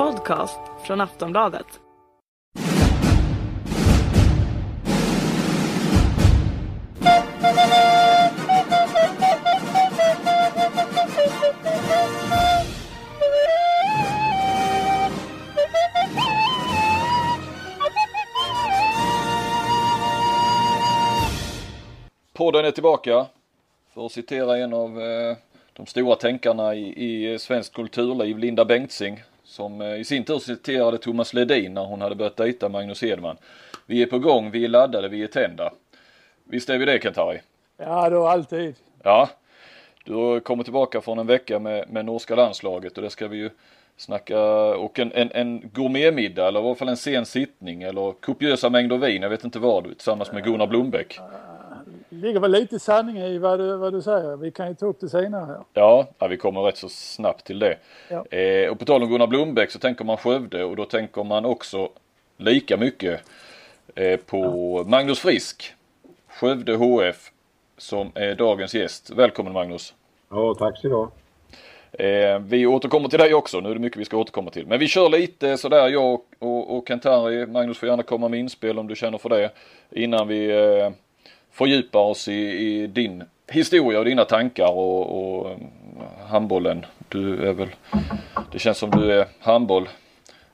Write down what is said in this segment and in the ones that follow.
podcast från Aftonbladet. Podden är tillbaka. För att citera en av eh, de stora tänkarna i, i eh, svenskt kulturliv, Linda Bengtzing, som eh, i sin tur citerade Thomas Ledin när hon hade börjat dejta Magnus Hedman. Vi är på gång, vi är laddade, vi är tända. Visst är vi det Kentari? Ja, då alltid. Ja. Du har kommit tillbaka från en vecka med, med norska landslaget och det ska vi ju snacka och en, en, en gourmetmiddag eller i alla fall en sen sittning eller kopiösa mängder vin, jag vet inte vad, tillsammans med Gunnar Blombeck. Det ligger väl lite sanning i vad du, vad du säger. Vi kan ju ta upp det senare här. Ja, ja vi kommer rätt så snabbt till det. Ja. Eh, och på tal om Gunnar Blombeck så tänker man Skövde och då tänker man också lika mycket eh, på Magnus Frisk. Skövde HF som är dagens gäst. Välkommen Magnus! Ja, tack så du ha. Eh, vi återkommer till dig också, nu är det mycket vi ska återkomma till. Men vi kör lite sådär, jag och, och, och Kentari, Magnus får gärna komma med inspel om du känner för det. Innan vi eh, fördjupar oss i, i, din historia och dina tankar och, och um, handbollen. Du är väl, det känns som du är handboll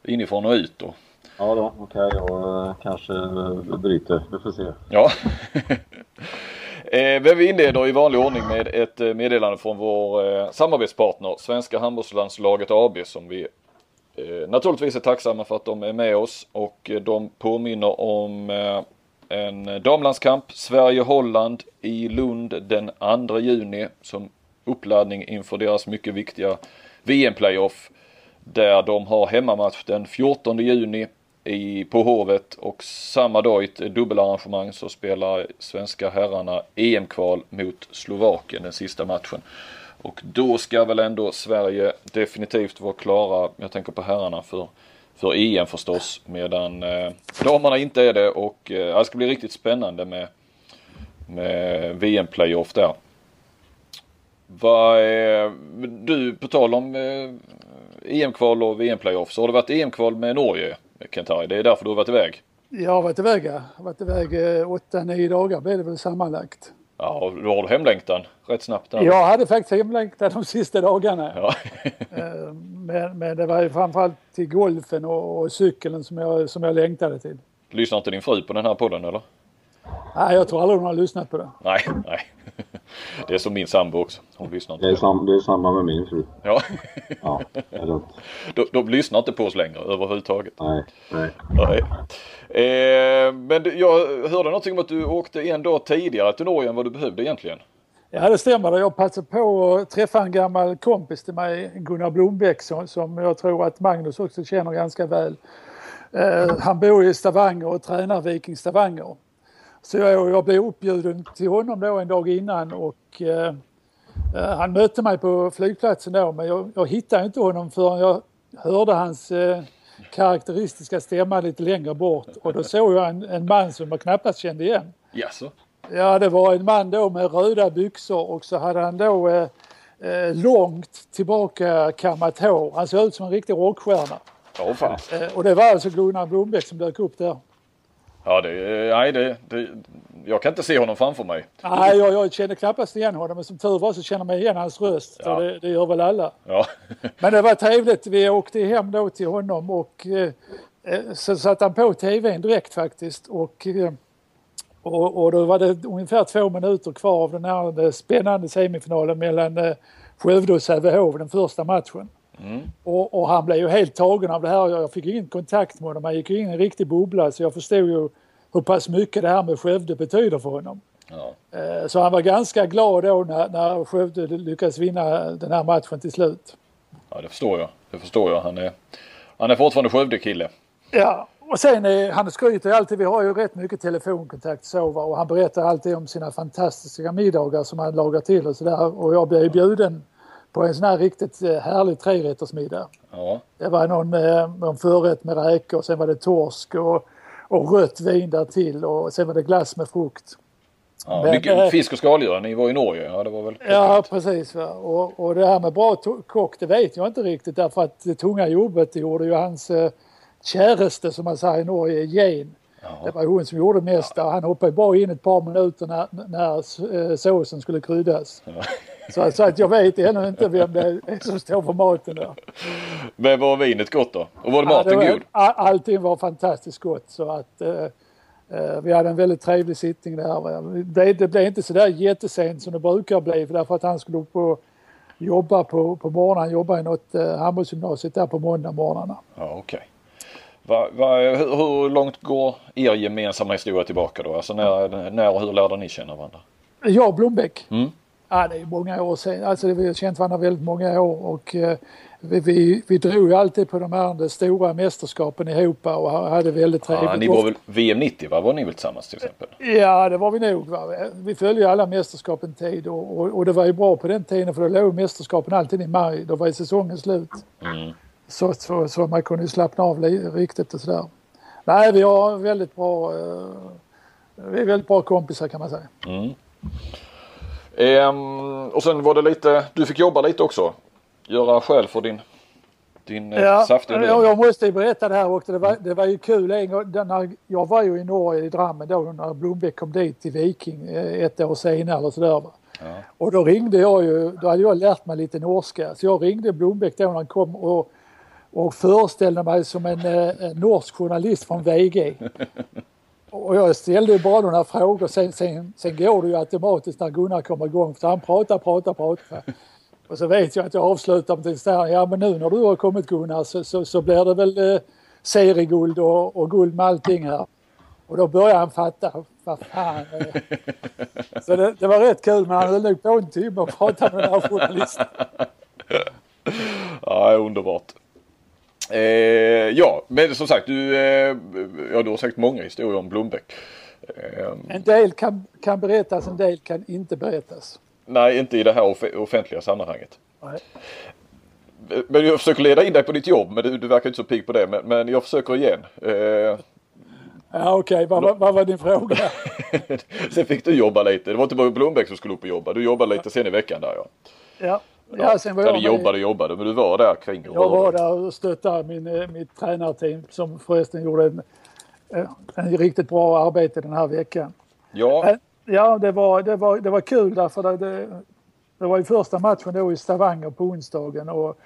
inifrån och ut då. Ja då, okej okay, jag eh, kanske eh, bryter. Vi får se. Ja. Eh, men vi inleder i vanlig ordning med ett meddelande från vår samarbetspartner Svenska handbollslandslaget AB som vi naturligtvis är tacksamma för att de är med oss och de påminner om en eh, damlandskamp Sverige-Holland i Lund den 2 juni som uppladdning inför deras mycket viktiga VM-playoff där de har hemmamatch den 14 juni i, på Hovet och samma dag i ett dubbelarrangemang så spelar svenska herrarna EM-kval mot Slovakien den sista matchen. Och då ska väl ändå Sverige definitivt vara klara, jag tänker på herrarna, för, för EM förstås. Medan eh, damerna inte är det och eh, det ska bli riktigt spännande med, med VM-playoff där. Vad är, du, på tal om eh, EM-kval och VM-playoff så har det varit EM-kval med Norge Kentari. Det är därför du har varit iväg. Jag har varit iväg, ja. Jag har varit iväg eh, åtta, nio dagar blev det väl sammanlagt. Ja, då har du hemlängtan rätt snabbt där. Jag hade faktiskt hemlängtan de sista dagarna. Ja. Eh, men, men det var ju framförallt till golfen och, och cykeln som jag, som jag längtade till. Lyssnar inte din fru på den här podden eller? Nej, jag tror aldrig hon har lyssnat på det. Nej, nej. Det är som min sambo också. Hon lyssnar inte. Det är, sam, det är samma med min fru. Ja. Ja. De, de lyssnar inte på oss längre överhuvudtaget. Nej, nej. Nej. Eh, men jag hörde någonting om att du åkte en dag tidigare till Norge än vad du behövde egentligen. Ja, det stämmer. Jag passade på att träffa en gammal kompis till mig, Gunnar Blombeck, som, som jag tror att Magnus också känner ganska väl. Eh, han bor i Stavanger och tränar Viking Stavanger. Så jag, jag blev uppbjuden till honom då en dag innan och eh, eh, han mötte mig på flygplatsen då men jag, jag hittade inte honom förrän jag hörde hans eh, karaktäristiska stämma lite längre bort och då såg jag en, en man som jag knappast kände igen. Jaså? Ja, det var en man då med röda byxor och så hade han då eh, eh, långt tillbaka kammat hår. Han såg ut som en riktig rockstjärna. Ja, fan. Eh, och det var alltså Gunnar Blombeck som dök upp där. Ja, det, nej, det, det, jag kan inte se honom framför mig. Nej, jag, jag kände knappast igen honom men som tur var så känner man igen hans röst. Ja. Det, det gör väl alla. Ja. Men det var trevligt. Vi åkte hem då till honom och eh, eh, så satte han på tvn direkt faktiskt. Och, eh, och, och då var det ungefär två minuter kvar av den här spännande semifinalen mellan eh, Skövde och Sävehof, den första matchen. Mm. Och, och han blev ju helt tagen av det här. Jag fick ingen kontakt med honom. Han gick in i en riktig bubbla så jag förstod ju hur pass mycket det här med Skövde betyder för honom. Ja. Eh, Så han var ganska glad då när, när Skövde lyckades vinna den här matchen till slut. ja, det förstår jag. Det förstår jag. Han är, han är fortfarande Skövde-kille. Ja, och sen eh, han skryter alltid, vi har ju rätt mycket telefonkontakt så va, och han berättar alltid om sina fantastiska middagar som han lagar till och sådär och jag blev bjuden på en sån här riktigt eh, härlig trerättersmiddag. Ja. Det var någon, med, någon förrätt med räkor, sen var det torsk och, och rött vin där till och sen var det glass med frukt. Ja, Men, mycket eh, fisk och skaldjur, ni var i Norge, ja det var väl Ja, precis. Va? Och, och det här med bra kock, det vet jag inte riktigt därför att det tunga jobbet det gjorde ju hans eh, käraste som man säger i Norge, Jane. Det var hon som gjorde mest där. Han hoppade bara in ett par minuter när, när eh, såsen skulle kryddas. Så, så att jag vet ännu inte vem det är som står för maten där. Men var vinet gott då? Och var Ja, maten det var, god? all- Allting var fantastiskt gott så att eh, eh, vi hade en väldigt trevlig sittning där. Det, det blev inte så där jättesent som det brukar bli för därför att han skulle upp och jobba på, på morgonen. Han jobbar i något eh, handbollsgymnasiet där på måndag morgnarna. Ja, okej. Va, va, hur, hur långt går er gemensamma historia tillbaka då? Alltså när, när och hur lärde ni känna varandra? Jag och Blombeck. Mm. Ja, det är många år sedan. Alltså, vi har känt varandra väldigt många år och eh, vi, vi, vi drog ju alltid på de här stora mästerskapen ihop och hade väldigt trevligt. Ja, ni var väl VM 90 va? Var ni väl tillsammans till exempel? Ja, det var vi nog. Va? Vi följde ju alla mästerskapen tid och, och, och det var ju bra på den tiden för då låg mästerskapen alltid i maj. Då var ju säsongen slut. Mm. Så, så, så man kunde ju slappna av riktigt och sådär. Nej, vi har väldigt bra, eh, vi är väldigt bra kompisar kan man säga. Mm. Ehm, och sen var det lite, du fick jobba lite också. Göra själv för din, din ja, Ja, saftiga lön. jag måste ju berätta det här också. Det var, det var ju kul en gång. När jag var ju i Norge, i Drammen då när Blombeck kom dit till Viking eh, ett år senare eller sådär. Ja. Och då ringde jag ju, då hade jag lärt mig lite norska. Så jag ringde Blombeck då när han kom och, och föreställde mig som en, eh, en norsk journalist från VG. Och jag ställde ju bara några frågor. Sen, sen, sen går det ju automatiskt när Gunnar kommer igång. För han pratar, pratar, pratar. Och så vet jag att jag avslutar med att här, ja men nu när du har kommit Gunnar så, så, så blir det väl eh, serieguld och, och guld med allting här. Och då börjar han fatta, vad fan. Eh. Så det, det var rätt kul men han höll nog på en timme och pratade med den här journalisten. Ja, underbart. Eh, ja, men som sagt, du, eh, ja, du har sagt många historier om Blombeck. Eh, En del kan, kan berättas, en del kan inte berättas. nej, inte i det här off- offentliga sammanhanget. Nej. Men jag försöker leda in dig på ditt jobb, men du, du verkar inte så pigg på det. Men, men jag försöker igen. Eh, Ja okej, vad, vad, vad var din fråga? sen fick du jobba lite. Det var inte bara Blombeck som skulle upp och jobba. Du jobbade lite sen i veckan där ja. Ja, ja sen var Eller jag med- jobbade och jobbade, men du var där kring Jag var där och stöttade min, eh, mitt tränarteam som förresten gjorde en, eh, en riktigt bra arbete den här veckan. Ja, Eh, Ja, det var, det var, det var kul därför det, det, det var ju första matchen då i Stavanger på onsdagen och,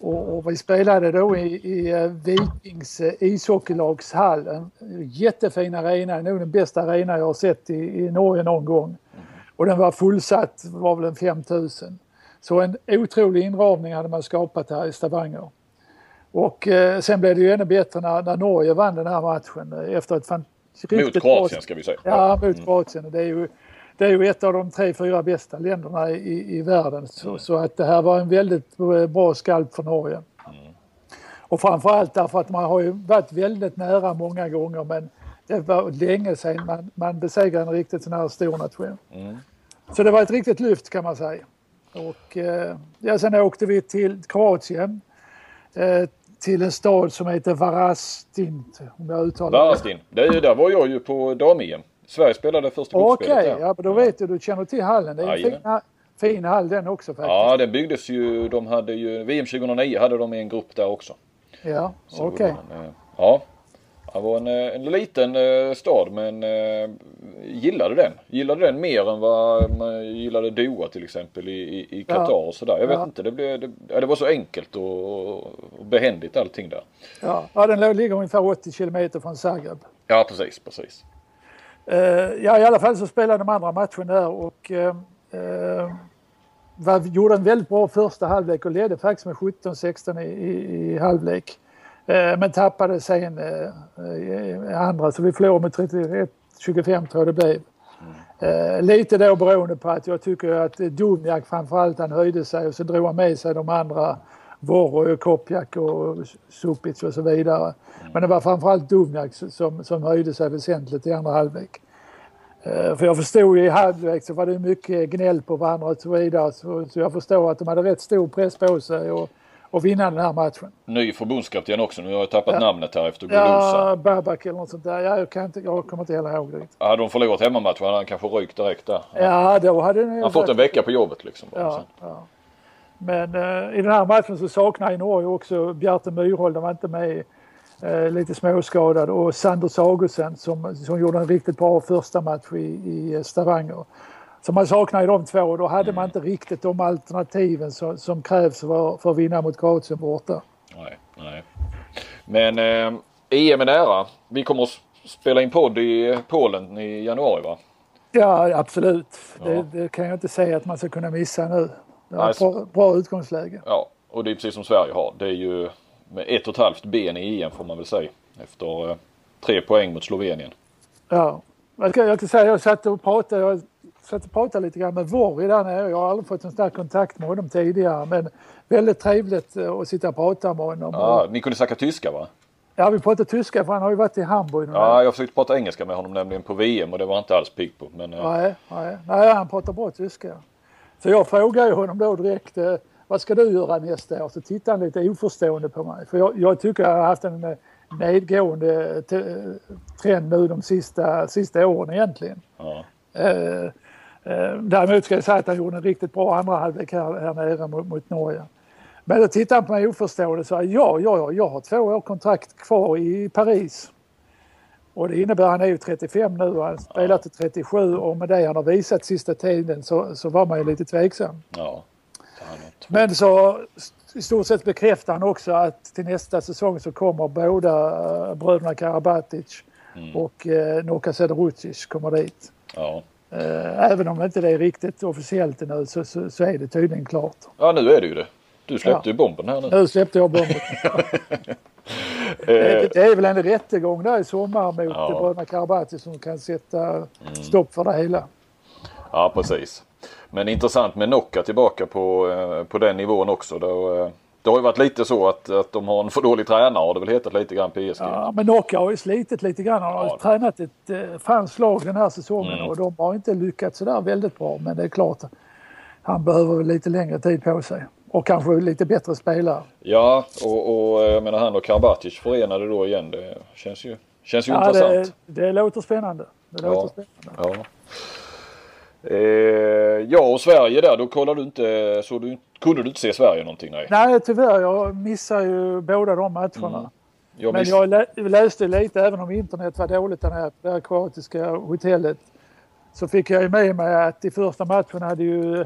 och, och vi spelade då i, i Vikings eh, ishockeylags hall. En jättefin arena, nog den bästa arena jag har sett i, i Norge någon gång. Och den var fullsatt, var väl en 5000. Så en otrolig inramning hade man skapat här i Stavanger. Och eh, sen blev det ju ännu bättre när, när Norge vann den här matchen eh, efter ett fan, mot Kroatien ska vi säga. Ja, mot Kroatien. Det är ju, det är ju ett av de tre, fyra bästa länderna i, i världen. Så, så att det här var en väldigt bra skalp för Norge. Och framförallt därför att man har ju varit väldigt nära många gånger men det var länge sedan man, man besegrade en riktigt sån här stor nation. Mm. Så det var ett riktigt lyft kan man säga. Och eh, ja, sen åkte vi till Kroatien. Eh, till en stad som heter Varastin, om jag uttalar det Varastin. Det, där var jag ju på dam-EM. Sverige spelade första Okej, där. ja, men då vet du, du känner till hallen. Det är en fin, fin hall den också faktiskt. Ja, den byggdes ju. De hade ju VM 2009 hade de en grupp där också. Ja, okej. en, eh, Ja. Det var en, eh, en liten eh, stad men eh, gillade den. Gillade den mer än vad man gillade Doha till exempel i, Qatar och sådär. Jag vet Ja. inte, det, blev, det, ja, det var så enkelt och, och behändigt allting där. Ja. ja, den ligger ungefär 80 kilometer från Zagreb. Ja precis, precis. Eh, ja, i alla fall så spelade de andra matchen där och eh, var, gjorde en väldigt bra första halvlek och ledde faktiskt med 17-16 i, i, i halvlek. Eh, men tappade sen eh, i andra så vi förlorade med 31-25 tror jag det blev. Eh, lite då beroende på att jag tycker att Dumjak framförallt han höjde sig och så drog han med sig de andra Vorro, Kopjak och Supic och så vidare. Men det var framförallt Dumjak som, som höjde sig väsentligt i andra halvlek. Eh, för jag förstod ju i halvlek så var det mycket gnäll på varandra och så vidare. Så, så jag förstår att de hade rätt stor press på sig och, och vinna den här matchen. Ny förbundskapten också. Nu har jag tappat Ja. namnet här efter Golosa. Ja, Babak eller något sånt där. Ja, jag, kan inte, jag kommer inte heller ihåg det. riktigt. Hade de förlorat hemmamatchen hade han kanske rykt direkt där. Ja, då hade nog Han fått en vecka på jobbet liksom. Ja, ja. Men eh, i den här matchen så saknar i Norge också Bjarte Myrhold, de var inte med, eh, lite småskadad och Sander Sagosen som, som gjorde en riktigt bra första match i, i Stavanger. Så man saknar ju de två och då hade man inte riktigt de alternativen så, som krävs för, för att vinna mot Kroatien borta. Nej, nej. Men eh, EM är nära. Vi kommer att spela in podd i Polen i januari va? Ja, absolut. Ja. Det, det kan jag inte säga att man ska kunna missa nu. Det var ett bra, bra utgångsläge. Ja, och det är precis som Sverige har. Det är ju med ett och ett halvt ben i EM får man väl säga. Efter eh, tre poäng mot Slovenien. Ja. Jag ska, jag ska säga, jag satt och pratade, jag och pratade lite grann med Vorri där nere. Jag har aldrig fått en stark kontakt med honom tidigare men väldigt trevligt eh, att sitta och prata med honom. Ja, ni kunde snacka tyska va? Ja, vi pratar tyska för han har ju varit i Hamburg. nu. Ja, jag försökte prata engelska med honom nämligen på VM och det var inte alls pigg på. Men eh, Nej, nej, nej, han pratar bra tyska. Så jag frågade honom då direkt, eh, vad ska du göra nästa år? Så tittade han lite oförstående på mig. För jag, jag tycker jag har haft en nedgående trend nu de sista, sista åren egentligen. ja. Eh, däremot ska jag säga att han gjorde en riktigt bra andra halvlek här, här nere mot, mot Norge. Men då tittade han på mig oförstående och sa ja, ja, ja, jag har två år kontrakt kvar i Paris. Och det innebär, han är ju 35 nu och han spelar till 37 och med det han har visat sista tiden så, så var man ju lite tveksam. ja. Men så i stort sett bekräftar han också att till nästa säsong så kommer båda eh, bröderna Karabatic och eh, Noka Sederucic kommer dit. Ja. Eh, Även om inte det är riktigt officiellt ännu så, så, så är det tydligen klart. ja, nu är det ju det. Du släppte Ja. ju bomben här nu. Nu släppte jag bomben. Eh, det, det är väl en rättegång där i sommar mot Ja. Mm. bröderna Karabatic som kan sätta stopp för det hela. Ja, precis. Men intressant med Nocca tillbaka på, eh, på den nivån också. Då, det har ju varit lite så att, att de har en för dålig tränare har det väl hetat lite grann PSG. Ja, men Nocca har ju slitit lite grann. Han har Ja. tränat ett eh, franskt lag den här säsongen Mm. och de har inte lyckats sådär väldigt bra. Men det är klart, han behöver lite längre tid på sig. Och kanske lite bättre spelare. Ja, och, och jag menar han och Karabatic förenade då igen. Det känns ju, känns ju Ja, det, intressant. det låter spännande. Det Ja. låter spännande. Ja. Eh, ja, och Sverige där, då kollade du inte, så du, kunde du inte se Sverige någonting? Nej. Nej, tyvärr. Jag missar ju båda de matcherna. Jag Men jag lä läste lite, även om internet var dåligt nere på det här kroatiska hotellet, så fick jag ju med mig att i första matchen hade ju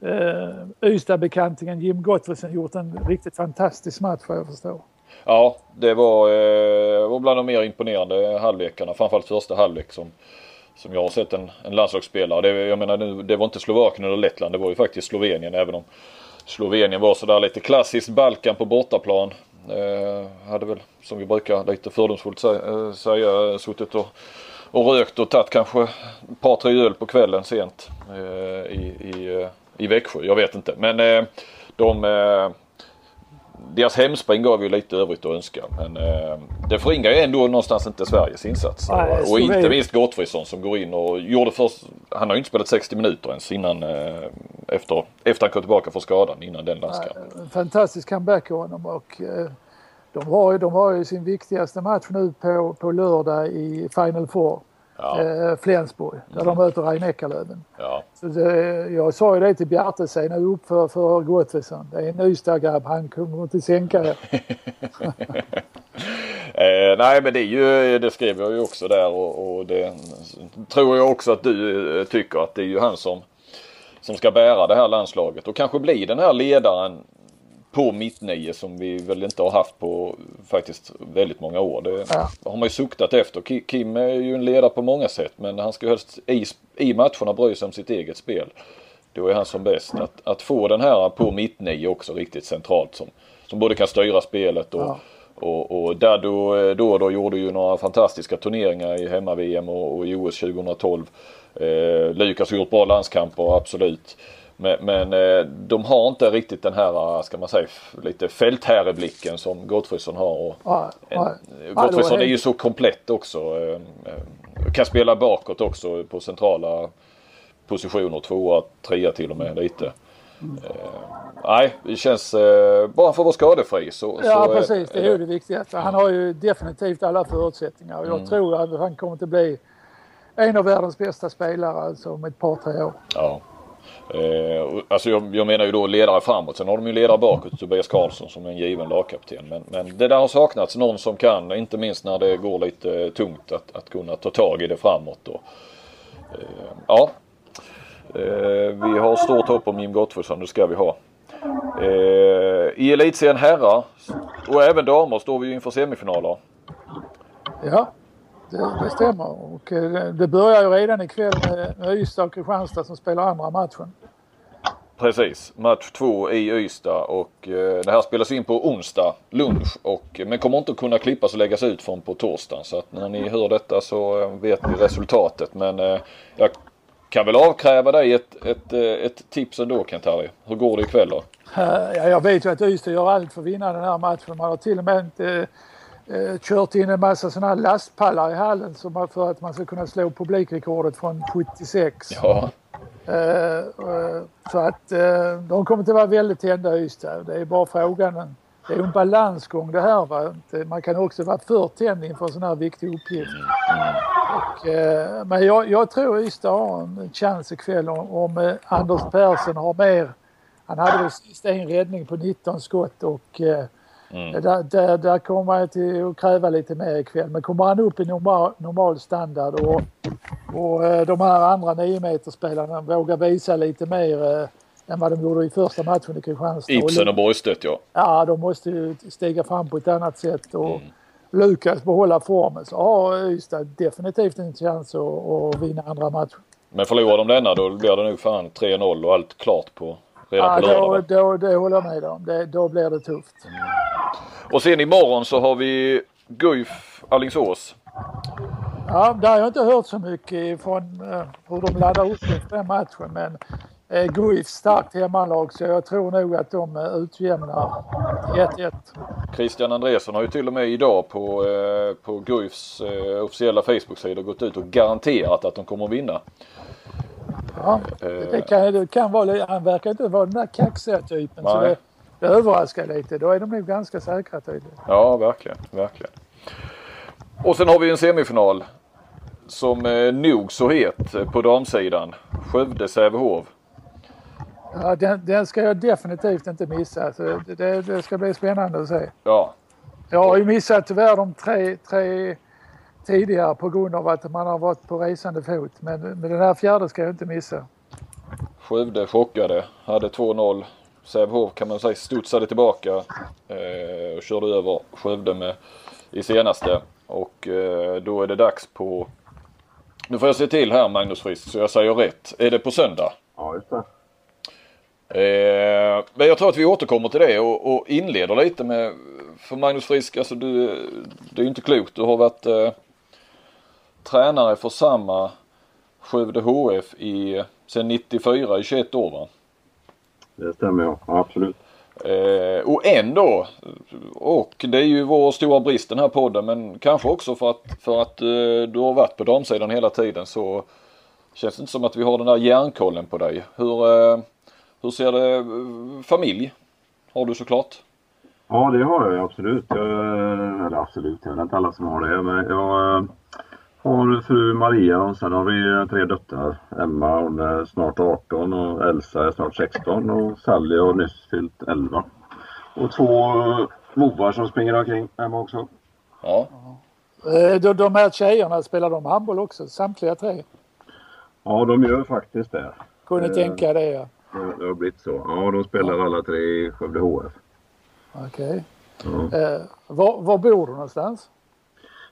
eh, Ystad-bekantingen Jim Gottfriedsen gjort en riktigt fantastisk match vad jag förstår. Ja, det var, eh, var bland de mer imponerande halvlekarna. Framförallt första halvlek som, som jag har sett en, en landslagsspelare. Det, jag menar, det var inte Slovakien eller Lettland, det var ju faktiskt Slovenien. Även om Slovenien var sådär lite klassiskt Balkan på bortaplan. Eh, hade väl, som vi brukar lite fördomsfullt eh, säga, eh, säga suttit och, och rökt och tagit kanske ett par, tre öl på kvällen sent eh, i, i, eh, i Växjö. Jag vet inte. Men eh, de eh, deras hemspring gav ju lite övrigt att önska. Men eh, det förringar ju ändå någonstans inte Sveriges insats. Och Slovenien- inte minst Gottfridsson som går in och gjorde först, han har ju inte spelat 60 minuter ens innan eh, efter, efter han kom tillbaka från skadan innan den landskampen. En fantastisk comeback av honom och eh, de har ju, de har ju sin viktigaste match nu på, på lördag i Final Four. Ja, Eh, Flensburg, där de möter Rhein Eckerlöven. ja, Så det, jag sa ju det till Bjarte sen nu upp för, för Gottfridsson. Det är en Ystad-grabb, han kommer inte sänka det. Eh, nej men det är ju, det skrev jag ju också där och, och det tror jag också att du eh, tycker att det är ju han som, som ska bära det här landslaget och kanske bli den här ledaren på mittnio som vi väl inte har haft på faktiskt väldigt många år. Det Ja. har man ju suktat efter. Ki- Kim är ju en ledare på många sätt men han ska ju helst i, i matcherna bry sig om sitt eget spel. Då är han som bäst. Att, att få den här på mittnio också riktigt centralt som, som både kan styra spelet och, Ja. och, och där då, då, då gjorde ju några fantastiska turneringar i hemma-VM och, och i OS 2012. Eh, Lukas har gjort bra landskamper, absolut. Men, men eh, de har inte riktigt den här, ska man säga, lite fältherreblicken som Gottfridsson har. Och en, ja. Gottfridsson Ja, är ju så komplett också. Eh, eh, kan spela bakåt också på centrala positioner. Tvåa, trea till och med lite. nej, det känns eh, bara för att vara skadefri så... Ja så, precis, det är eh, ju det viktigaste. Han har ju definitivt alla förutsättningar jag Mm. tror att han kommer att bli en av världens bästa spelare alltså om ett par, tre år. Ja. Eh, alltså jag, jag menar ju då ledare framåt. Sen har de ju ledare bakåt. Tobias Karlsson som är en given lagkapten. Men, men det där har saknats någon som kan, inte minst när det går lite eh, tungt, att, att kunna ta tag i det framåt. Och, eh, ja. Eh, vi har stort hopp om Jim Gottfridsson, det ska vi ha. Eh, I elitserien herrar och även damer står vi ju inför semifinaler. Ja, det, stämmer. Och eh, det- börjar ju redan ikväll med, Ystad och Kristianstad som spelar andra matchen. Precis, match två i Ystad och eh, det här spelas in på onsdag lunch och, men kommer inte att kunna klippas och läggas ut från på torsdagen. Så att när ni hör detta så eh, vet ni resultatet. Men eh, jag kan väl avkräva dig ett, ett, eh, ett tips ändå Kent-Harry. Hur går det ikväll då? Eh, Ja, jag vet ju att Ystad gör allt för att vinna den här matchen. Man har till och med inte eh, kört in en massa sådana här lastpallar i hallen som för att man ska kunna slå publikrekordet från 76. Ja, Eh, eh, så att eh, de kommer att vara väldigt tända i Ystad. Det är bara frågan. Det är en balansgång det här. Va? Man kan också vara för tänd inför en sån här viktig uppgift. Och, eh, men jag, jag tror Ystad har en chans ikväll om, om eh, Anders Persson har mer. Han hade väl sist en räddning på 19 skott och eh, där, där, där kommer han till att kräva lite mer ikväll. Men kommer han upp i normal, normal standard och, och eh, de här andra 9 meterspelarna vågar visa lite mer eh, än vad de gjorde i första matchen i Kristianstad. Ibsen och Borgstedt ja. Ja, de måste ju stiga fram på ett annat sätt och Lukas behålla formen så har Ystad definitivt en chans att, att vinna andra matchen. Men förlorar de denna då blir det nog fan 3-0 och allt klart på redan Ja, på lördag. då, då, det håller jag med om. Det, då blir det tufft. Och sen imorgon så har vi Guif Alingsås. Ja, där har jag inte hört så mycket från eh, hur de laddar upp inför den matchen. Men eh, Guif starkt hemmalag så jag tror nog att de eh, utjämnar 1-1. Christian Andresson har ju till och med idag på, eh, på Guifs eh, officiella Facebook-sida gått ut och garanterat att de kommer att vinna. Ja, det, kan, det kan vara, han verkar inte vara den där kaxiga typen. Så Nej. det, det överraskar lite. Då är de nog ganska säkra tydligen. Ja, verkligen, verkligen. Och sen har vi en semifinal som är nog så het eh, på damsidan. Skövde-Sävehof. Ja, den, den ska jag definitivt inte missa. Så det, det, det ska bli spännande att se. Ja, Jag har ju missat tyvärr de tre, tre tidigare på grund av att man har varit på resande fot. Men, men den här fjärde ska jag inte missa. Skövde chockade. Hade 2-0. Sävehof kan man säga studsade tillbaka eh, och körde över Skövde med i senaste. Och eh, då är det dags på... Nu får jag se till här Magnus Frisk så jag säger rätt. Är det på söndag? Ja, just det. Eh, men jag tror att vi återkommer till det och, och inleder lite med, för Magnus Frisk, alltså du, det är ju inte klokt. Du har varit eh, tränare för samma Skövde HF i, sen 94 i 21 år va? Det stämmer ja. absolut. Eh, och ändå, och det är ju vår stora brist den här podden men kanske också för att, för att eh, du har varit på damsidan hela tiden så känns det inte som att vi har den där järnkollen på dig. Hur, eh, hur ser det, eh, familj har du såklart? Ja, det har jag absolut. Jag, eller absolut, det är inte alla som har det. Men jag eh, har fru Maria och sen har vi tre döttrar. Emma hon är snart 18 och Elsa är snart 16 och Sally har nyss fyllt 11. Och två movar som springer omkring hemma också. Ja, Eh, De, de här tjejerna, spelar de handboll också? Samtliga tre? Ja, de gör faktiskt det. Kunde Eh. tänka det ja. Det har blivit så. Ja, de spelar alla tre i Skövde HF. Okej. Ja. Eh, var, var bor du någonstans?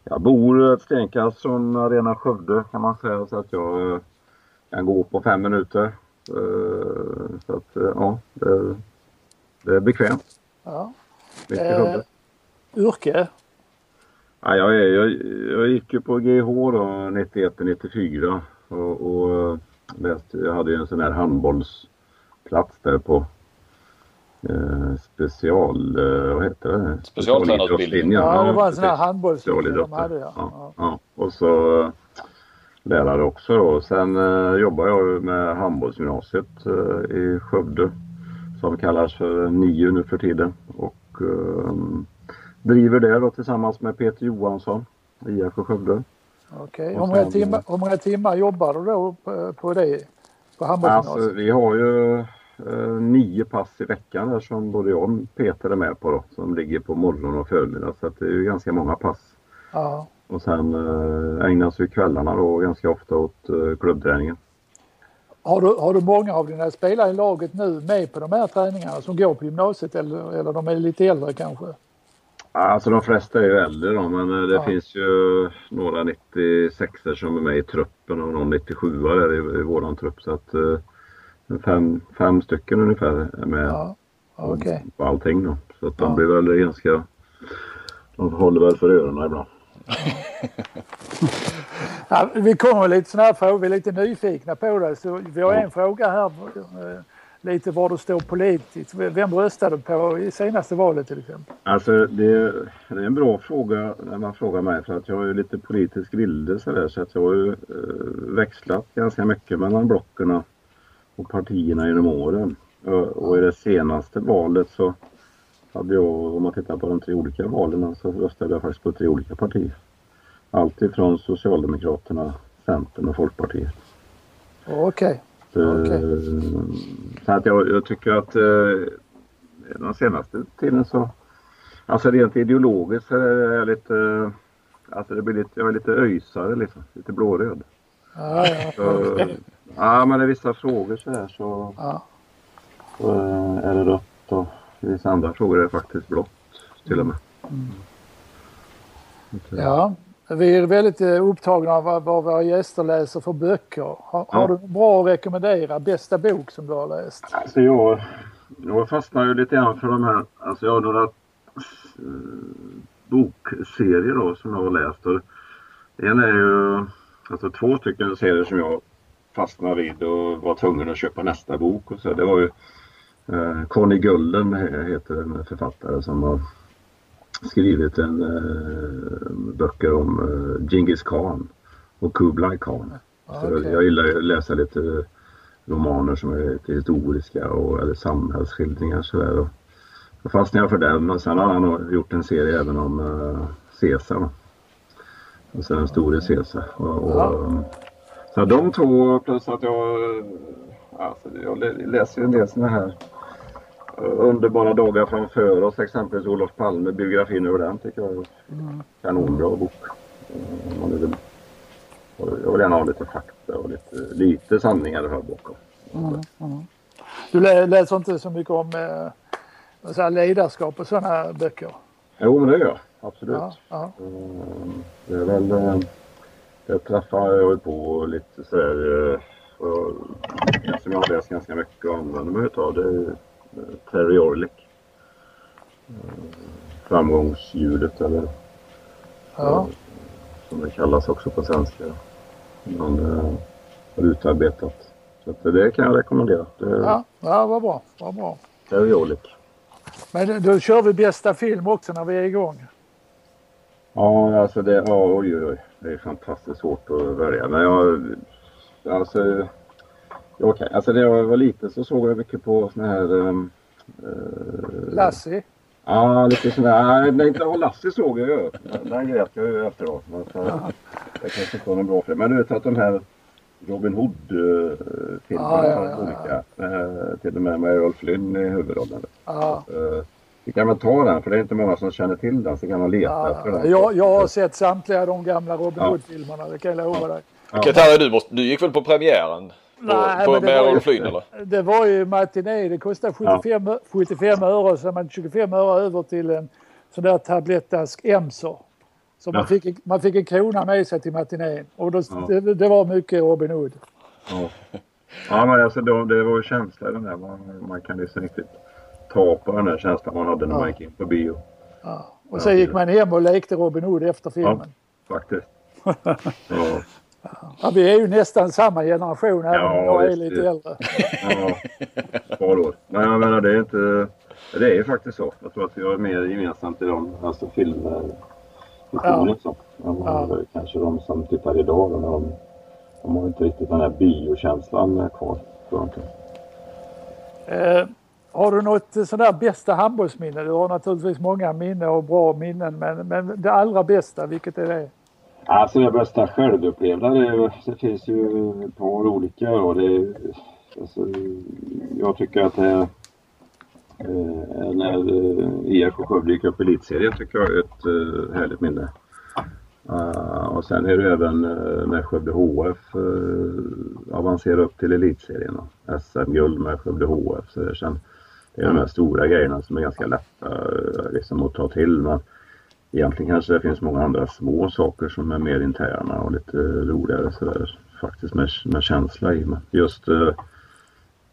Jag bor ett stenkast från Arena Skövde kan man säga så att jag eh, kan gå på fem minuter. Eh, Så att eh, ja, det, det är bekvämt. Ja. I Eh. Yrke? Ja, jag, är, jag, jag gick ju på GH då 91 till 94 och, och eh, jag hade ju en sån här handbollsplats där på eh, special, eh, vad heter det? Specialtränarutbildning. Ja, det var en sån här handbollslinje de hade ja. Ja, ja. Och så eh, lärare också då. Sen eh, jobbar jag ju med handbollsgymnasiet eh, i Skövde. som kallas för NIU nu för tiden. Och eh, driver det då tillsammans med Peter Johansson, IF Skövde. Okej, hur, många timmar, hur många timmar jobbar du då på, på det? På handbollsgymnasiet? Alltså, vi har ju eh, nio pass i veckan där som både jag och Peter är med på då, som ligger på morgon och förmiddag. Så det är ju ganska många pass. Ja. Och sen eh, ägnas ju kvällarna då ganska ofta åt eh, klubbträningen. Har du, har du många av dina spelare i laget nu med på de här träningarna som går på gymnasiet eller, eller de är lite äldre kanske? Alltså de flesta är ju äldre då men eh, det Ja. finns ju några 96 som är med i truppen och någon 97 där i, i våran trupp så att eh, fem, fem stycken ungefär är med Ja, okej. på allting då. Så att de Ja. blir väl ganska, de håller väl för öronen ibland. Ja, vi kommer med lite sådana här frågor, vi är lite nyfikna på det. Så vi har en fråga här, eh, lite var du står politiskt. Vem röstade du på i senaste valet till exempel? Alltså det, det är en bra fråga när man frågar mig för att jag är ju lite politisk vilde så, där, så att jag har ju eh, växlat ganska mycket mellan blockerna och partierna genom åren. Och, i det senaste valet så hade jag, om man tittar på de tre olika valen, så röstade jag faktiskt på tre olika partier. Allt ifrån Socialdemokraterna, Centern och Folkpartiet. Okej, Eh, Okej. Så att jag, jag tycker att eh, den senaste tiden så Alltså rent ideologiskt så är jag lite Alltså det blir lite, jag är lite öjsare liksom. Lite blåröd. ja, ja, Så, ja men i vissa frågor så här så, ja. så eh, är det rött och vissa andra frågor är det faktiskt blått till och med. ja. Vi är väldigt eh, upptagna av vad, våra gäster läser för böcker. Har, har Ja. du något bra att rekommendera? Bästa bok som du har läst? Alltså jag, jag fastnar ju lite grann för de här, alltså jag har några eh, bokserier då som jag har läst. Och en är ju, alltså två stycken serier som jag fastnade vid och var tvungen att köpa nästa bok. Och så. Det var ju eh, Conny Gulden he- heter en författare som har skrivit en eh, böcker om eh, Genghis Khan och Kublai Khan. Så Okej. Jag gillar att läsa lite romaner som är lite historiska och, eller samhällsskildringar sådär. Och fastnade jag för den och sen har han gjort en serie även om uh, Caesar. Och sen en store Caesar. Och, och, Ja. Så de två plus att jag, eh, alltså, jag lä- läser ju en del sådana här eh, Underbara dagar framför oss exempelvis Olof Palme, biografin över den tycker jag är en kanonbra bok. Eh, man vill Jag vill gärna ha lite fakta och lite, lite sanningar i den här boken. Du lä, läser inte så mycket om eh, så här ledarskap och sådana böcker? Jo, men det gör jag. Absolut. Ja, ja. Det är väl... Jag träffar jag ju på lite sådär... eh, och som jag har läst ganska mycket och använder mig utav det är eh, Terry Orlick. Eh, Framgångshjulet eller ja. som det kallas också på svenska. Man eh, har utarbetat. Så det kan jag rekommendera. Det ja, ja vad bra. Vad bra. Terry Orlick. Men då kör vi bästa film också när vi är igång. Ja, alltså det, ja, oj, oj, oj. Det är fantastiskt svårt att välja. Men jag, alltså, ja, okej. Alltså när jag var liten så såg jag mycket på såna här, um, uh, Lassie. ja lite såna här, nej inte, Lassie såg jag ju. Den grät jag ju efteråt. Men så, det kanske inte var någon bra film. Men du vet att de här Robin Hood-filmerna, Ja, ja, ja, olika, eh, till och med med Errol Flynn i huvudrollen. Ja, Eh, vi kan väl ta den, för det är inte många som känner till den, så kan man leta ja, efter den. jag, jag har sett samtliga de gamla Robin Ja. Hood-filmerna, det kan jag lova dig. Katarina, du, måste, du gick väl på premiären? På, Nej, på, men det med var ju- Errol Flynn eller? Det var ju matiné, det kostade 75, 75 öre så man 25 öre över till en sån där tablettask Emser. Så man, Ja. fick, man fick en krona med sig till matinén och då, Ja. det, det var mycket Robin Hood. Ja, ja men alltså det, det var ju känsla den där. Man, man kan liksom riktigt ta på den där känslan man hade när Ja. man gick in på bio. Ja. Och sen gick man hem och lekte Robin Hood efter filmen. Faktiskt. Ja, Ja, vi är ju nästan samma generation även om Ja, jag är lite visst. äldre. ja. Par år. Men jag menar det är inte... Det är ju faktiskt så. Jag tror att vi har mer gemensamt i de alltså filmer så. än Ja. Kanske de som tittar idag. Men de, de har inte riktigt den här biokänslan kvar. Tror jag inte. Eh, har du något sånt där bästa handbollsminne? Du har naturligtvis många minnen och bra minnen men, men det allra bästa, vilket är det? Alltså det bästa självupplevda, det, det finns ju ett par olika. Och det, alltså, jag tycker att det eh, när eh, IFK Skövde gick upp i elitserien tycker jag är ett eh, härligt minne. Uh, och sen är det även uh, när Skövde HF uh, avancerar upp till elitserien. SM-guld med Skövde HF. Så det, sen, det är de här stora grejerna som är ganska lätta eh, liksom, att ta till. Men egentligen kanske det finns många andra små saker som är mer interna och lite roligare sådär. Faktiskt med, med känsla i. Men just eh,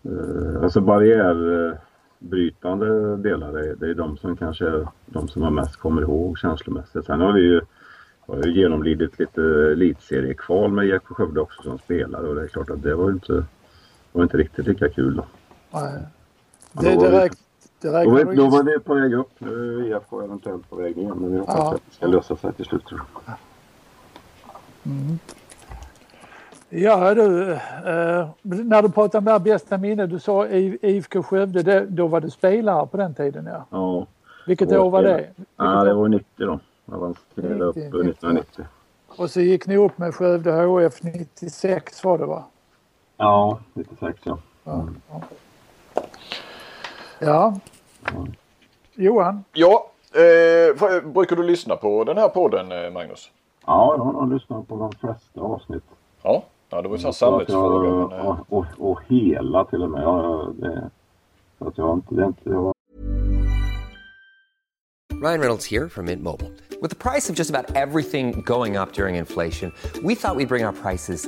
eh alltså barriärbrytande delar, det, det är de som kanske är de som man mest kommer ihåg känslomässigt. Sen har vi ju har ju genomlidit lite elitseriekval med IFK Skövde också som spelare och det är klart att det var inte, var inte riktigt lika kul då. Nej. Det, det, räk, det var, då var det på väg upp. Nu är IFK eventuellt på väg ner men vi hoppas ja. att det ska lösa sig till slut. Mm. Ja du, eh, när du pratade om det här bästa minne, du sa IFK Skövde, det, då var du spelare på den tiden ja? Ja. Vilket år var det? Vilket ja, det var 90 då. Avancerade upp 1990. Och så gick ni upp med Skövde HF 96 var det va? Ja, 96 ja. Mm. Ja, ja. Ja. Johan? Ja, eh, brukar du lyssna på den här podden eh, Magnus? Ja, jag har lyssnat på de flesta avsnitt. Ja, ja det var ju en samvetsfråga. Och, och, och, och, hela till och med. Ja, det, så att jag inte, det inte, jag Ryan Reynolds here from Mint Mobile. With the price of just about everything going up during inflation, we thought we'd bring our prices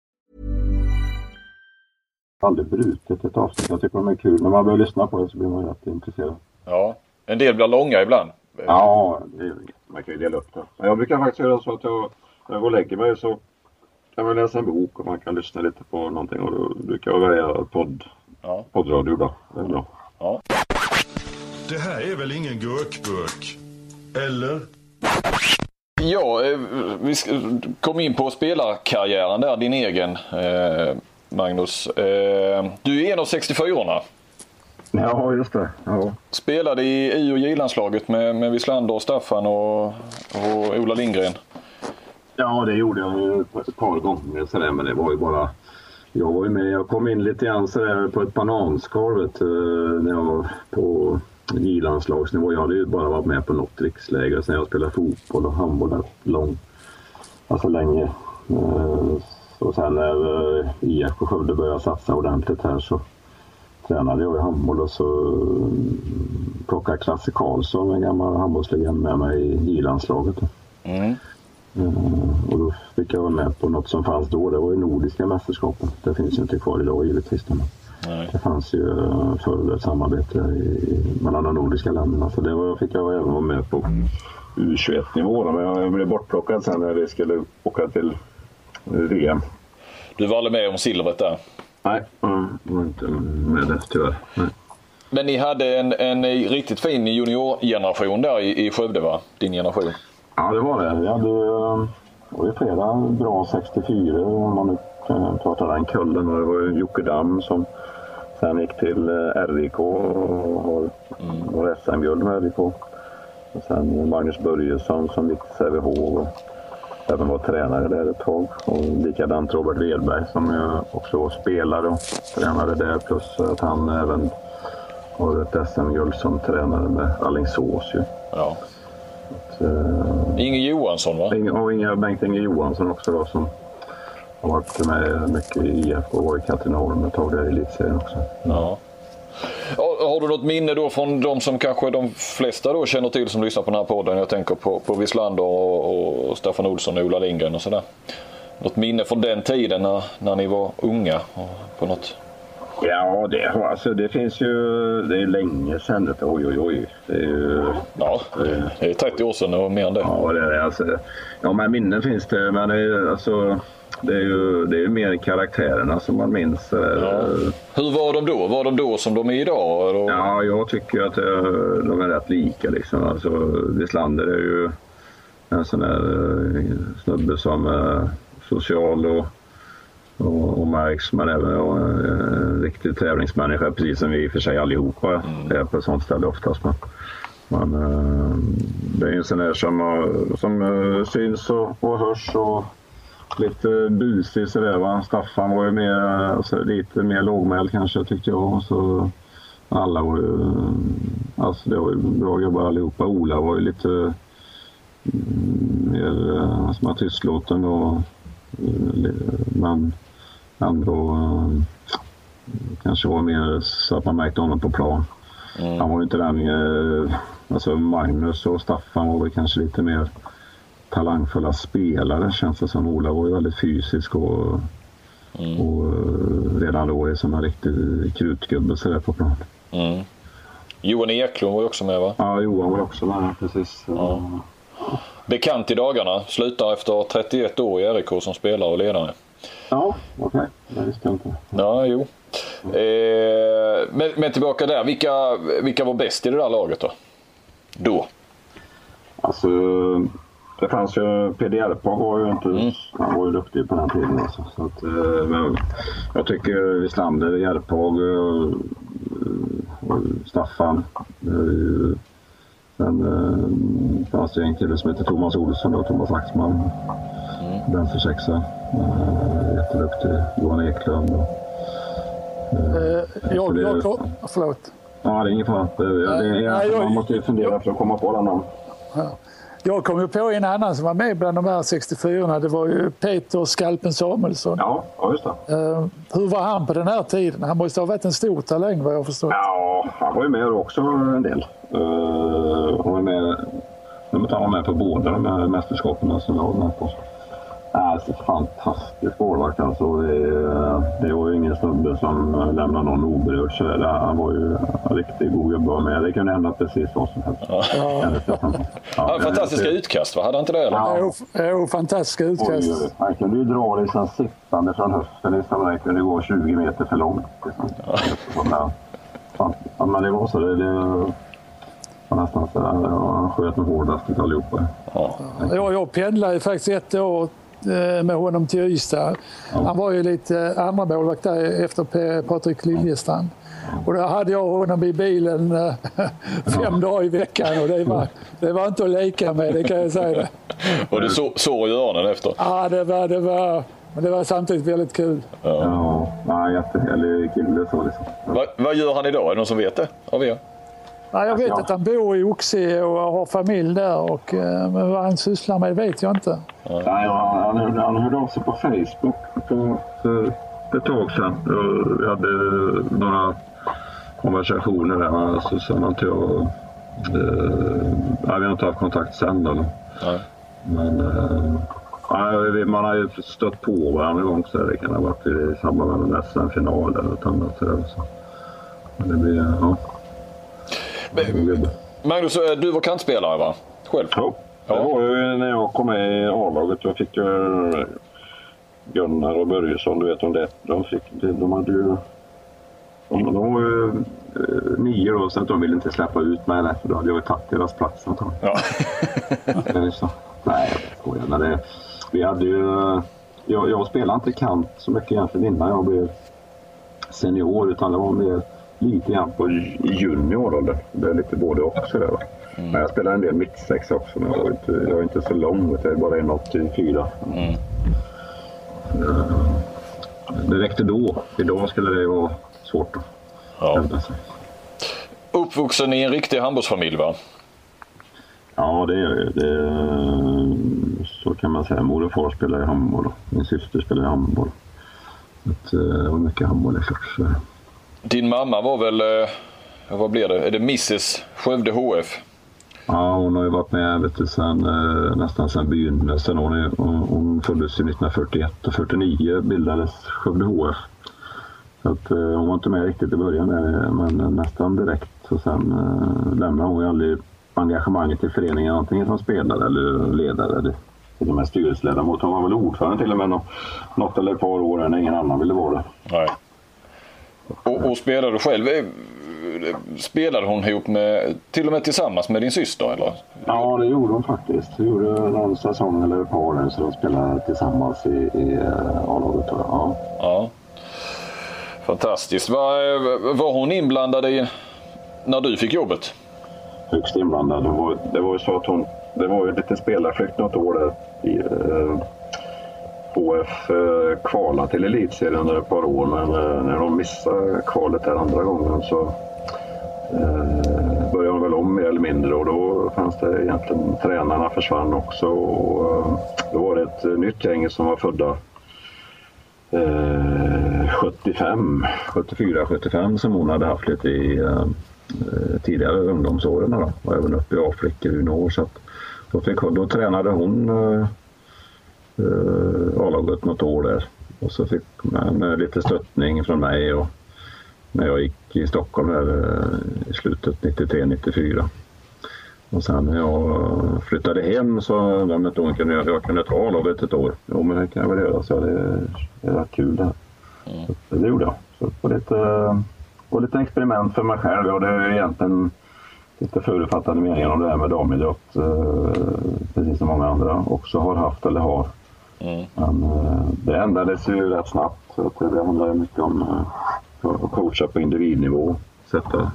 aldrig brutit ett avsnitt. Jag tycker de är kul. När man börjar lyssna på det så blir man rätt intresserad. Ja, en del blir långa ibland. Ja, det, man kan ju dela upp det. Men jag brukar faktiskt göra så att jag, när jag går och lägger mig så kan man läsa en bok och man kan lyssna lite på någonting och då brukar jag välja podd, ja. poddradio då. Det är bra. Ja. Det här är väl ingen gurkburk? Eller? Ja, eh, vi kom in på spelarkarriären där, din egen. Eh, Magnus. Eh, du är en av 64orna. Ja, just det. Ja. Spelade i I och J-landslaget med, med Wislander och Staffan och, och Ola Lindgren. Ja, det gjorde jag ett par gånger sådär, men det var ju bara... Jag var ju med, jag kom in lite grann sådär på ett bananskal när jag var på J-landslagsnivå. Jag hade ju bara varit med på något riksläger sen jag spelade fotboll och handboll lång, alltså länge. Eh, och sen när eh, IFK Skövde började satsa ordentligt här så tränade jag i handboll och så mm, plockade Klasse Karlsson, en gammal handbollslegend, med mig i J-landslaget. Mm. Uh, och då fick jag vara med på något som fanns då. Det var ju Nordiska mästerskapen. Det finns ju inte kvar idag givetvis. Men det fanns ju uh, förr ett samarbete i, mellan de nordiska länderna. Så det var, fick jag även vara med på U21-nivå. Men jag blev bortplockad sen när vi skulle åka till VM. Du var aldrig med om silvret där? Nej, jag var inte med där tyvärr. Nej. Men ni hade en, en riktigt fin juniorgeneration där i, i Skövde va? Din generation? Ja det var det. Vi hade det var ju flera bra 64 om man nu pratar den kullen. Det var ju Jocke Damm som sen gick till eh, RIK och har mm. SM-guld med RIK. Och sen Magnus Börjesson som gick till Sävehof. Även var tränare där ett tag. Och likadant Robert Wedberg som också var spelare och tränare där. Plus att han även har ett SM-guld som tränare med Alingsås ju. Ja. Att, uh, Inge Johansson va? Inge, och Inge, Bengt-Inge Johansson också då som har varit med mycket i IFK och var i Katrineholm ett tag där i elitserien också. Ja. Har du något minne då från de som kanske de flesta då känner till som lyssnar på den här podden? Jag tänker på, på Wislander och, och Staffan Olsson och Ola Lindgren och sådär. Något minne från den tiden när, när ni var unga? på något? Ja, det, har- alltså, det finns ju... Det är länge sedan. Det, oj, oj, oj. Det är ju... Ja, det är 30 år sedan och mer än det. Ja, det är. Alltså, ja, men minnen finns det. Men det är, alltså, det är ju det är ju mer karaktärerna som man minns. eh, Hur var de då? Var de då som de är idag? Eller? Ja, jag tycker att eh, de är rätt lika. Liksom. Alltså, Wislander är ju en sån där eh, snubbe som är social och, och, och märks. Men även ja, en riktig tävlingsmänniska, precis som vi i och för sig allihopa är på ett sånt ställe oftast. Men, men det är en sån där som, som syns och, och hörs och lite busig sådär. Va? Staffan var ju mer, alltså, lite mer lågmäld kanske tyckte jag. Så, alla var ju, alltså det var ju bra gubbar allihopa. Ola var ju lite mm, mer eh, man, tystlåten och eh, men ändå eh, kanske var mer så att man märkte honom på plan. Han var ju inte den, eh, alltså Magnus och Staffan var väl kanske lite mer talangfulla spelare känns det som. Ola var ju väldigt fysisk och, och eh, redan då är som en riktig krutgubbe sådär på plan. Mm. Johan Eklund var ju också med va? Ja, Johan var också med precis. Bekant i dagarna. Slutar efter 31 år i RIK som spelare och ledare. Ja, okej. Det visste jag inte. Ja, jo. Eh, men, men tillbaka där. Vilka, vilka var bäst i det där laget då? Då? Alltså, det fanns ju PDR-Pag var ju inte, han var ju duktig på den tiden alltså. Så att, eh, men jag tycker Wislander, Järpag och, och Staffan. eh, Sen eh, fanns det en kille som heter Thomas Olsson och Thomas Axman. Vänstersexa. Eh, jätteduktig. Johan Eklund. Och, Eh, jag, det- jag, förlåt. ja, det är ingen fara. Man måste ju fundera för att komma på alla namn. Jag kom ju på en annan som var med bland de här 64 Det var ju Peter Skalpen Samuelsson. Ja, just det. Eh, hur var han på den här tiden? Han måste ha varit en stor talang vad jag förstår. Ja, han var ju med också en del. Uh, han var med, han var med på båda de här mästerskapen som jag var med på. Alltså fantastisk målvakt alltså. Det, det var ju ingen snubbe som lämnade någon oberörd. så där. Han var ju en riktigt god gubbe med. Det kunde hända precis vad som helst. Han Ja, hade fantastiska det- utkast va? Hade han inte det? Eller? Ja. Jo, jo, fantastiska utkast. oj. Han kunde ju dra liksom sittande från höften liksom. Det kunde gå 20 meter för långt. Liksom. Ja. Ja, men det var så. Det, det var nästan så där. Ja, Han sköt med hårdast utav allihopa. Jag, jag pendlade ju faktiskt ett år med honom till Ystad. Han var ju lite andra målvakt där efter Patrik Liljestrand. Och då hade jag honom i bilen eh, fem dagar i veckan och det var, det var inte att leka med, det kan jag säga. Och du så, sår i öronen efter? Ja, det var, det var, men det var samtidigt väldigt kul. Ja, ja jättehärlig kille så liksom. Va, vad gör han idag? Är det någon som vet det? Av er? Ja, jag vet Ja. att han bor i Oxie och har familj där, och, eh, men vad han sysslar med vet jag inte. Nej, han, han, hörde, han hörde av sig på Facebook för ett tag sedan. Vi hade några konversationer där. va, Så sa man till jag... Eh, vi har inte haft kontakt sen då. Nej. Men eh, man har ju stött på varandra en gång. Så det kan ha varit i samband med en SM-final eller något annat. Så. Men det blir... Ja. Magnus, eh, du var kantspelare va? Själv? Ja. Det var ju när jag kom med i A-laget. Jag fick ju Gunnar och Börjesson, du vet om det. De, fick, de hade ju... De, de var ju eh, nio då, så att de ville inte släppa ut mig för då hade jag ju tagit deras plats antagligen. Ja. Så. Nej, jag skojar. Vi hade ju... Jag, jag spelade inte kant så mycket egentligen innan jag blev senior, utan det var mer lite grann på ju- junioråldern. Det är lite både och sådär. va. Men jag spelade en del mittsex också, men jag är inte, jag är inte så lång. Jag är bara 1,84. Mm. Eh, Det räckte då. Idag skulle det vara svårt att Ja. hävda sig. Uppvuxen i en riktig handbollsfamilj va? Ja, det är det. det. Så kan man säga. Mor och far spelar i handboll. Min syster spelar i handboll. Eh, Det var mycket handboll i klart. Din mamma var väl, eh, vad blir det, är det Mrs Skövde HF? Ja, hon har ju varit med vet du, sen, eh, nästan sedan begynnelsen. Hon, är, hon, hon föddes ju 1941 och 49 bildades Skövde HF. Så att, eh, hon var inte med riktigt i början men nästan direkt. Så sen eh, lämnade hon ju aldrig engagemanget i föreningen antingen som spelare eller ledare eller till och med styrelseledamot. Hon var väl ordförande till och med nå- något eller ett par år när ingen annan ville vara det. Nej. Och, och spelade du själv? eh, Spelade hon ihop med, till och med tillsammans med din syster eller? Ja, det gjorde hon faktiskt. Hon gjorde någon säsong eller ett par där, så de spelade tillsammans i, i eh, A-laget. Ja. Ja. Fantastiskt. Var, var hon inblandad i när du fick jobbet? högst inblandad. Det var, det var ju så att hon, det var ju lite spelarflykt något år där. I, eh, HF eh, kvala till elitserien under ett par år men eh, när de missade kvalet där andra gången så eh, började de väl om mer eller mindre och då fanns det egentligen, tränarna försvann också och då var det ett nytt gäng som var födda 75, 74, 75 som hon hade haft lite i tidigare ungdomsåren då, och även uppe i Afrika i några år. Så att då, fick, då tränade hon eh, A-laget något år där. Och så fick man lite stöttning från mig och när jag gick i Stockholm där, eh, i slutet 93-94. Och sen när jag flyttade hem så de om jag kunde, jag kunde ta A-laget ett år. Jo men det kan jag väl göra, så det, är rätt kul det här. Så det gjorde jag. Så var lite, var lite experiment för mig själv. Jag hade egentligen lite förutfattade meningar om det här med damidrott. Eh, precis som många andra också har haft eller har. Men eh, det ändrades ju rätt snabbt. Så att det handlar ju mycket om eh, att coacha på individnivå. Sätta.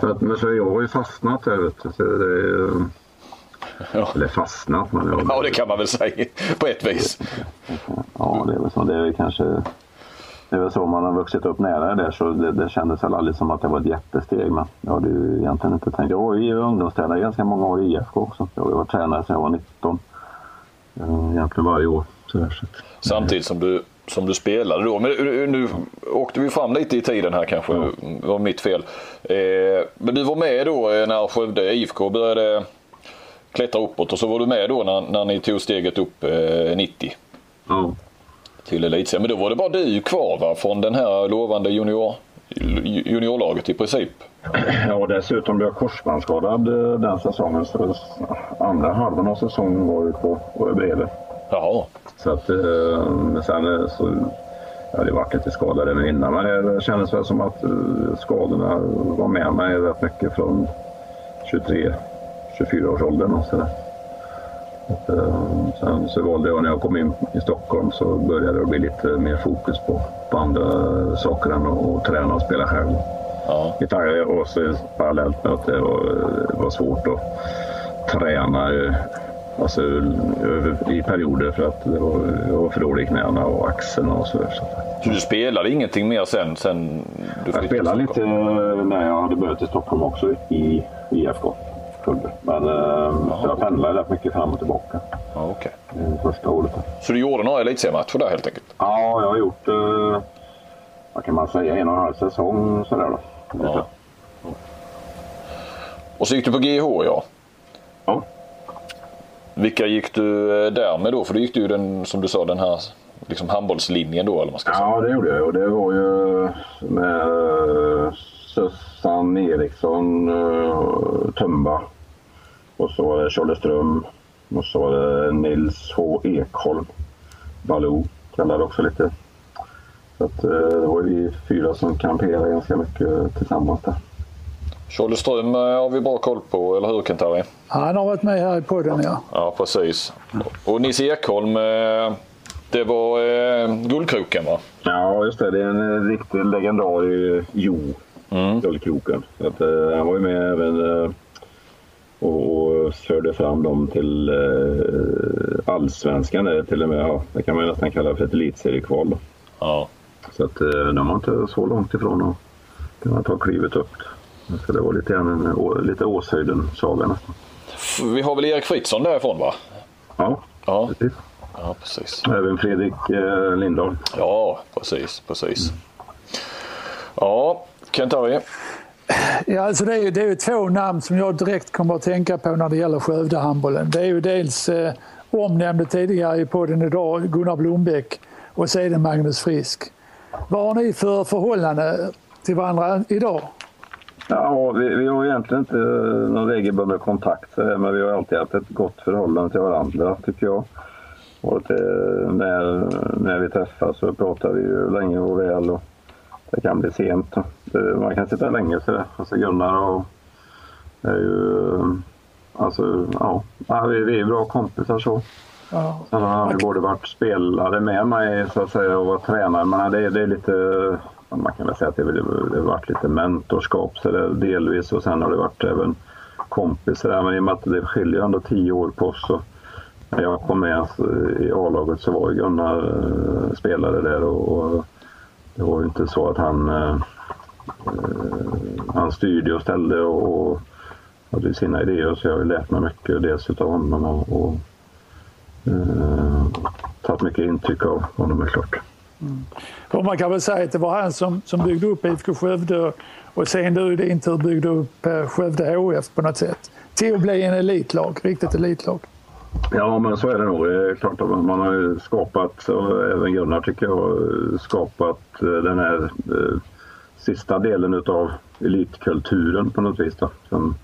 Så att, men så jag har ju fastnat där vet du. Så det är, Ja. Eller fastnat men jag, Ja, det kan man väl säga på ett vis. Ja, det är väl så. Det är väl kanske... Det är väl så man har vuxit upp nära det så det, det kändes väl aldrig som att det var ett jättesteg. Men jag hade ju egentligen inte tänkt. Jag var ju ungdomstränare ganska många år i IFK också. Jag har varit tränare sedan jag var 19. Eh, Egentligen varje år. Så Samtidigt som du, som du spelade då. Men nu- nu åkte vi fram lite i tiden här kanske. Det var mitt fel. Eh, men du var med då eh, när Skövde IFK började klättra uppåt och så var du med då när, när ni tog steget upp eh, 90 ja. till elitserien. Men då var det bara du kvar va? från den här lovande junior, juniorlaget i princip. ja, dessutom blev jag korsbandsskadad eh, den säsongen. Så andra halvan av säsongen var ju på bredvid. Jaha. Så att eh, men sen eh, så jag hade varit lite skadad även innan men det kändes väl som att skadorna var med mig rätt mycket från 23, 24 års åldern och sådär. Eh, Sen så valde jag när jag kom in i Stockholm så började det bli lite mer fokus på, på andra saker än att, träna och spela själv. Ja. Gitarr och så parallellt med att det var, var svårt att träna alltså, i perioder för att det var, jag var för dålig i knäna och axeln och så. så. Så du spelade ingenting mer sen? sen du Jag spelade lite när jag hade börjat i Stockholm också i IFK. Skövde. Men eh, så jag pendlade rätt mycket fram och tillbaka Ja, okej. eh, första året. Så du gjorde några elitseriematcher där helt enkelt? Ja, jag har gjort, eh, vad kan man säga, en och en halv säsong sådär då. Ja. Och så gick du på GH ja. Ja. Vilka gick du eh, där med då? För då gick du ju den, som du sa, den här liksom handbollslinjen då eller man ska säga. Ja, det gjorde jag. Och det var ju med eh, Sussan Eriksson, uh, Tumba. Och så var det Tjolleström. Och så var det Nils H Ekholm. Baloo kallade också lite. Så att, eh, det var ju vi fyra som kamperade ganska mycket tillsammans där. Tjolleström eh, har vi bra koll på, eller hur Kent-Harry? Han har varit med här i podden ja. Ja, precis. Och Nisse Ekholm, eh, det var Guldkroken va? Ja, just det. Det är en riktig legendar Jo, Guldkroken. Så att, han var ju med även och, förde fram dem till eh, allsvenskan. Eller till och med, ja, det kan man nästan kalla för ett elitseriekval. Ja. Så att, eh, de var inte så långt ifrån att kunna ta klivet upp. Så det var lite, grann en, lite Åshöjden-saga nästan. Vi har väl Erik Fritzson därifrån va? Ja, Ja, precis. ja precis. Även Fredrik eh, Lindahl. Ja, precis, precis. Ja, Kent-Harry. Ja, alltså det, är ju, det är ju två namn som jag direkt kommer att tänka på när det gäller Skövdehandbollen. Det är ju dels eh, omnämnde tidigare i podden idag Gunnar Blombeck och sedan Magnus Frisk. vad har ni för förhållande till varandra idag? Ja, vi, vi har egentligen inte eh, någon regelbunden kontakt men vi har alltid haft ett gott förhållande till varandra tycker jag. Och det, eh, när, när vi träffas så pratar vi ju länge och väl och det kan bli sent. Man kan sitta länge sådär. Alltså Gunnar och är ju... Alltså, ja, vi, vi är bra kompisar så. Ja. Sen har han ju både varit spelare med mig så att säga och varit tränare. Men det, det är lite... Man kan väl säga att det, det har varit lite mentorskap så det, delvis och sen har det varit även kompisar. Men i och med att det skiljer ändå tio år på oss så när jag kom med i A-laget så var Gunnar eh, spelare där och, och det var ju inte så att han, eh, han styrde och ställde och, och hade sina idéer så jag har lärt mig mycket dels utav honom och, och eh, tagit mycket intryck av honom är klart. Mm. Och man kan väl säga att det var han som, som byggde upp IFK Skövde och sen du i din tur byggde upp eh, Skövde HF på något sätt till att bli en elitlag, riktigt elitlag. Ja, men så är det nog. Det är klart att man har skapat, och även Gunnar tycker jag, skapat eh, den här eh, sista delen utav elitkulturen på något vis. Då, som,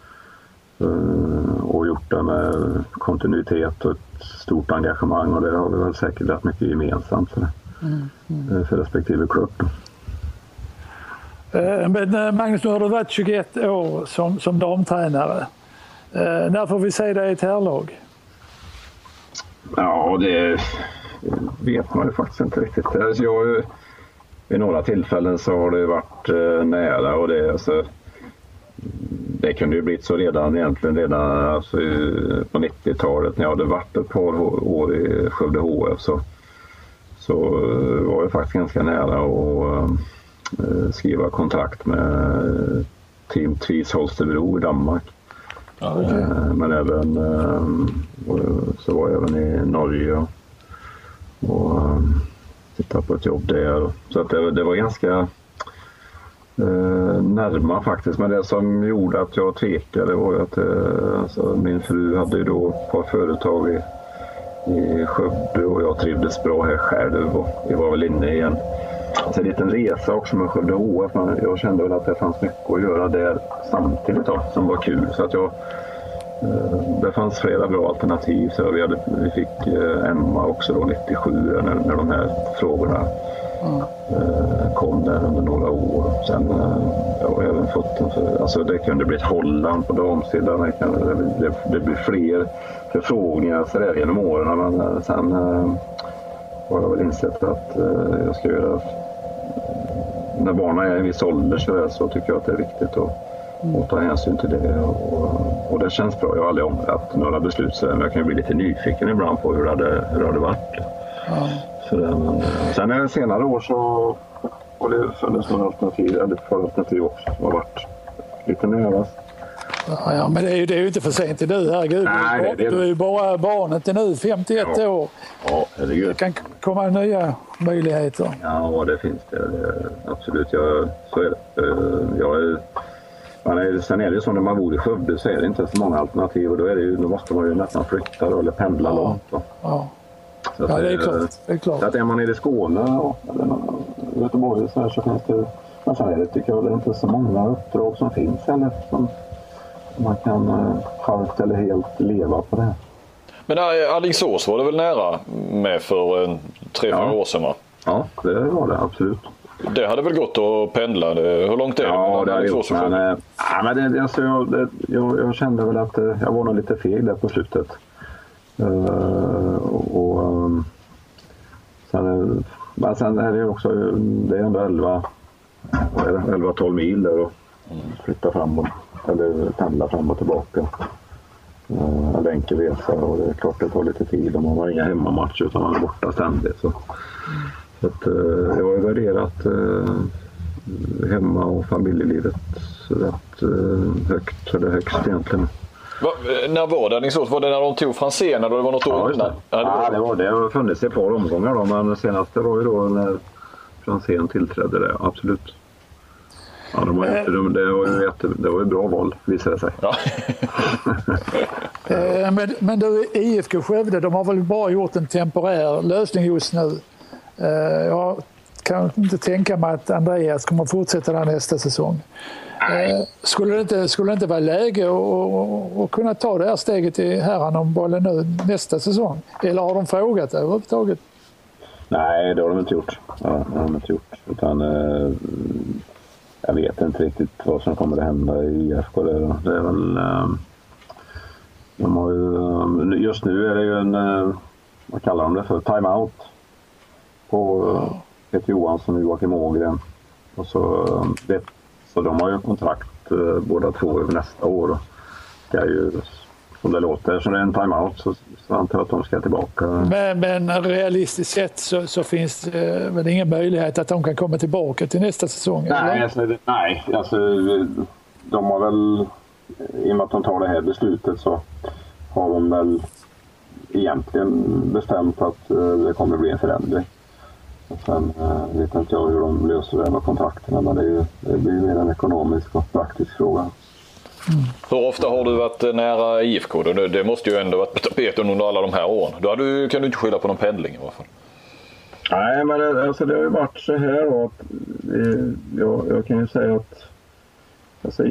eh, och gjort det med kontinuitet och ett stort engagemang och det har vi väl säkert haft mycket gemensamt för, mm, mm. För respektive klubb. Men Magnus, nu har du varit 21 år som, som damtränare. När får vi se dig i ett herrlag? Ja, det vet man ju faktiskt inte riktigt. Alltså jag, vid några tillfällen så har det varit eh, nära och det, alltså, det kunde ju blivit så redan egentligen redan alltså, på 90-talet när jag hade varit ett par år i Skövde HF så, så eh, var jag faktiskt ganska nära att eh, skriva kontrakt med Team Tvis Holstebro i Danmark. Ja, eh, men även eh, så var jag även i Norge och, eh, tittade på ett jobb där. Så att det, det var ganska närma faktiskt. Men det som gjorde att jag tvekade var att alltså, min fru hade ju då ett par företag i, i Skövde och jag trivdes bra här själv och vi var väl inne i en, alltså, en liten resa också med Skövde HF. Men jag kände väl att det fanns mycket att göra där samtidigt då, som var kul. Så att jag eh, det fanns flera bra alternativ. Så vi, hade, vi fick eh, Emma också då 97 när, när de här frågorna mm. kom där under några år. Sen jag har även fått alltså det kunde bli ett Holland på damsidan. Det, det, det blir fler förfrågningar så där genom åren. Men sen har jag väl insett att jag ska göra när barnen är i en viss ålder så, där, så tycker jag att det är viktigt att och ta hänsyn till det. Och, och det känns bra. Jag har aldrig ångrat några beslut så men jag kan bli lite nyfiken ibland på hur det hade, hur det hade varit. Ja. Så det, men, eh, sen senare år så har det funnits några alternativ, eller ett par alternativ också som har varit lite nära. Ja, ja, men det är, ju, det är ju inte för sent nu, herregud. Nej, det är du är ju bara barnet är nu 51 ja. år. Ja, herregud. Det kan komma nya möjligheter. Ja, det finns det. det absolut, jag, så är det. Eh, jag är men sen är det ju så när man bor i Skövde så är det inte så många alternativ och då, är det ju, då måste man ju nästan flytta då, eller pendla ja. långt. Då. Ja. Så ja, det är klart. Det är klart. Så att är man nere i Skåne eller Göteborg så, här, så finns det men sen är det, tycker jag, det är inte så många uppdrag som finns heller som man kan eh, halvt eller helt leva på det. Men äh, Alingsås var det väl nära med för en, tre, fyra år sedan va? Ja, det var det absolut. Det hade väl gått att pendla? Hur långt är det? Ja, det hade gjort. Men, äh, men det, alltså, jag, det, jag, jag, kände väl att jag var nog lite feg där på slutet. Uh, och, um, sen, men sen är det också, det är ändå 11, 11-12 mil där och flytta fram och, eller pendla fram och tillbaka. En enkel resa och det är klart det tar lite tid och man har inga hemmamatcher utan man är borta ständigt. Så. Så att, eh, jag har värderat eh, hemma och familjelivet rätt eh, högt, eller högst egentligen. Va, när var det Alingsås? Var det när de tog Franzén eller det var något ja, år innan? Ja, det var, ja, det var det. Det har funnits ett par omgångar då, men senaste var ju då när Franzén tillträdde det, absolut. Ja, de var jätte, de, det, var ju jätte, det var ju bra val visade det sig. Ja. men, men du, IFK Skövde, de har väl bara gjort en temporär lösning just nu. Eh, jag kan inte tänka mig att Andreas kommer fortsätta där nästa säsong. Eh, skulle, det inte, skulle det inte vara läge att kunna ta det här steget i herrarna om bollen nu nästa säsong? Eller har de frågat överhuvudtaget? Nej, det har de inte gjort. Ja, det har de inte gjort. Utan, eh, jag vet inte riktigt vad som kommer att hända i IFK. Det, det är väl... Ehm, de har ju, ehm, just nu är det ju en, eh, vad kallar de det för, timeout. På eh, Peter Johansson och Joakim Ågren. Och så, ehm, det, så de har ju kontrakt eh, båda två över nästa år. Ska ju, som det låter, så det är en timeout så, så antar jag att de ska tillbaka. Men, men realistiskt sett så, så finns det väl ingen möjlighet att de kan komma tillbaka till nästa säsong? Nej, alltså, nej alltså, de har väl i och med att de tar det här beslutet så har de väl egentligen bestämt att eh, det kommer bli en förändring. Sen eh, vet inte jag hur de löser det med kontrakterna men det, är ju, det blir mer en ekonomisk och praktisk fråga. Mm. Hur ofta har du varit eh, nära IFK? Det, det måste ju ändå varit på tapeten under alla de här åren. Då du, kan du inte skylla på någon pendling i alla fall. Nej, men det, alltså det har ju varit så här då att jag, jag kan ju säga att alltså,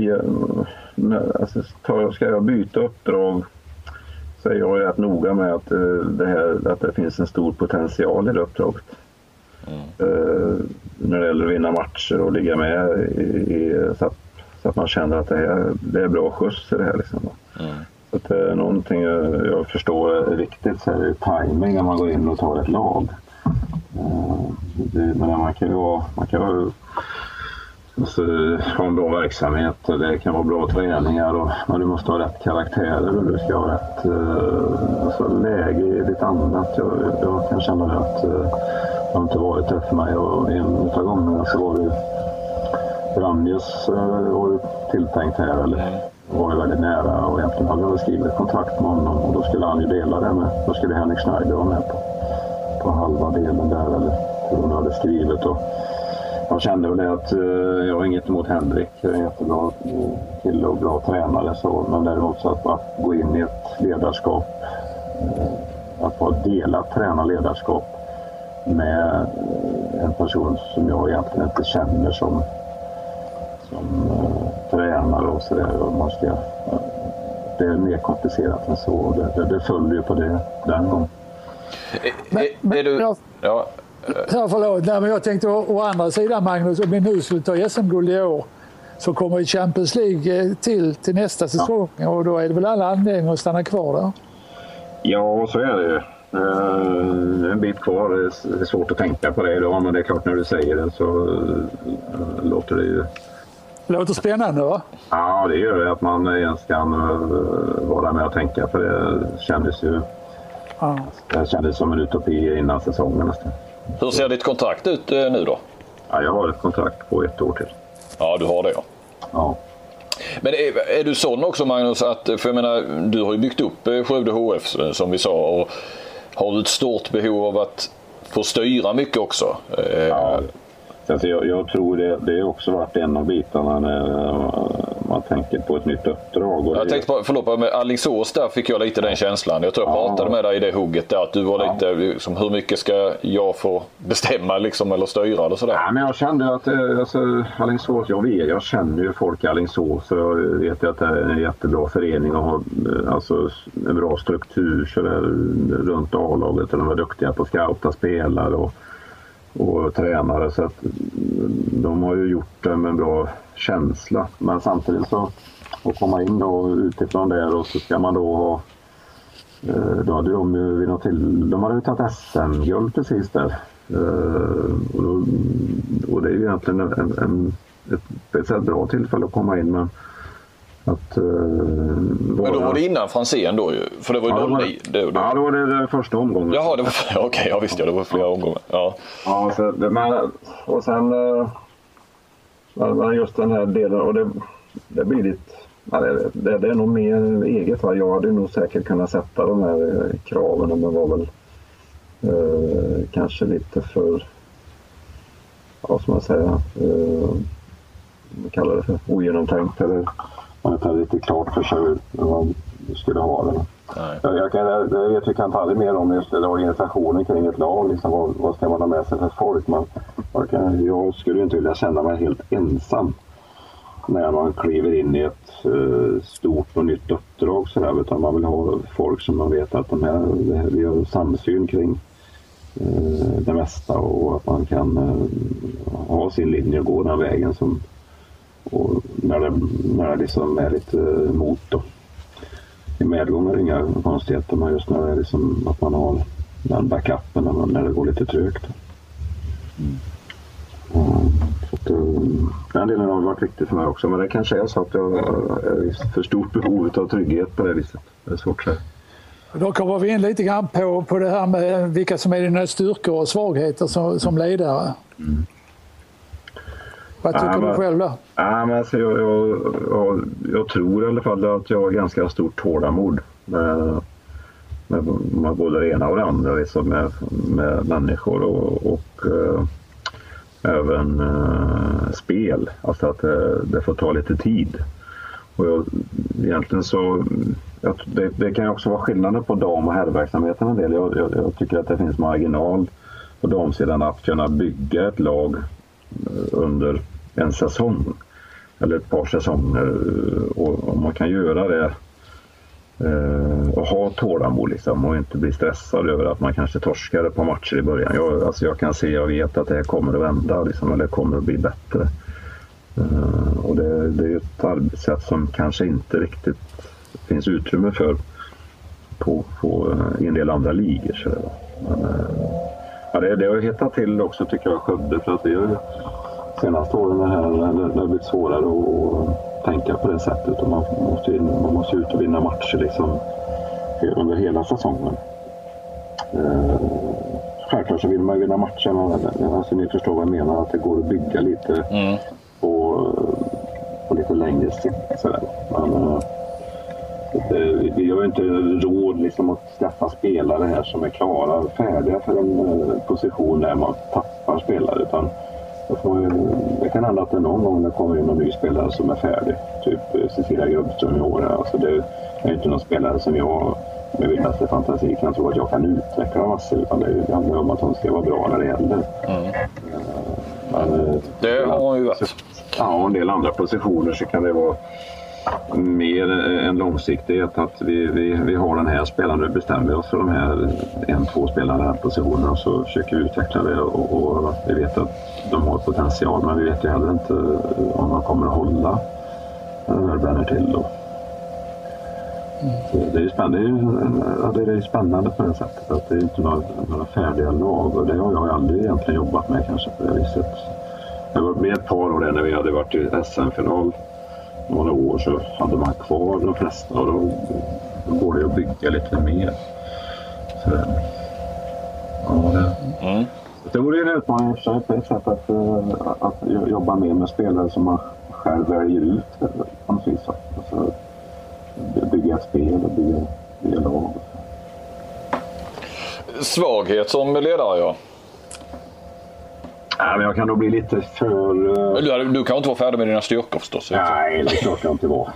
alltså, ska jag byta uppdrag så är jag rätt noga med att, eh, det, här, att det finns en stor potential i det uppdraget. Mm. Uh, när det gäller att vinna matcher och ligga med i, i, så, att, så, att, man känner att det, här, det är bra skjuts i det här. Liksom. Mm. Så att det är någonting jag, jag förstår är viktigt så är det timing när man går in och tar ett lag. Uh, det, men man kan ju vara, man kan vara Alltså, ha en bra verksamhet och det kan vara bra träningar och, men du måste ha rätt karaktärer och du ska ha rätt uh, alltså, läge i ditt annat. Jag, jag kan känna att uh, det har inte varit det för mig och en av gångerna så var det Ramjes uh, var ju tilltänkt här eller var ju väldigt nära och egentligen hade jag skrivit kontrakt med honom och då skulle han ju dela det med, då skulle Henrik Schneider vara med på, på halva delen där eller hur hon hade skrivit. Och, jag kände väl att eh, jag har inget emot Henrik. Jag är en jättebra kille och bra tränare. Så, men däremot så att, att gå in i ett ledarskap, eh, att få delat tränarledarskap med eh, en person som jag egentligen inte känner som, som tränare och sådär. det är mer komplicerat än så. Det, det, det följer på det den gången. Men, men, är du, ja, Ja, förlåt. Nej, men jag tänkte å, å andra sidan Magnus, om vi nu skulle ta SM-guld i år så kommer Champions League eh, till till nästa säsong ja. och då är det väl alla anledningar att stanna kvar där? Ja, så är det ju. Uh, en bit kvar. Det är svårt att tänka på det idag men det är klart när du säger det så uh, låter det ju... Låter spännande va? Ja, det gör det att man ens kan uh, vara med och tänka för det kändes ju... Ja. Det kändes som en utopi innan säsongen nästan. Hur ser ditt kontrakt ut eh, nu då? Ja, jag har ett kontrakt på ett år till. Ja, du har det ja. Ja. Men är, är, du sån också Magnus att, för jag menar, du har ju byggt upp eh, Skövde HF eh, som vi sa och har du ett stort behov av att få styra mycket också? Ja, alltså jag, jag tror det, det har också varit en av bitarna när man tänker på ett nytt uppdrag. jag det... tänkte på, förlåt, med Alingsås där fick jag lite den känslan. Jag tror jag pratade med dig i det hugget där att du var ja. lite liksom, hur mycket ska jag få bestämma liksom, eller styra eller sådär? Ja, men jag kände att eh, alltså, Alingsås, jag vet, jag känner ju folk i Alingsås och jag vet att det är en jättebra förening och har eh, alltså, en bra struktur så där, runt A-laget och de är duktiga på att scouta spelare. Och, och tränare så att mm, de har ju gjort det med en bra känsla. Men samtidigt så att komma in då utifrån där och så ska man då ha eh, då hade de ju vid något till, de hade ju tagit SM-guld precis där. Eh, och, då, och det är ju egentligen en, en, ett, ett bra tillfälle att komma in men att, uh, Men då var det innan Franzén då ju? För det var ju ja, 09. Det, det, ja, då var det den första omgången. Jaha, det var, okej, okay, ja, visst ja, det var flera omgångar. Ja, ja så, men, och sen uh, just den här delen och det, det blir lite det, det, det, är nog mer eget. Va? Jag hade nog säkert kunnat sätta de här eh, kraven men var väl eh, kanske lite för, vad ska man säga, eh, vad kallar det för, ogenomtänkt eller inte hade riktigt klart för sig skulle ha det. Jag, jag, kan, jag vet vi kan ta mer om just det, organisationen kring ett lag. Liksom, vad, vad ska man ha med sig för folk? Man, jag, kan, jag skulle inte vilja känna mig helt ensam när man kliver in i ett uh, stort och nytt uppdrag. Så där, utan man vill ha folk som man vet att de här, vi har samsyn kring uh, det mesta och att man kan uh, ha sin linje och gå den vägen som, och när det, när det liksom är lite mot. Då. I medgång är det inga konstigheter men just när det är liksom att man har den backupen när, man, när det går lite trögt. Mm. Så att, den delen har varit viktig för mig också men det kanske är så att jag är för stort behov av trygghet på det viset. Det är svårt att säga. Då kommer vi in lite grann på, på det här med vilka som är dina styrkor och svagheter som, som ledare. Mm. Vad tycker ja, men, du själv då? Ja, men alltså, jag, jag, jag, jag, tror i alla fall att jag har ganska stort tålamod med, med, med både det ena och det andra. Liksom med, med människor och, och äh, även äh, spel. Alltså att det, det, får ta lite tid. Och jag, egentligen så det, det, kan ju också vara skillnaden på dam och herrverksamheten en del. Jag, tycker att det finns marginal på damsidan att kunna bygga ett lag under en säsong eller ett par säsonger och om man kan göra det eh, och ha tålamod liksom och inte bli stressad över att man kanske torskar ett par matcher i början. Jag, alltså jag kan se, jag vet att det här kommer att vända liksom, eller kommer att bli bättre. Eh, och det, det är ett arbetssätt som kanske inte riktigt finns utrymme för på, på, eh, i en del andra ligor. Så, men, Ja, det, det har hettat till också tycker jag, Skövde. För att vi har senaste åren här, det har blivit svårare att tänka på det sättet. Och man måste, man måste ut och vinna matcher liksom, under hela säsongen. Eh, självklart så vill man vinna matcherna. Alltså, ni förstår vad jag menar, att det går att bygga lite mm. på, på lite längre sikt. Sådär. Men, eh, vi har inte råd liksom att skaffa spelare här som är klara, färdiga för en eh, position där man tappar spelare. Utan det kan hända att det någon gång det kommer in någon ny spelare som är färdig. Typ eh, Cecilia Grubbström i år. Alltså det är inte någon spelare som jag med vildaste fantasi kan tro att jag kan utveckla massor. Utan det handlar om att hon ska vara bra när det gäller. Mm. Eh, men, det har hon ju varit. Ja, och en del andra positioner så kan det vara mer en långsiktighet att vi, vi, vi har den här spelaren, nu bestämmer vi oss för de här en, två spelarna här positionerna och så försöker vi utveckla det och, och, vi vet att de har potential men vi vet ju heller inte eh, om de kommer att hålla när det bränner till. Då. Det är ju spännande, det är spännande på det sättet att det är inte några, några färdiga lag och det har jag aldrig egentligen jobbat med kanske på det viset. Jag var med ett par år när vi hade varit i SM-final några år så hade man kvar de flesta och då, då går det att bygga lite mer. Så, ja, det, mm. det vore en utmaning i på ett sätt att, eh, att jobba mer med spelare som man själv väljer ut på något vis. Alltså, bygga ett spel och bygga, bygga lag. Svaghet som ledare ja. Nej, men jag kan nog bli lite för... Uh... Du, du kan inte vara färdig med dina styrkor förstås? Nej, det är klart jag inte var.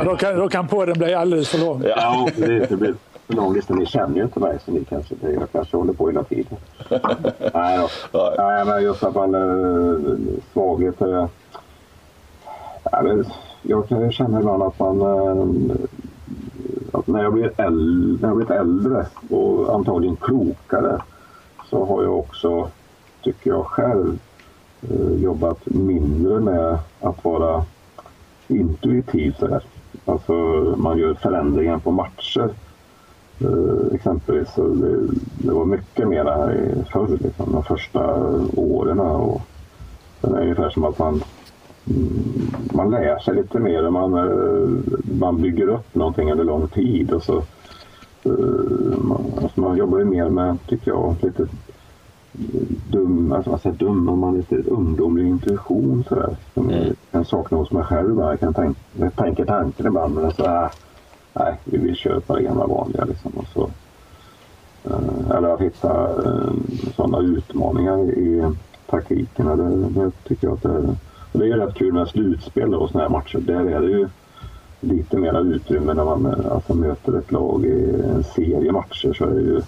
då, kan, då kan podden bli alldeles för lång. Ja, det, det blir för lång lista. Ni känner ju inte mig så ni kanske, jag kanske håller på hela tiden. Nej, då. Nej, men just i alla fall uh, svaghet. Uh, jag kan känna ibland att man uh, att när jag blir äldre, när jag blivit äldre och antagligen klokare så har jag också tycker jag själv, eh, jobbat mindre med att vara intuitiv. Sådär. Alltså man gör förändringar på matcher. Eh, exempelvis. Så det, det var mycket mer förr, liksom, de första åren. Och det är ungefär som att man, mm, man lär sig lite mer. Man, eh, man bygger upp någonting under lång tid. Och så, man, alltså man jobbar ju mer med, tycker jag, lite dum, alltså man säger dum, om man lite ungdomlig intuition sådär. Som mm. kan sakna hos mig själv. Jag kan tänka, jag tänker tanken ibland men alltså, äh, nej, vi vill köpa det gamla vanliga liksom. Och så, äh, eller att hitta äh, sådana utmaningar i taktiken. Det, det tycker jag att det, och det är rätt kul med slutspel och sådana här matcher. Där är det ju lite mera utrymme när man alltså, möter ett lag i en serie matcher så är det ju eh,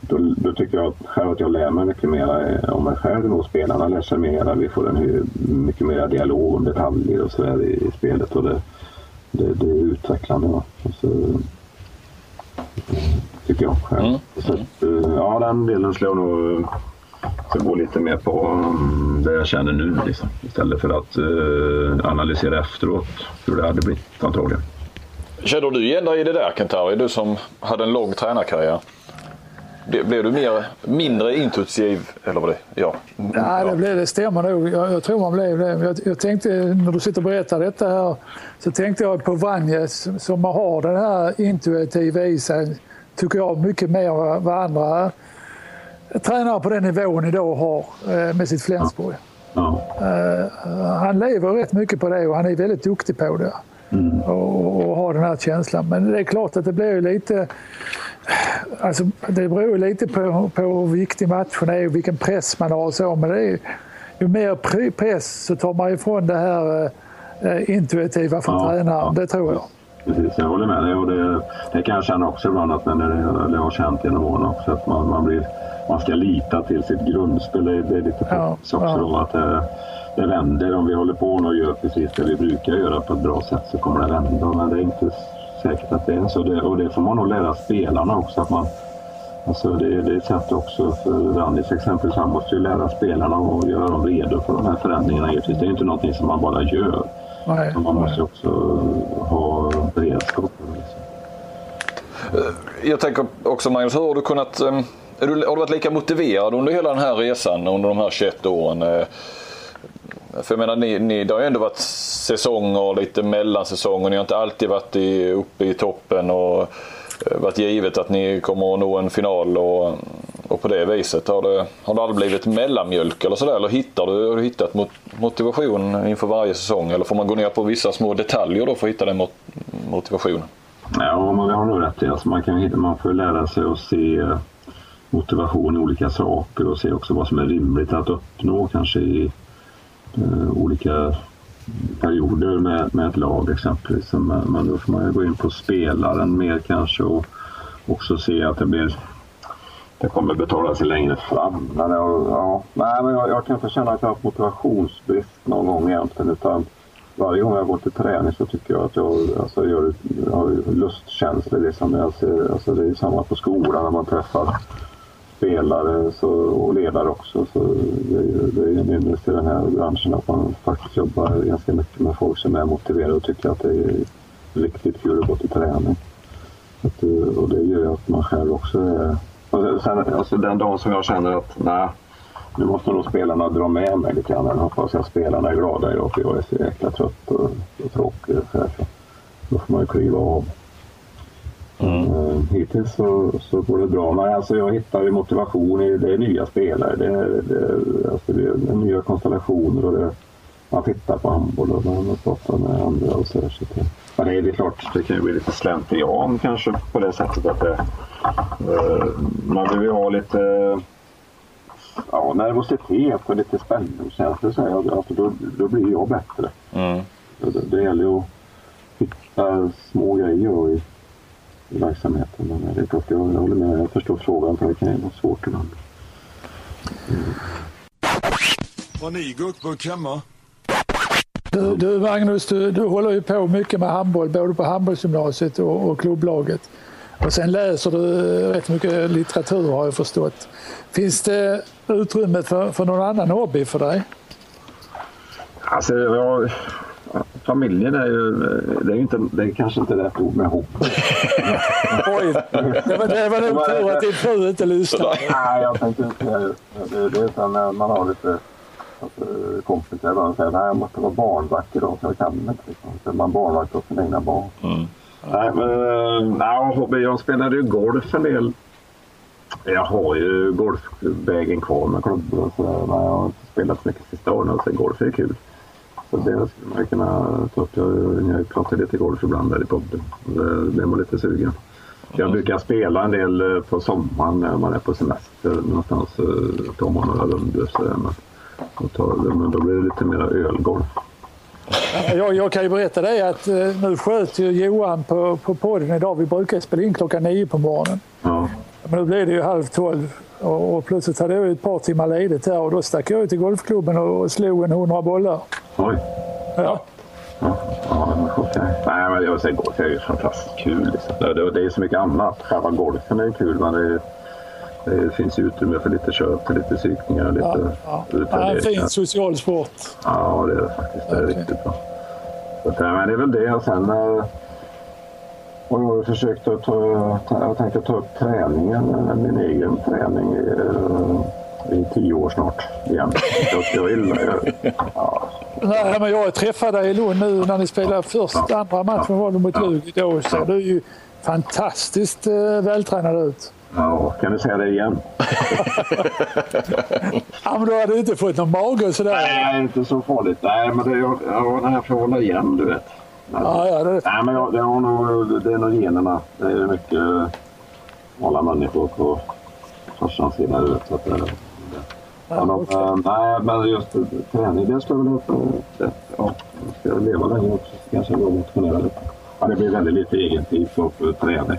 då, då, tycker jag själv att jag lär mig mycket mer om mig själv och spelarna lär sig mer. Vi får en mycket mer dialog om detaljer och sådär i, i spelet och det, det, det är utvecklande. Va? Så, tycker jag själv. Mm. Så, eh, ja, den delen jag nog ska gå lite mer på um, det jag känner nu liksom, istället för att analysera efteråt hur det hade blivit antagligen. Känner du igen dig i det där Kentari? Du som hade en lång tränarkarriär. Blev du mer, mindre intuitiv? Eller vad det ja. ja, det, blev, det stämmer nog. Jag, jag tror man blev det. Jag, jag, tänkte, när du sitter och berättar detta här, så tänkte jag på Vanjes som har den här intuitiva i sig, tycker jag, mycket mer än vad andra tränare på den nivån idag har eh, med sitt Flensburg. Ja. Uh, han lever rätt mycket på det och han är väldigt duktig på det. Mm. Och, och har den här känslan. Men det är klart att det blir lite... Alltså, det beror lite på, på hur viktig matchen är och vilken press man har och så. Men det är, ju mer press så tar man ifrån det här uh, intuitiva från ja, tränaren. Ja. Det tror jag. Precis, jag håller med dig. Och det, det kan jag känna också ibland, att när det, det har känt genom åren också, att man, man blir man ska lita till sitt grundspel. Det, det är lite ja, också då att det, det vänder. Om vi håller på och gör precis det vi brukar göra på ett bra sätt så kommer det vända. Men det är inte säkert att det är så. Det, och det får man nog lära spelarna också. Att man, alltså det, det är ett sätt också för Randis exempelvis. Han måste ju lära spelarna och göra dem redo för de här förändringarna. Det är inte någonting som man bara gör. Nej, man måste nej. också ha beredskap. Jag tänker också Magnus, hur har du kunnat um har du varit lika motiverad under hela den här resan, under de här 21 åren? För jag menar, ni, ni, det har ju ändå varit säsonger och lite mellansäsonger. Ni har inte alltid varit i, uppe i toppen och eh, varit givet att ni kommer att nå en final och, och på det viset. Har det, har det aldrig blivit mellanmjölk eller sådär? Eller hittar du, har du hittat motivation inför varje säsong? Eller får man gå ner på vissa små detaljer då för att hitta den motivationen? Ja, men det har nog rätt i. Alltså man, kan, man får lära sig att se eh, motivation i olika saker och se också vad som är rimligt att uppnå kanske i Eh, olika perioder med, med ett lag exempelvis. Men då får man gå in på spelaren mer kanske och också se att det blir det kommer betala sig längre fram. Men jag, ja, nej, men jag, jag kan inte känna att jag har haft motivationsbrist någon gång egentligen. Utan varje gång jag går till träning så tycker jag att jag, alltså, gör, jag har lustkänslor. Liksom. Jag ser, alltså, det är samma på skolan när man träffar spelare så, och ledare också. Så det, är, det är en ynnest i den här branschen att man faktiskt jobbar ganska mycket med folk som är motiverade och tycker att det är riktigt kul att gå till träning. Att, och det gör ju att man själv också är... Och sen, alltså den dagen som jag känner att nej, nu måste nog spelarna dra med mig lite grann. Hoppas jag spelarna är glada idag för jag är så jäkla trött och, och tråkig. Så, här, så då får man ju kliva av. Mm. Hittills så, så går det bra. Men alltså jag hittar ju motivation i det är nya spelare. Det är, det, alltså det är nya konstellationer och det, man tittar på handboll och man pratar med andra och så. så det, men det är, klart, det kan ju bli lite slentrian kanske på det sättet att det, eh, man behöver ju ha lite ja, nervositet och lite spänningskänslor. Så jag, alltså, då, då blir jag bättre. Mm. Det, det gäller ju att hitta små grejer i, i verksamheten. Men det är klart, jag, jag håller med. Jag förstår frågan för det kan vara svårt ibland. Mm. Har ni guckburk hemma? Du, du Magnus, du, du håller ju på mycket med handboll, både på handbollsgymnasiet och, och klubblaget. Och sen läser du rätt mycket litteratur har jag förstått. Finns det utrymme för, för någon annan hobby för dig? Alltså, jag, familjen är ju, det är, inte, det är kanske inte rätt ord med hobby. Oj, det var, det var nog tur att din fru inte lyssnade. Nej, jag tänkte inte det. Det, det är utan när man har lite alltså, kompisar och säger att jag måste vara barnvakt idag för jag kan inte. Liksom. Så man barnvakt åt sina egna barn. Mm. Nej, men uh, nej, hobby. Jag spelade ju golf en del. Jag har ju golfvägen kvar med klubbor och sådär. Men jag har inte spelat så mycket sista åren. Så golf är kul. Så det skulle man kunna ta upp. Jag, jag pratar lite golf ibland där i podden. Det blir man lite sugen. Jag brukar spela en del eh, på sommaren när man är på semester någonstans. Tar man några rundor sådär. Men, men då blir det lite mer ölgolf. Jag, jag kan ju berätta det att eh, nu sköt ju Johan på, på podden idag. Vi brukar spela in klockan nio på morgonen. Ja. Men nu blev det ju halv tolv och, och plötsligt hade jag ett par timmar ledigt här och då stack jag ut till golfklubben och, och slog en hundra bollar. Oj. Ja. Ja, ja. Nej, men jag säger golf är ju fantastiskt kul. Liksom. Det, det, är så mycket annat. Själva golfen är kul, men det, det finns utrymme för lite köp, lite psykningar, lite Ja, ja. Ja, en fin social sport. Ja, det är det faktiskt. Det är Okej. riktigt bra. Så, men det är väl det. Och sen har jag försökt att ta, jag tänkte ta upp träningen, min egen träning eh, i tio år snart igen. Jag, jag gillar jag, ja, Nej, men jag träffade dig i Lund nu när ni spelade första, andra matchen var mot Lugi. Då så du ju fantastiskt eh, vältränad ut. ja, kan du säga det igen? Ja, men du hade inte fått någon mage och sådär. Nej, inte så farligt. Nej, men det, jag, ja, nej, jag får hålla igen, du vet. Ja, ja, det, Nej, men det, har nog, det är nog generna. Det är mycket eh, alla människor på farsans sida. Så att, eh, ja, de, okej. eh, nej, men just träning, det ska väl... eh, Ja, ska jag leva länge också så kanske jag går och motionera lite. Ja, det blir väldigt lite egen tid för, för träning.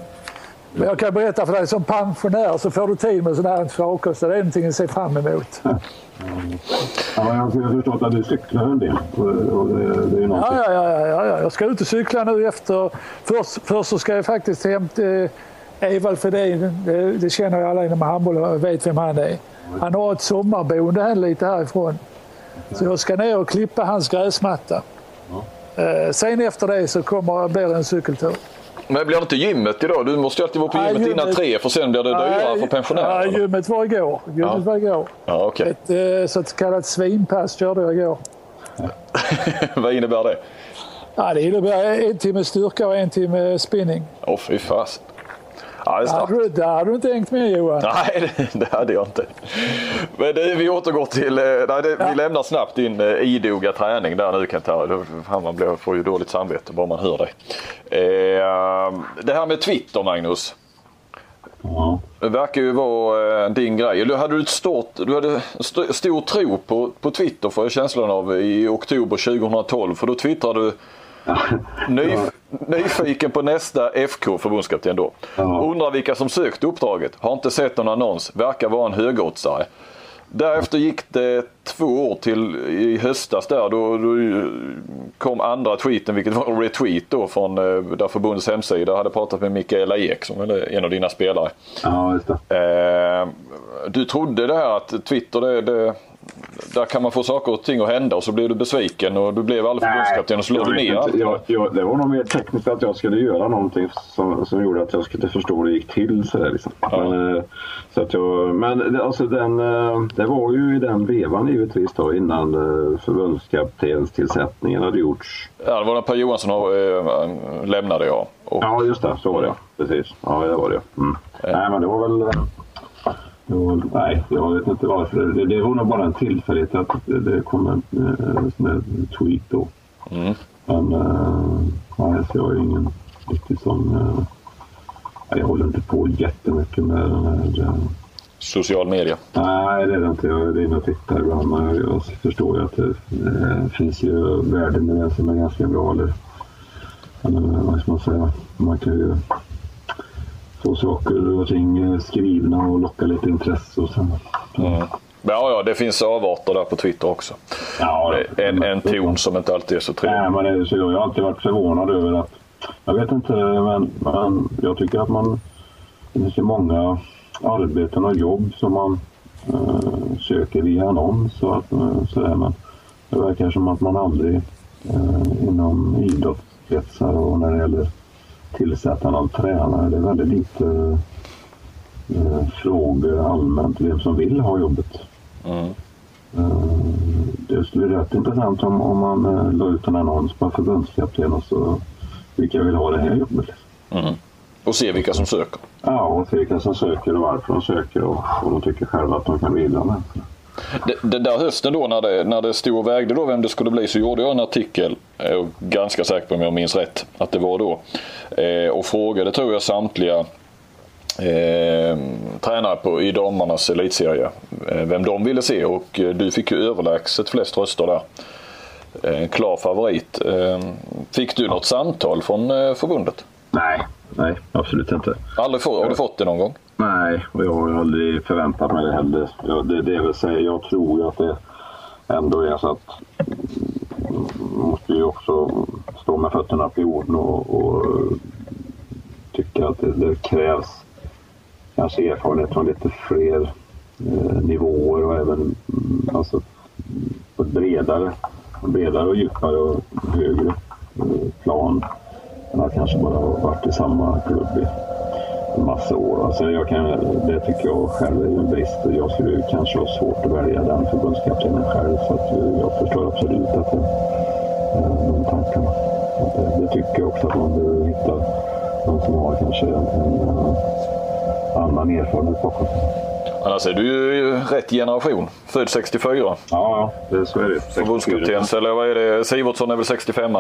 Men jag kan berätta för dig, som pensionär så får du tid med sådana här saker så det är någonting att se fram emot. Ja, jag har förstått att du cyklar en del. Och, det, det är. Ja, ja, ja, ja, ja. Jag ska ut och cykla nu efter... Först, först så ska jag faktiskt hämta eh, Evald Fredin. Det, det känner ju alla inom handboll och vet vem han är. Han har ett sommarboende här lite härifrån. Så jag ska ner och klippa hans gräsmatta. Eh, sen efter det så kommer, blir det en cykeltur. Men blir det inte gymmet idag? Du måste ju alltid vara på Nej, gymmet innan gymmet- tre för sen blir det dyrare för pensionärer. Nej, gymmet var igår. Gymmet Ja. var igår. Ja, okej. Ett eh, så kallat svinpass körde jag igår. Vad innebär det? Ja, det innebär en timme styrka och en timme spinning. Åh fy fasen. Ja, det är Det starkt. hade, du- det hade du inte hängt med Johan. Nej, det, det hade jag inte. Men det, vi återgår till, eh, nej, det, vi lämnar snabbt din eh, idoga träning där nu Kent. Fan, man blir, får ju dåligt samvete bara man hör dig. Eh, det här med Twitter Magnus. Ja. Det verkar ju vara eh, din grej. Du hade, ett stort, du hade st- stor tro på, på Twitter får jag känslan av i oktober 2012. För då twittrade du Ny, nyfiken på nästa FK förbundskapten då. Undrar vilka som sökt uppdraget. Har inte sett någon annons. Verkar vara en högoddsare. Därefter gick det två år till i höstas där. Då, då kom andra tweeten, vilket var en retweet då från eh, där förbundets hemsida hade pratat med Mikaela Ek som är en av dina spelare. ja, just det. Eh, du trodde det här att Twitter, det, det, där kan man få saker och ting att hända och så blev du besviken och du blev aldrig förbundskapten och så jag du ner allt. jag, jag, Det var nog mer tekniskt att jag skulle göra någonting som, som gjorde att jag skulle förstå hur det gick till. Så där, liksom. men, eh, så att jag, men alltså, den, eh, det var ju i den vevan givetvis då innan eh, förbundskaptenstillsättningen hade gjorts. Ja, det var när Per Johansson lämnade jag. Och, Ja, just det. Så var det. Precis. Ja, det var det. Mm. Nej, men det var väl... nej, jag vet inte varför. Det, det var nog bara en tillfällighet att det, kom en eh, sån här tweet då. Mm. Men eh, nej, så jag är ingen riktigt sån... Eh, jag håller inte på jättemycket med den här... Social media. nej, det är det inte. Jag är inne och tittar ibland. Men jag, jag förstår ju att det finns ju värden med det som är ganska bra. Eller, eller vad ska man säga? Man kan ju få saker och ting eh, skrivna och locka lite intresse. Och sen, Mm. Ja, ja, det finns avarter där på Twitter också. ja, En, en ton som inte alltid är så trevlig. Nej, men det, så jag har alltid varit förvånad över att... Jag vet inte, men, men jag tycker att man... Det finns ju många arbeten och jobb som man eh, söker via annons och att, eh, sådär, men det verkar som att man aldrig eh, inom idrottskretsar och när det gäller tillsättande av tränare, det är väldigt lite eh, frågor allmänt vem som vill ha jobbet. Mm. Eh, Det skulle bli rätt intressant om, om man eh, la ut en annons på en förbundskapten och så vilka vill ha det här jobbet. Mm. Och se vilka som söker. Ja, och se vilka som söker och varför de söker och vad de tycker själva att de kan bidra med. Det, det där hösten då när det, när det stod och vägde då vem det skulle bli så gjorde jag en artikel, jag är ganska säker på om jag minns rätt, att det var då. Eh, och frågade tror jag samtliga eh, tränare på, i damernas elitserie eh, vem de ville se och eh, du fick ju överlägset flest röster där. en klar favorit. Eh, fick du något samtal från eh, förbundet? Nej, nej absolut inte. Aldrig få, har du fått det någon gång? Nej, och jag har aldrig förväntat mig det heller. Jag, det, det vill säga, jag tror ju att det ändå är så att man måste ju också stå med fötterna på jorden och, och tycka att det, det, krävs kanske erfarenhet från lite fler eh, nivåer och även mm, alltså, på ett bredare, bredare och djupare och högre eh, plan än att kanske bara ha varit i samma klubb i massa år. Alltså jag kan, det tycker jag själv är en brist. Jag skulle kanske ha svårt att välja den förbundskaptenen själv. Så jag förstår absolut att det, de tankarna. Det, det tycker jag också att man behöver hitta någon som har kanske en, en annan erfarenhet bakom sig. Annars är du ju rätt generation. Född 64. Ja, ja det, så är det. Förbundskapten, eller vad är det? Sivertsson är väl 65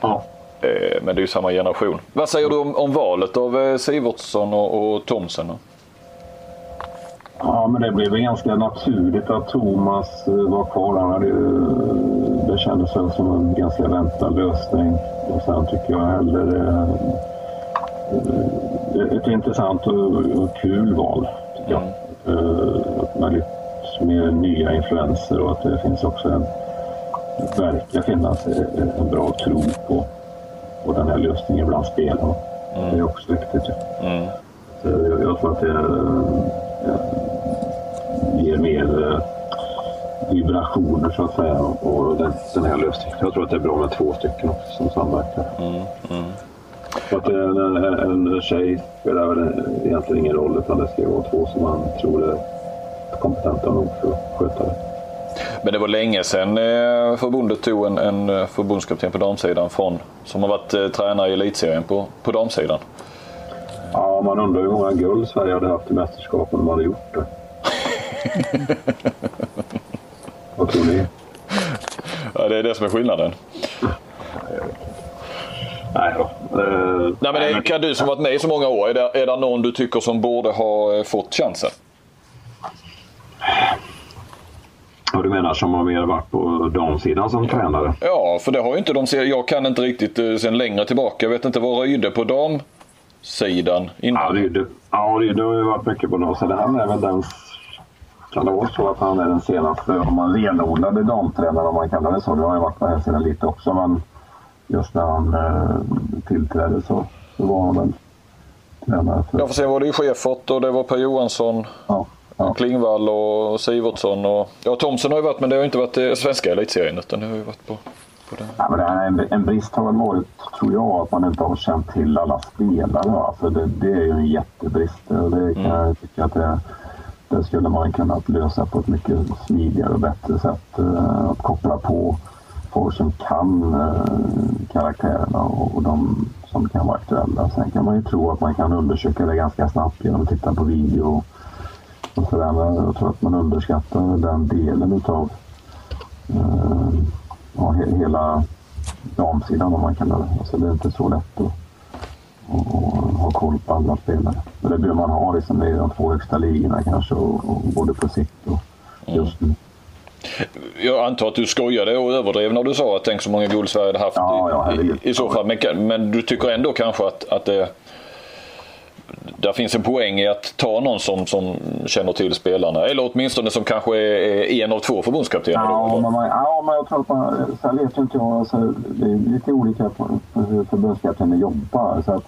Ja. Eh, men det är ju samma generation. Vad säger du om, om valet av eh, Sivertsson och, och Thomsen? Ja, men det blev väl ganska naturligt att Thomas eh, var kvar. Han hade, det kändes väl som en ganska väntad lösning. Och sen tycker jag hellre ett intressant och, och kul val, tycker jag. Mm. Med lite mer nya influenser och att det finns också en verkar finnas en bra tro på och den här lösningen bland spelarna. Mm. Det är också viktigt. Mm. Jag, jag, tror att det äh, ger mer äh, vibrationer så att säga och den, den, här lösningen. Jag tror att det är bra med två stycken också som samverkar. Mm. Mm. Så att en, en, en tjej spelar väl egentligen ingen roll utan det ska vara två som man tror är kompetenta nog för att sköta det. Men det var länge sedan eh, förbundet tog en, en eh, förbundskapten på damsidan från, som har varit eh, tränare i elitserien på, på damsidan. Ja, man undrar hur många guld Sverige hade haft i mästerskapen om man hade gjort det. Vad tror ni? Ja, det är det som är skillnaden. Nej då. Nej, men det, kan du som varit med i så många år, är det, är det någon du tycker som borde ha fått chansen? Ja, du menar som har mer varit på damsidan som tränare? Ja, för det har ju inte de Jag kan inte riktigt eh, sen längre tillbaka. Jag vet inte vad Rydde på damsidan innan. Ja, Rydde, ja, Rydde har ju varit mycket på damsidan. Han är väl den... Kan det vara så att han är den senaste, om man renodlade damtränare om man kallar det så. Det har ju varit på här sidan lite också men just när han eh, tillträdde så, så var han väl tränare för... Ja, för sen var det ju Schäfert och det var Per Johansson. Ja. Ja. Klingvall och Sivertsson och ja, Thomsen har ju varit men det har inte varit eh, svenska elitserien utan det har ju varit på, på det. Ja, men det är en, en brist har väl varit, tror jag, att man inte har känt till alla spelare. Alltså det, det är ju en jättebrist. Det kan mm. jag tycka att det, det skulle man kunna lösa på ett mycket smidigare och bättre sätt. Eh, att koppla på folk som kan eh, karaktärerna och, och de som kan vara aktuella. Sen kan man ju tro att man kan undersöka det ganska snabbt genom att titta på video och sådär. Men jag tror att man underskattar den delen utav eh, ja, he hela damsidan om man kallar det. Alltså det är inte så lätt att, att, att ha koll på alla spelare. Men det behöver man ha liksom i de två högsta ligorna kanske och, och både på sikt och just nu. Jag antar att du skojade och överdrev när du sa att tänk så många guld Sverige hade haft ja, ja, i, i, så fall. Men, men, du tycker ändå kanske att, att det där finns en poäng i att ta någon som, som känner till spelarna. Eller åtminstone som kanske är en av två förbundskaptener. Ja, men, man, ja, men jag tror att man... Sen vet inte jag. Alltså, det är lite olika på hur förbundskaptener jobbar. Så att,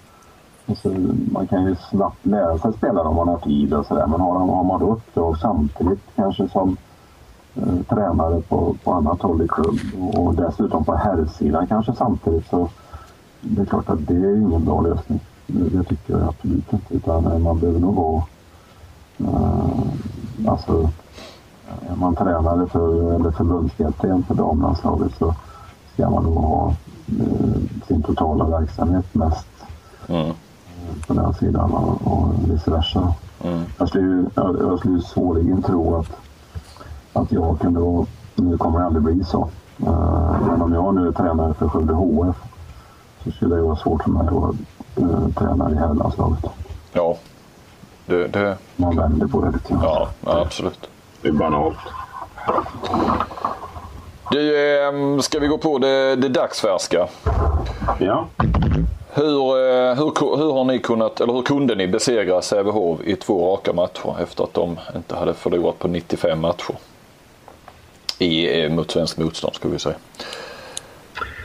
alltså, man kan ju snabbt lära sig spela om man har tid och sådär. Men har, har man då uppdrag samtidigt kanske som eh, tränare på, på annat håll i klubb och dessutom på herrsidan kanske samtidigt så det är klart att det är ingen bra lösning. Det, tycker jag absolut inte. Utan man behöver nog vara... Uh, alltså, är man tränare för, eller förbundskapten för damlandslaget så ska man nog ha uh, sin totala verksamhet mest mm. på den sidan och, och vice versa. Mm. Jag, skulle, jag, jag skulle svårligen tro att, att jag kunde vara... Nu kommer det aldrig bli så. Uh, men om jag nu är tränare för Skövde HF så skulle det vara svårt för mig att uh, tränar i herrlandslaget. Ja, det, det... Man vänder på det lite Ja, ja, absolut. Det är banalt. Du, eh, ska vi gå på det, det dagsfärska? Ja. Hur, eh, hur, hur har ni kunnat, eller hur kunde ni besegra Sävehof i två raka matcher efter att de inte hade förlorat på 95 matcher? I, eh, mot svensk motstånd ska vi säga.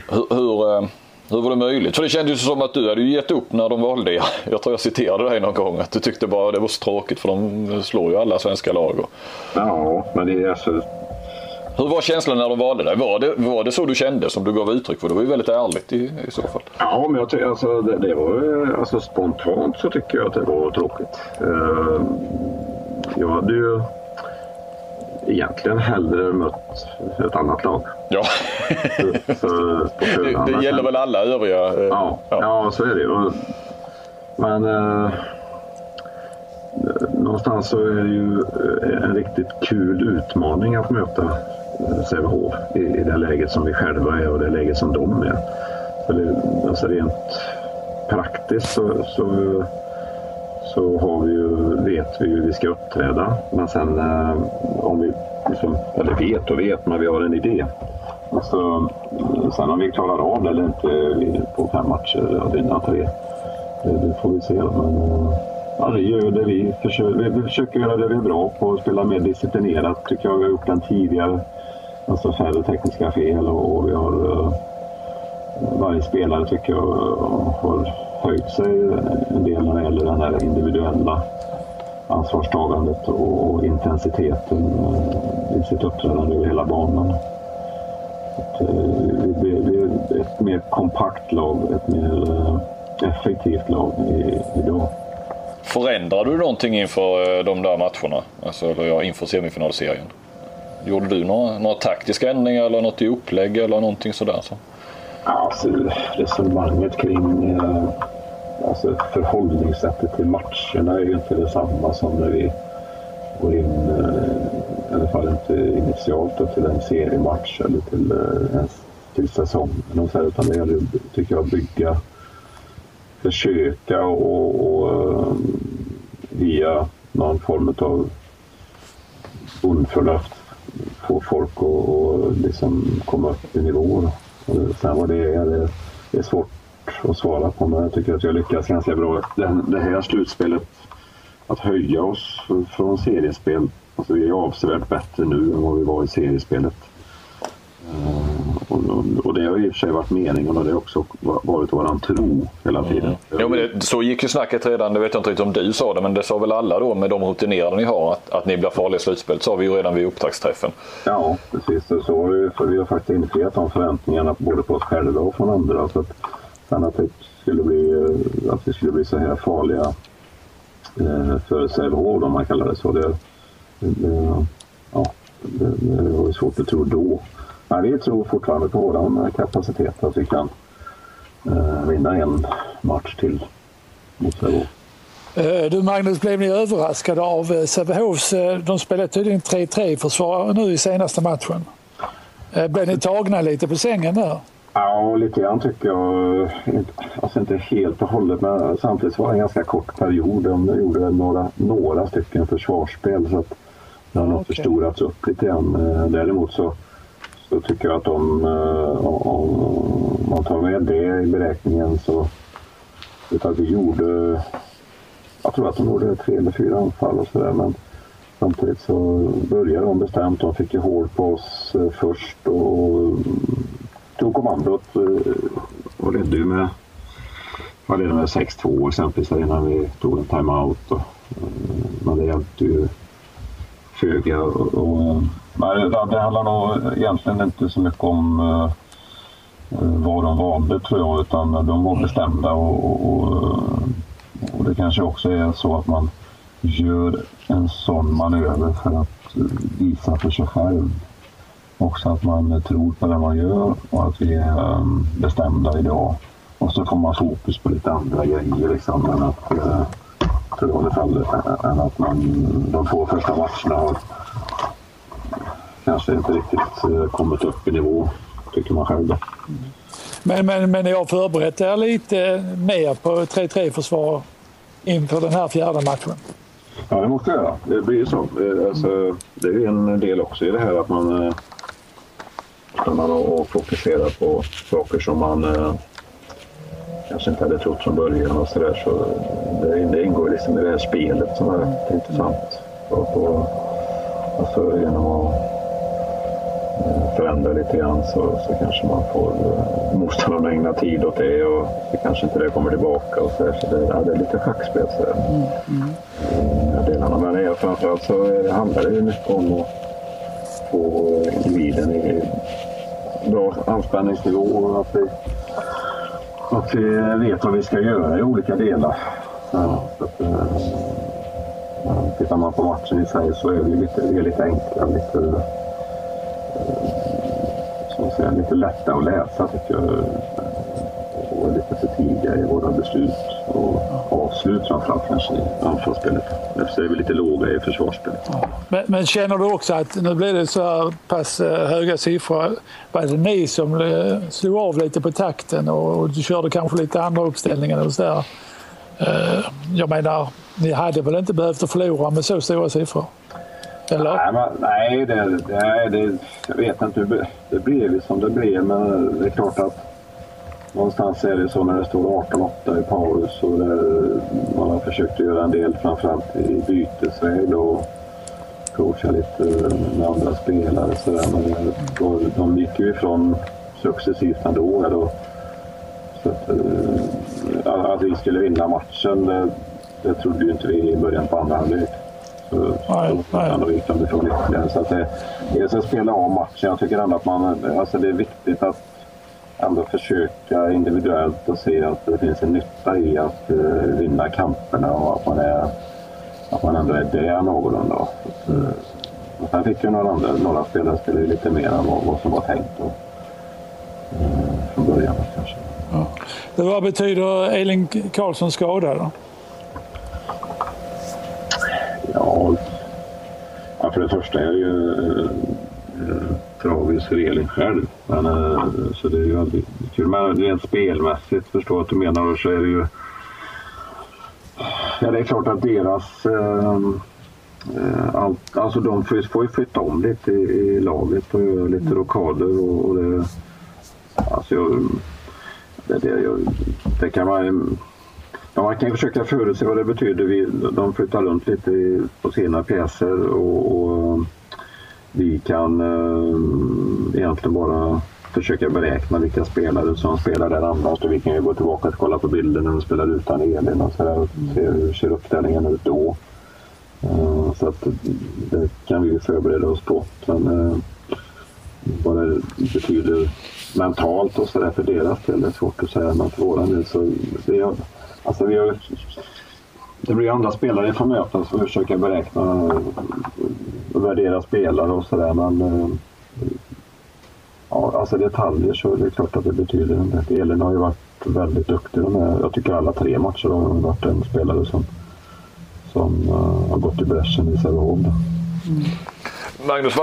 Hur, hur, eh, hur var det möjligt? För det kändes ju som att du hade ju gett upp när de valde er. Jag tror jag citerade dig någon gång att du tyckte bara det var så tråkigt för de slår ju alla svenska lag. Och... Ja, men det är alltså... Hur var känslan när de valde dig? Var det, var det så du kände som du gav uttryck för? Det var ju väldigt ärligt i, i så fall. Ja, men jag tycker alltså det, det var alltså spontant så tycker jag att det var tråkigt. Uh, jag hade ju egentligen hellre mött ett annat lag. Ja, för, för, det, det gäller väl alla övriga? eh, Ja, ja. så är det ju. Men eh, någonstans så är det ju eh, en riktigt kul utmaning att möta eh, Sävehof i, i det läget som vi själva är och det läget som de är. För det, alltså rent praktiskt så, så, så har vi ju, vet vi hur vi ska uppträda. Men sen eh, om vi, liksom, eller vet och vet, men vi har en idé. Så, eh, sen om vi klarar av det eller inte på fem matcher och vinna tre, det, det får vi se. Men, eh, ja, vi, gör det vi, försöker, vi, vi försöker göra det vi är bra på, och spela mer disciplinerat. tycker jag vi har gjort den tidigare. Alltså färre tekniska fel och, och vi har eh, varje spelare tycker jag har höjt sig en del när det gäller det här individuella ansvarstagandet och, intensiteten i sitt uppträdande över hela banan. Eh, vi, är ett mer kompakt lag, ett mer eh, effektivt lag idag. Förändrar du någonting inför eh, de där matcherna? Alltså eller ja, inför semifinalserien? Gjorde du några, några taktiska ändringar eller något i upplägg eller någonting sådär? Så? Alltså, resonemanget kring eh, alltså, förhållningssättet till matcherna är ju inte detsamma som när vi går in, eh, i alla fall inte initialt, då, till en seriematch eller till, eh, till säsongen. Och så, här, utan det gäller, tycker jag, att bygga försöka och, och eh, via någon form av bondförnuft få folk att liksom komma upp i nivå. Sen vad det är, det, är svårt att svara på men jag tycker att jag lyckas ganska bra. Det, det här slutspelet, att höja oss från seriespel. Alltså vi är avsevärt bättre nu än vad vi var i seriespelet. Eh, och, och det har i och för sig varit meningen och det har också varit våran tro hela tiden. Mm. Jo, men det, så gick ju snacket redan, det vet jag inte riktigt om du sa det, men det sa väl alla då med de rutinerade ni har att, att ni blir farliga i slutspelet. sa vi ju redan vid upptaktsträffen. Ja, precis. Så vi, för vi har faktiskt infriat de förväntningarna både på oss själva och från andra. Så att, sen att, det skulle bli, att vi skulle bli så här farliga eh, för Sävehof, om man kallar det så. Det, det, ja, det, det var svårt att tro då. Men vi tror fortfarande på vår kapacitet att vi kan eh, vinna en match till mot Sävehof. Eh, du Magnus, blev ni överraskade av eh, Sävehofs... Eh, de spelade tydligen 3-3 försvar nu i senaste matchen. Blev ni tagna lite på sängen där? Ja, lite grann tycker jag. Alltså inte helt och hållet, men samtidigt var det en ganska kort period. De gjorde några, några stycken försvarsspel så att det har nog okay. förstorats upp lite grann. Däremot så så tycker jag att eh, om, om man tar med det i beräkningen så utan vi gjorde, jag tror att de gjorde tre eller fyra anfall och sådär men samtidigt så började de bestämt. De fick ju hål på oss eh, först och tog kommandot eh, och ledde ju med, var ledde med 6-2 exempelvis innan vi tog en timeout. Men det hjälpte ju föga. Och, och, Nej, det handlar nog egentligen inte så mycket om uh, vad de valde tror jag, utan de var bestämda och, och, och, det kanske också är så att man gör en sån manöver för att visa för sig själv. Också att man tror på det man gör och att vi är um, bestämda idag. Och så får man fokus på lite andra grejer liksom, än att, jag i alla fall, än att man de två första matcherna har kanske inte riktigt eh, kommit upp i nivå, tycker man själv. Men, men, men jag har förberett er lite mer på 3-3 försvar inför den här fjärde matchen? Ja, det måste jag göra. Det blir ju så. Eh, alltså, det är en del också i det här att man... Eh, motståndaren och, och fokusera på saker som man kanske inte hade trott från början och sådär. Så det, det ingår liksom i det här spelet som är rätt intressant. Och, och, alltså genom att eh, förändra lite grann så, så kanske man får eh, motståndarna ägna tid åt det och så kanske inte det kommer tillbaka och så, där. så det, ja, det är lite schackspel så där. Mm, mm. Delarna. Men det, framförallt så handlar det ju mycket om att få individen i bra anspänningsnivå och att vi, att vi vet vad vi ska göra i olika delar. Så, så att, eh, tittar man på matchen i sig så är det lite, det är lite enklare, lite, eh, säga, lite lätta att läsa tycker jag. Och lite för tidiga i våra beslut och avslut framförallt kanske i anfallsspelet. Därför är vi lite låga i försvarsspelet. Men, men, känner du också att nu blir det så här pass eh, höga siffror. Var det ni som eh, slog av lite på takten och, och du körde kanske lite andra uppställningar och så där? Jag menar, ni hade väl inte behövt att förlora med så stora siffror? Eller? Nej, men, nej, det, det, det, jag vet inte. Det blev som det blev, men det är klart att någonstans är det så när det står 18-8 i paus och man har försökt göra en del, framförallt i bytesväg och coacha lite med andra spelare. Så där. Men då, de gick ju ifrån successivt ändå. Då. Så att, eh, att vi skulle vinna matchen, det, det trodde ju inte vi i början på andra halvlek. Så då gick de ifrån ytterligare. Så att det, är att spela av matchen. Jag tycker ändå att man, alltså det är viktigt att ändå försöka individuellt och se att det finns en nytta i att uh, vinna kamperna och att man, är, att man ändå är där någorlunda. Uh, och sen fick ju några, andra, några spelare spela lite mer än vad, vad som var tänkt och, uh, från början kanske. Ja. Vad betyder Elin Karlssons skada då? Ja, ja, för det första är det ju eh, tragiskt för Elin själv. Men, eh, så det är ju aldrig kul. Men rent spelmässigt, förstår att du menar, så är det ju... Ja, det är klart att deras... Eh, allt, alltså de får, ju flytta om lite i, i laget och göra lite rockader och, och det... Alltså jag, det, det, jag, det kan man Ja, man kan försöka förutse vad det betyder. Vi, de flyttar runt lite på sina pjäser och, och vi kan eh, egentligen bara försöka beräkna vilka spelare som spelar där annars. Och vi kan ju gå tillbaka och kolla på bilden när de spelar utan Elin och så där och se hur ser uppställningen ut då. Eh, så att det kan vi ju förbereda oss på. Men eh, vad det betyder mentalt och så där för deras del är svårt att säga. Men för våran del så det, Alltså vi har, det blir andra spelare vi får möta som försöker beräkna och värdera spelare och sådär. Men eh, ja, alltså detaljer så är det klart att det betyder en del. Elin har ju varit väldigt duktig. Jag tycker alla tre matcher har hon varit en spelare som, som uh, har gått i bräschen i Sävehof. Mm. Magnus,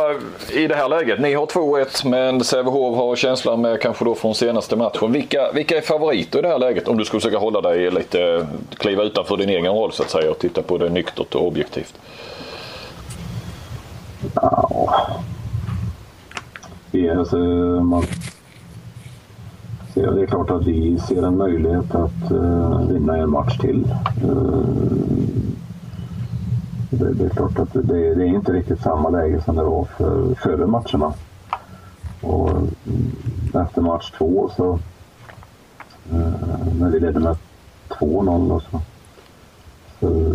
i det här läget, ni har 2-1 men Sävehof har känslan med kanske då från senaste matchen. Vilka, vilka är favoriter i det här läget om du skulle försöka hålla dig lite, kliva utanför din egen roll så att säga och titta på det nyktert och objektivt? Ja. Det, alltså, man, det är klart att vi ser en möjlighet att uh, vinna en match till. Eh, det, det, är klart att det, det, är inte riktigt samma läge som det var för, före matcherna. Och mm, efter match två så eh, när vi ledde med 2-0 och så, så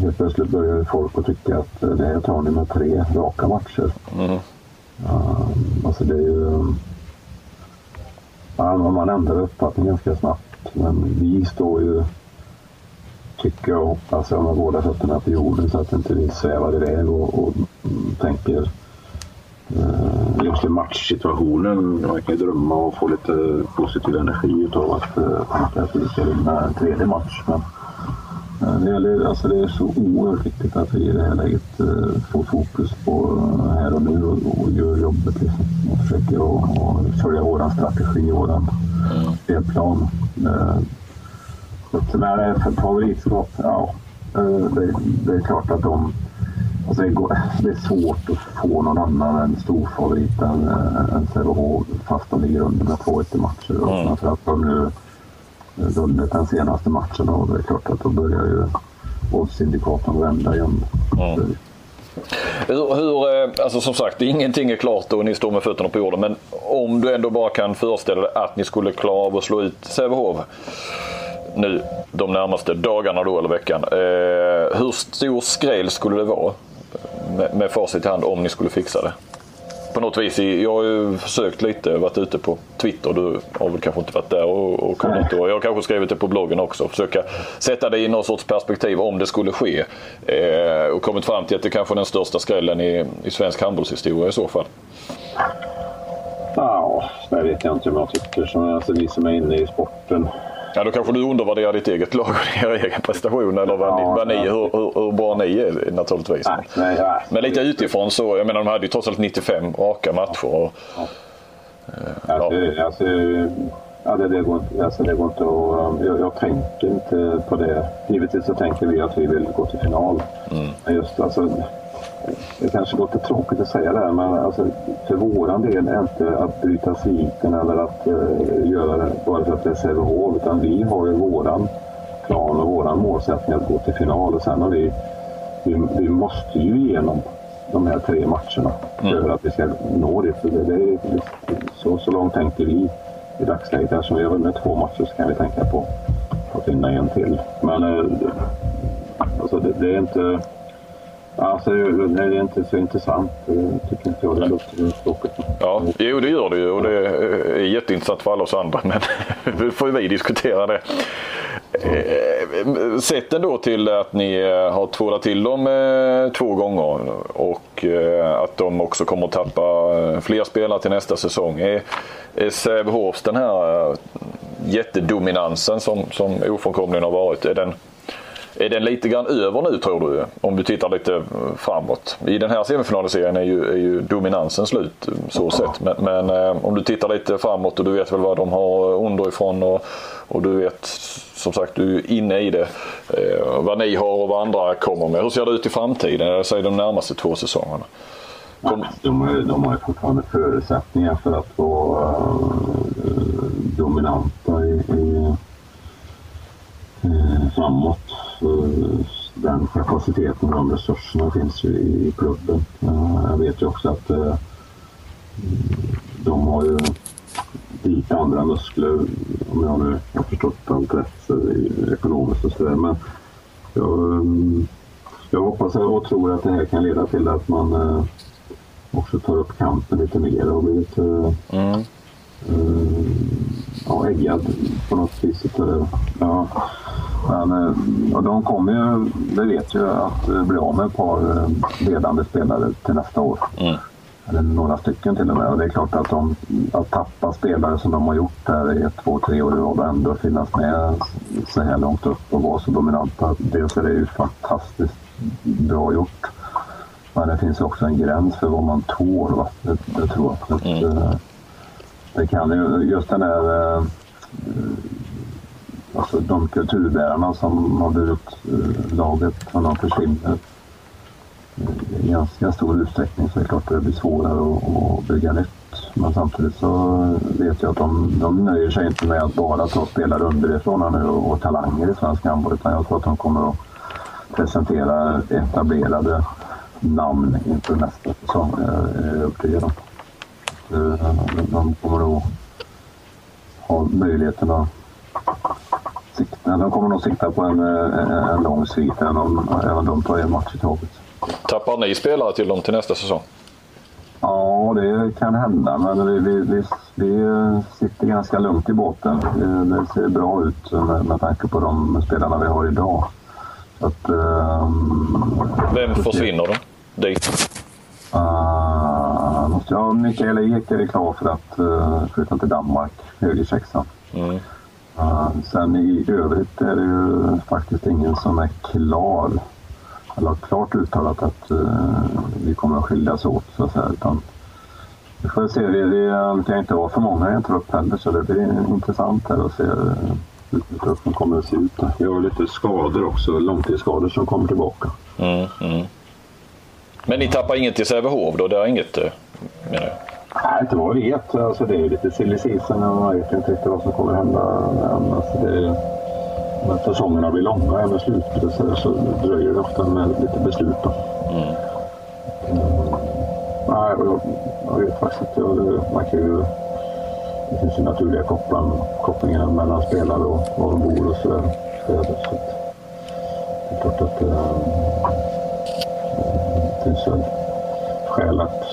helt plötsligt började folk att tycka att det här tar ni med tre raka matcher. Mm. Uh, alltså det är ju... Ja, man ändrar uppfattning ganska snabbt. Men vi står ju tycker jag och hoppas jag med båda fötterna på jorden så att inte vi svävar iväg och, och tänker eh, just i matchsituationen. Man kan ju drömma och få lite positiv energi utav att tänka att vi ska vinna en tredje match. Men eh, det, gäller, alltså det är så oerhört viktigt att vi i det här läget eh, får fokus på eh, här och nu och, och gör jobbet. Liksom. Och försöker och, och följa vår strategi, vår spelplan. Eh, Eh, men för favoritskap, ja. Eh, det, det, är klart att de, Alltså det, går, det är svårt att få någon annan än storfavorit än, äh, än Sävehof fast de ligger under med 2-1 i matcher. Och Mm. framförallt har de nu vunnit den senaste matchen och det är klart att då börjar ju oddsindikatorn vända igen. Mm. Hur, hur, eh, alltså som sagt, ingenting är klart och ni står med fötterna på jorden. Men om du ändå bara kan föreställa dig att ni skulle klara av att slå ut Sävehof nu de närmaste dagarna då eller veckan. Eh, hur stor skräll skulle det vara med, med facit i hand om ni skulle fixa det? På något vis, jag har ju försökt lite, varit ute på Twitter. Du har väl kanske inte varit där och, och kommit Och jag har kanske skrivit det på bloggen också. Försöka sätta det i någon sorts perspektiv om det skulle ske. Eh, och kommit fram till att det kanske är den största skrällen i, i svensk handbollshistoria i så fall. Ja, det vet jag inte om jag tycker. Som, alltså, vi som är inne i sporten. Ja, då kanske du undervärderar ditt eget lag och er egen prestation eller vad, ni, Ja, ni, ja. hur, hur, hur bra ni är naturligtvis. Nej, nej, nej. Men lite utifrån så, jag menar de hade ju trots allt 95 raka matcher. Och, Alltså, alltså, ja, det, det, går, inte- alltså, det går inte att... Jag, jag tänker inte på det. Givetvis så tänker vi att vi vill gå till final. Men just alltså... Det kanske låter tråkigt att säga det här, men alltså, för våran del är inte att bryta sviten eller att eh, göra det bara för att det är Sävehof. Utan vi har ju våran plan och våran målsättning att gå till final. Och sen har vi... Vi, vi måste ju igenom de här tre matcherna för att vi ska nå det. Så, det, det är, så, så långt tänker vi i dagsläget. Eftersom vi har vunnit två matcher så kan vi tänka på att vinna en till. Men eh, alltså, det, det är inte... Alltså, det är inte så intressant. eh, tycker inte jag. Det låter tråkigt. ja, jo det gör det ju och det är jätteintressant för alla oss andra. Men nu får vi diskutera det. Eh, Sett ändå till att ni eh, har tvålat till dem eh, två gånger och eh, att de också kommer att tappa eh, fler spelare till nästa säsong. Är, Sävehofs den här eh, jättedominansen som, som ofrånkomligen har varit, är den, är den lite grann över nu tror du? Om du tittar lite framåt. I den här semifinalserien är ju, är ju dominansen slut eh, så sett. Men, men eh, om du tittar lite framåt och du vet väl vad de har eh, underifrån och, och du vet som sagt du är inne i det. Eh, vad ni har och vad andra kommer med. Hur ser det ut i framtiden? Jag säger de närmaste två säsongerna. Kom, De har, ju- de har ju fortfarande förutsättningar för att vara dominanta i, i, framåt. Den kapaciteten och de resurserna finns ju i klubben. Eh, jag vet ju också att eh, de har ju lite andra muskler, om jag nu har förstått allt rätt, ekonomiskt och sådär. Men jag, jag hoppas och tror att det här kan leda till att man eh, också tar upp kampen lite mer och blir lite mm. ja, äggad på något vis. Ja. Men, eh, och de kommer ju, det vet ju, att eh, bli av med ett par eh, ledande spelare till nästa år. Mm. Eller några stycken till och med. Och det är klart att, de, att tappa spelare som de har gjort här i ett, två, tre år i rad och ändå finnas med så här långt upp och vara så dominanta. Dels är det ju fantastiskt bra gjort. Men det finns också en gräns för vad man tål. Va? Det, det tror jag. Att, eh, det kan ju, just den här alltså de kulturbärarna som har burit eh, laget när de försvinner eh, i ganska stor utsträckning så är det klart att det blir svårare att, att bygga nytt. Men samtidigt så vet jag att de, de nöjer sig inte med att bara ta spelare underifrån nu och, och talanger i svensk handboll utan jag tror att de kommer att presentera etablerade namn inför nästa säsong. Jag är övertygad om. Eh, de, kommer att ha möjligheten att sikta. De kommer nog sikta på en, eh, en lång svit även om även de tar en match i taget. Tappar ni spelare till dem till nästa säsong? Ja, det kan hända, men vi, vi, vi, vi sitter ganska lugnt i båten. Det, ser bra ut med, med tanke på de spelarna vi har idag. Att, ehm, Vem försvinner då? Dit? Uh, måste jag, Mikael Ek är klar för att uh, flytta till Danmark, högersexan. Mm. Sen i övrigt är det ju faktiskt ingen som är klar. Eller har klart uttalat att uh, vi kommer att skiljas åt så att säga. Utan vi får se. Det, det kan inte vara för många i en trupp heller så det blir intressant här att se uh, hur truppen kommer att se ut. Vi har lite skador också, långtidsskador som kommer tillbaka. Mm, mm. Men ni tappar inget i Sävehof då? Det är inget, eh, menar jag? Nej, inte vad vi vet. Alltså, det är lite silly season och man vet inte riktigt vad som kommer hända. än. Alltså, det är, när säsongerna blir långa med slutspelet så, dröjer det ofta med lite beslut. Då. Mm. Nej, och jag, jag vet faktiskt inte. Det- Man kan ju, det finns ju naturliga kopplan, kopplingar mellan spelare och var de bor och så där. Så, att, det är klart att eh, det finns väl skäl att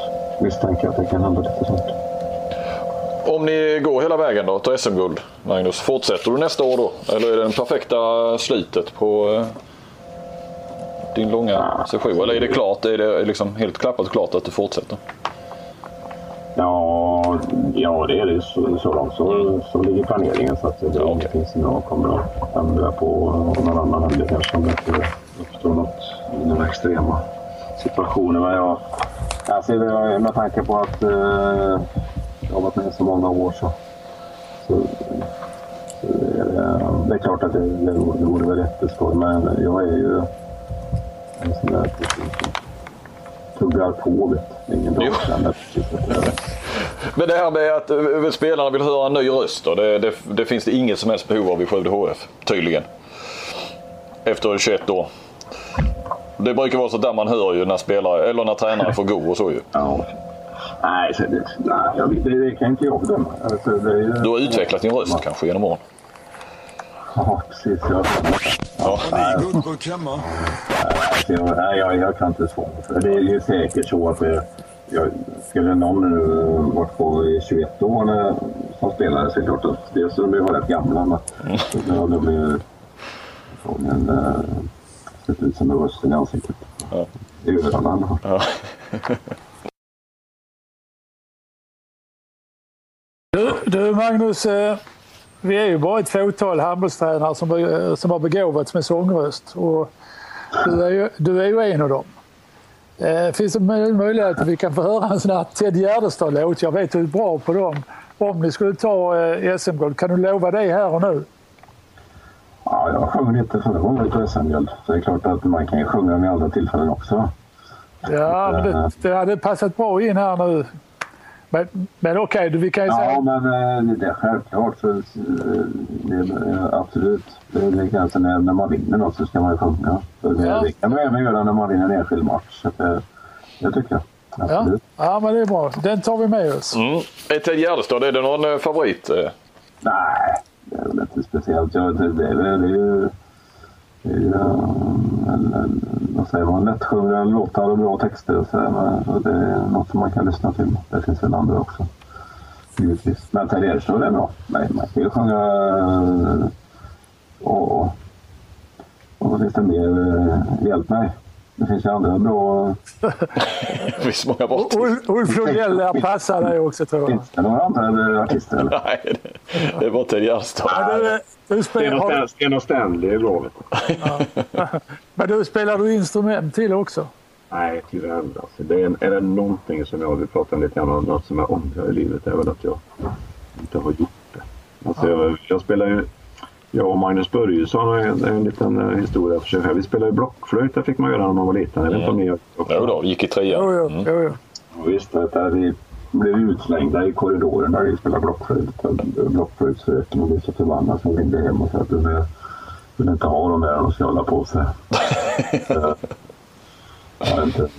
misstänka att det kan hända lite sånt. Om ni går hela vägen då, tar SM-guld, Magnus. Fortsätter du nästa år då? Eller är det det perfekta slutet på eh, din långa session? Eller är det klart? Är det liksom helt klappat och klart att du fortsätter? Ja, ja det är det. Så, så långt så, så ligger planeringen. Så att det Ja, inte finns jag kommer att ändra på någon annan händer kanske om det uppstår något, några extrema situationer. Men jag, alltså, med tanke på att eh, jag har varit med så många år så, så, så är det, det är klart att det, det, vore- det vore väl jätteskoj. Men jag är ju en sån där tuggar på. Vet. Ingen dag är Men det här med att eh, spelarna vill höra en ny röst då, det, det, det finns det inget som helst behov av i Skövde HF. Tydligen. Efter 21 år. Det brukar vara så där man hör ju när spelare, eller när tränare får gå och så ju. Ja. Nej, så det, nej det, det kan inte jag bedöma. Alltså, det är, ju- Du har utvecklat din röst kanske genom åren. Ja, precis. Ja. Hemma. alltså, jag, nej, jag, jag kan inte svara för det. Är ju säkert så att det, jag, skulle någon nu varit på i 21 år när, som spelare så är det klart att dels så de blir rätt gamla. Men mm. det blir förmodligen ut som en rösten i ansiktet. Ja. Det är ju det alla har. Ja. Du, du Magnus, eh, vi är ju bara ett fåtal handbollstränare som, be- som har begåvats med sångröst. Och du, är ju, du är ju en av dem. Eh, finns det möj- möjlighet att vi kan få höra en sån här Ted Gärdestad-låt? Jag vet du är bra på dem. Om ni skulle ta eh, SM-guld, kan du lova det här och nu? Ja, jag sjöng lite förra gången på SM-guld. Så det är klart att man kan ju sjunga vid andra tillfällen också. Ja, men det, det hade passat bra in här nu. Men, men okej, du vi kan ju Ja, säga... men eh, det är självklart. Så, eh, det, är- absolut. Det är som när, när man vinner något så ska man ju sjunga. Så det, Ja. det kan man även göra när man vinner en enskild match. Så det, det tycker jag. Ja, Absolut. ja, men det är bra. Den tar vi med oss. Mm. Ted Gärdestad, är det någon eh, favorit? eh? Nej, det är väl inte speciellt. Jag, det, det, är väl- det ju... Det är ju en, en, vad säger man, lättsjungna låtar och bra texter. Och så, där, men, det är något som man kan lyssna till. Det finns väl andra också. Givetvis. Men Ted Gärdestad är bra. Nej, man kan ju sjunga... Eh, och, och, vad finns det mer? Eh, hjälp mig. Det finns ju andra bra... Det finns många bra Ulf Lundell lär passa dig också tror jag. Finns det några andra artister? Eller? Nej, det, det är bara Ted Gärdestad. Har, Sten och Stanley är bra. Men du spelar du instrument till också? Nej, tyvärr. Alltså, det är, är det någonting som jag vill prata lite grann om, något som jag ångrar i livet, är väl att jag inte har gjort det. Alltså, jag, jag spelar ju... Jag och Magnus Börjesson har en, en liten eh, historia för sig själv. Vi spelade ju blockflöjt, det fick man göra när man var liten. Jag vet inte om ni också. Jo då, gick i trean. Jo, jo, Mm. jo, jo. Ja, Visst, det där vi blev utslängda i korridoren när vi spelade blockflöjt. Blockflöjtsröken och blev så förbannade så vi ringde hem och sa att vi vill inte ha dem där, de ska hålla på sig.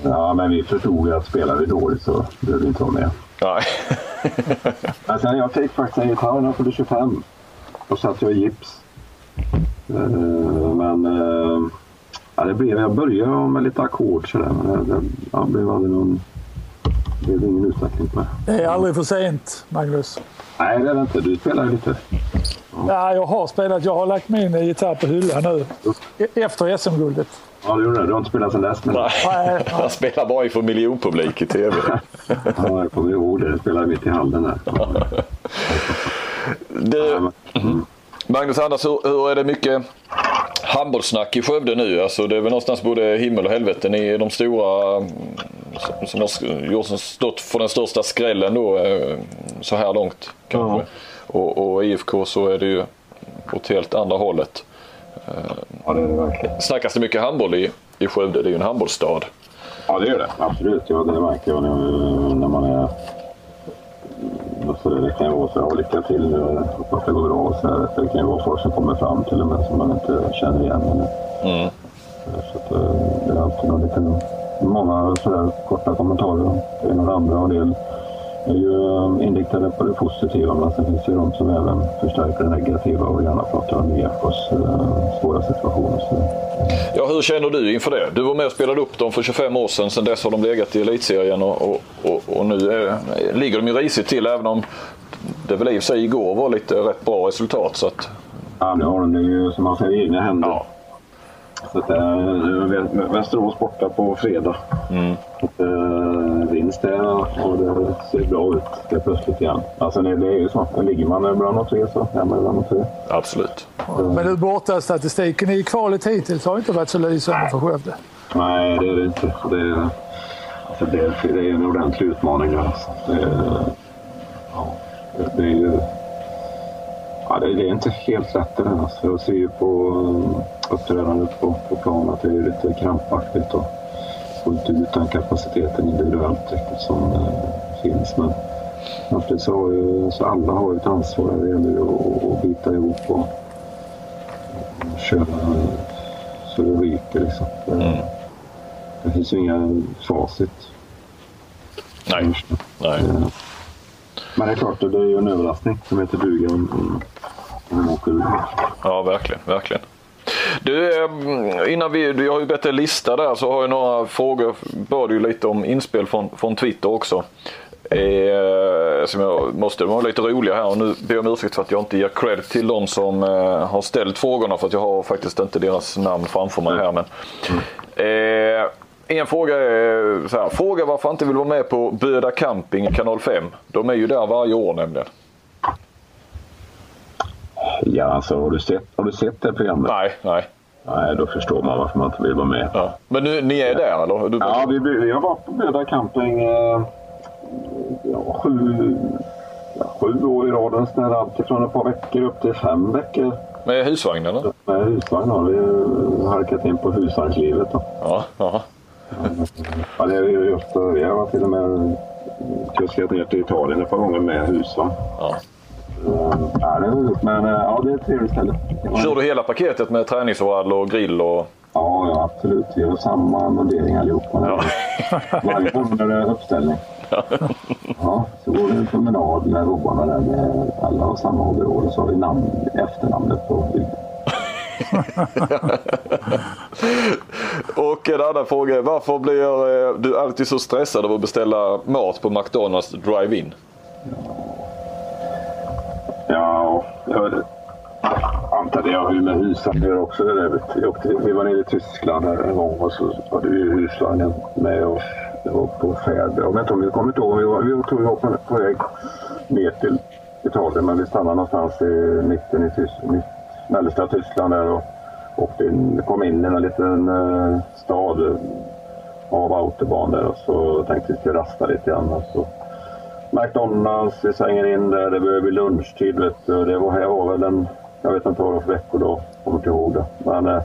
Ja, men vi förstod ju att spelar vi dåligt så behöver vi inte vara med. Nej. Men sen jag fick faktiskt en gitarr när jag fyllde 25. Då satt jag i gips. Eh, men eh, ja, det blev, jag började med lite ackord sådär. Men det, det ja, blev aldrig någon... Det blev ingen utveckling på det. Det är aldrig för sent, Magnus. Nej, det är det inte. Du spelar ju lite. Ja, jag har spelat. Jag har lagt min gitarr på hyllan nu. E- Efter SM-guldet. Ja, du gjorde det. Du har inte spelat sen dess. Men Nej. Nej, Han spelar bara inför miljonpublik i tv. ja, jag kommer ihåg det. Du spelade mitt i hallen där. Du, Magnus Anders, hur, hur är det mycket handbollssnack i Skövde nu? Alltså det är väl någonstans både himmel och helvete. Ni är de stora mm, som- har gjort, stått för den största skrällen då eh, så här långt kanske. Ja. Och, och IFK så är det ju åt helt andra hållet. Ja, det är det verkligen. Snackas det mycket handboll i, i Skövde? Det är ju en handbollsstad. Ja, det gör det. Absolut. Ja, det märker jag när, när man är... Så det, kan ju vara så här, lycka till, hoppas att det går bra. Så här. Det kan ju vara folk som kommer fram till och med som man inte känner igen. Mm. så att, eh, det är alltid någon liten, många sådär korta kommentarer. Det och det andra. Och det är ju eh, inriktade på det positiva men sen finns det ju de som även förstärker det negativa och gärna pratar om IFKs eh, svåra situationer. Så, Ja, hur känner du inför det? Du var med och spelade upp dem för 25 år sedan. Sedan dess har de legat i elitserien och, och, och, och nu är, ligger de ju risigt till även om det väl i och för sig igår var lite rätt bra resultat. Så att, Ja, nu har de det ju som man säger i egna händer. ja. Så att, äh, Västerås borta på fredag. Mm. Och, äh, vinst där och det ser bra ut det plötsligt igen. Alltså det, det är ju så. Ligger man bland de tre så är man bland de tre. Absolut. Men nu borta statistiken i kvalet hittills har inte varit så lysande för Skövde. Nej, det är det inte. Det är, alltså det, det är en ordentlig utmaning. Alltså. Det, ja, det, det är ju... Ja, det, det är inte helt lätt det där. Alltså. Jag ser ju på eh, uppträdandet på, på plan att det är lite krampaktigt och få inte ut den kapaciteten individuellt riktigt som eh, finns. Men samtidigt så har ju så alla har ett ansvar. Det gäller ju att, att bita ihop och, och köra så det ryker liksom. Det, det finns ju inga facit. Nej. Nej. Eh, Men det är klart, det är ju en överraskning som heter duga om, om, om åker ur. Ja, verkligen. verkligen. Du, eh, innan vi, du har ju bett dig lista där så har jag några frågor. Bad ju lite om inspel från, från Twitter också. Eh, som jag måste, de var lite roliga här och nu ber jag om ursäkt för att jag inte ger credit till de som eh, har ställt frågorna för att jag har faktiskt inte deras namn framför mig här. Men, eh, en fråga är så här, fråga varför han inte vill vara med på Böda Camping kanal 5. De är ju där varje år nämligen. Ja, alltså har du sett, har du sett det programmet? Nej, nej. Nej, då förstår man varför man inte vill vara med. Ja. Men nu, ni är där eller? Du, Ja, vi, vi har varit på Böda camping eh, ja, sju, ja, sju år i rad. Så är allt ifrån ett par veckor upp till fem veckor. Med husvagn eller? Med husvagn har vi halkat in på husvagnslivet. Då. Ja, ja. Ja, det är ju. Jag har till och med kuskat ner till Italien ett par gånger med husvagn. Ja. Eh, Ja, det är roligt, men eh, ja, det är ett trevligt ställe. Kör du hela paketet med träningsoverall och grill och... Ja, ja, absolut. Vi har samma mundering allihopa. Varje gång är det uppställning. Ja, så går det en promenad med robarna där med alla har samma overall och så har vi namn, efternamnet på ryggen. Och en annan fråga är varför blir eh, du alltid så stressad av att beställa mat på McDonalds Drive-In? Ja, jag antar. Jag antar det har ju med husvagn att göra också. Det där. Vi, åkte, vi var nere i Tyskland här en gång och så var det ju husvagnen med oss. Det var på färd. Jag vet inte om kommer inte ihåg. Vi, var, vi tror vi var på, väg ner till Italien men vi stannade någonstans i mitten i Tyskland, mitt, mellersta Tyskland där och åkte in, kom in i en liten eh, stad av autobahn där och så tänkte vi skulle rasta lite grann. Och så McDonalds, vi svänger in där, det börjar bli lunchtid. Vet du. Det var, här var väl en, jag vet inte vad det var för veckor då, kommer inte ihåg det. Men eh,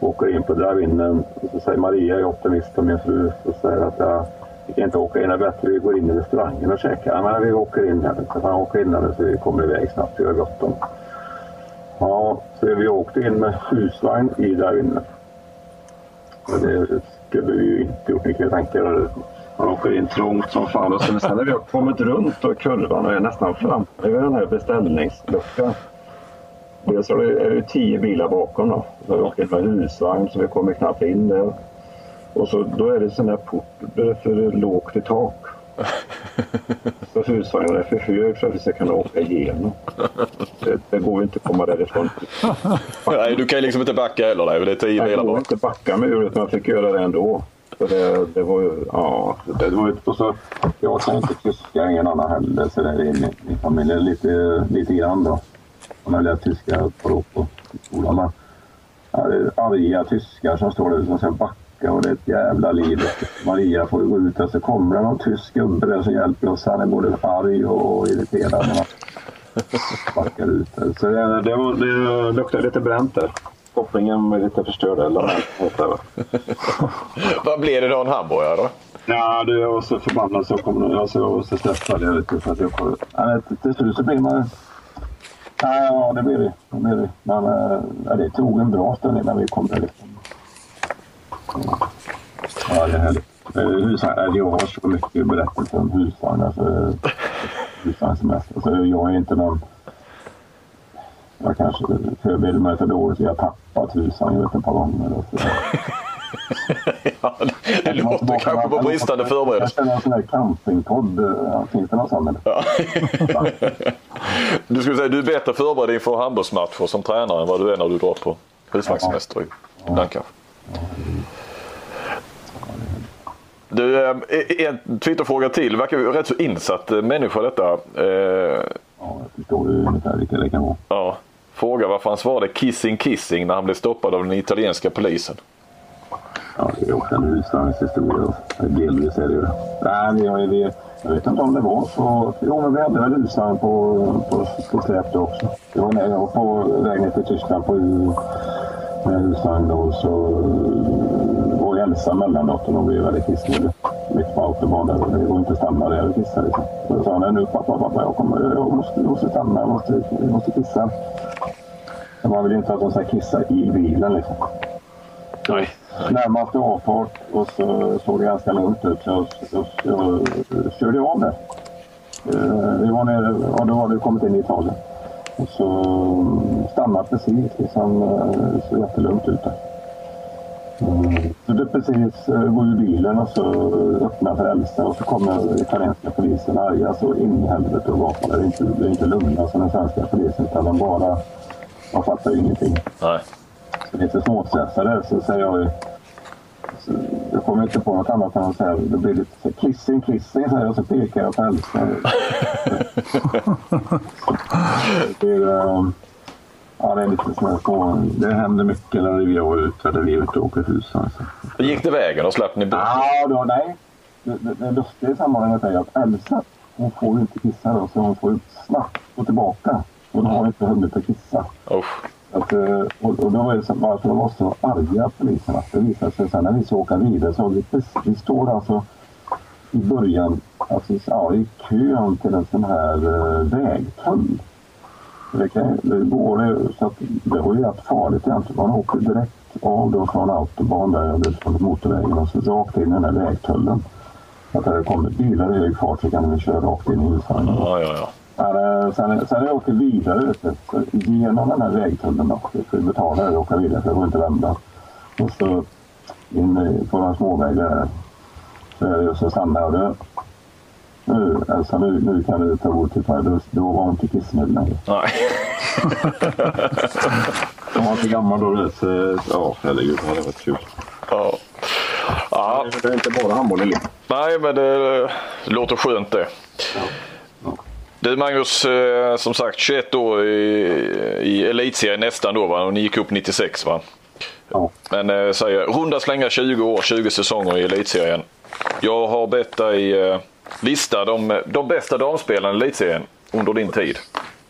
åker in på drive-inen och så säger Maria, jag är optimist och min fru, och säger att jag, vi kan inte åka in, det är bättre vi går in i restaurangen och käkar. Ja, Men vi åker in här, så han åker in här så vi kommer iväg snabbt, vi har bråttom. Ja, så vi åkte in med husvagn i där inne. Men Det skulle vi ju inte gjort, ni kan ju tänka er. Man åker in trångt som fan och sen, när vi har kommit runt och kurvan och är nästan framme vid den här beställningsluckan. Dels är det, ju tio bilar bakom då. Så vi åker in med husvagn så vi kommer knappt in där. Och så, då är det sån där port det är för lågt i tak. Så husvagnen är för hög för att vi ska kunna åka igenom. Det, det går ju inte att komma därifrån. Nej, du kan ju liksom inte backa heller. Nej, det är tio Jag bilar bak. inte backa mig ur utan jag fick göra det ändå. Så det, det var ju, ja. Det var ju, och så, jag kan inte tyska, ingen annan heller. Så det är i min, min familj är lite, lite grann då. Man har lärt tyska på, på skolan. Men, arga tyskar som står där som ska backa och det är ett jävla liv. Maria får ju gå ut och så kommer det någon tysk gubbe där som hjälper oss. Han är både arg och irriterad. när man Backar ut där. Så det, det, var, det luktade lite bränt där. kopplingen är lite förstörd. Eller vad Vad blir det då? En hamburgare då? Ja, du, jag var så förbannad så jag kom alltså, jag var så stressad. Jag vet, för att jag kom, ja, till slut så blir man... Ja, ja, det blir det. det, blir det. Men ja, det tog en bra stund innan vi kom där. Liksom. Ja, det är härligt. Husvagn, jag har så mycket berättelser om husvagnar. Alltså, husvagnssemester. Alltså, jag är inte någon... Jag kanske förbereder mig för dåligt. Jag har tappat husvagn ett par gånger. Så. ja, det, det låter kanske på bristande förberedelse. Jag en sån här campingpodd. Finns det någon sån? Ja. du skulle säga du är bättre förberedd inför handbollsmatcher som tränare än vad du är när du drar på husvagnssemester ibland kanske. Du, eh, en Twitterfråga till. Verkar ju rätt så insatt eh, människa detta. Eh, ja, jag förstår ungefär vilka det kan vara. Ja. Fråga varför han svarade kissing kissing när han blev stoppad av den italienska polisen. Ja, det är också en husvagnshistoria. Delvis är det ju Nej, jag, vet, jag vet inte om det var så. Jo, men vi hade väl husvagn på, på, på släp också. Det var när jag var på väg ner till Tyskland på husvagn då så var jag ensam mellandatorn och blev väldigt kissnödig. Mitt på autobahn Det går inte att stanna där och kissa liksom. Så jag sa han nu pappa, pappa jag, kommer, jag, måste, jag måste stanna, jag måste, jag måste kissa. Men man vill ju inte att de ska kissa i bilen liksom. Nej. Närmaste avfart och så såg det ganska lugnt ut så jag, jag, jag körde av det. Eh, vi var nere, ja, då hade vi kommit in i Italien. Och så stannade precis, liksom, eh, så jättelugnt ut där. Mm. Så det precis eh, går ur bilen och så öppnar frälsen och så kommer italienska polisen arga så in i helvete och gapar. Inte, det är inte lugna som den svenska polisen utan de bara... De fattar ju ingenting. Nej. Så lite småstressade så säger jag ju... Så jag kommer inte på något annat än att säga det blir lite så kissing, kissing säger jag och så pekar jag på hälsan. det, är, ja, det är lite små Det händer mycket när vi är ute, eller vi är ute och åker hus. Alltså. Gick det vägen och slapp ni bort? Ja, då, nej. Det, det, det lustiga i sammanhanget är att Elsa, hon får inte kissa då, så hon får ju snabbt gå tillbaka. Hon har inte hunnit att kissa. Oh. Att, eh, och, och då var det så, varför de var så arga poliserna. Det visade sig sen när vi ska åka vidare så vi, vi står alltså i början, alltså ja, i kön till en sån här uh, vägtull. Det, kan, det, går, så att, det var ju rätt farligt egentligen. Man åker direkt av då från autobahn där, eller från motorvägen och så rakt in i den här vägtullen. Att det kommer bilar i hög fart så kan de köra rakt in i husvagnen. Ja, ja, ja. Sen, sen när jag åker vidare vet du, genom den här vägtullen då. Jag får betala och åka vidare för jag får inte vända. Och så in på några småvägar där. Så är det just så stannar. Nu, alltså nu, nu kan du ta emot till Då, då var hon inte kissnödig längre. Nej. jag var inte gammal då. Så, ja, herregud. Det hade varit kul. Ja. Ja. Det är inte bara handboll i Nej, men det, det låter skönt det. Ja. Du Magnus, eh, som sagt 21 år i, i elitserien nästan då va? Och ni gick upp 96 va? Ja. Men eh, säger runda slänga 20 år, 20 säsonger i elitserien. Jag har bett dig eh, lista de, de bästa damspelarna i elitserien under din tid.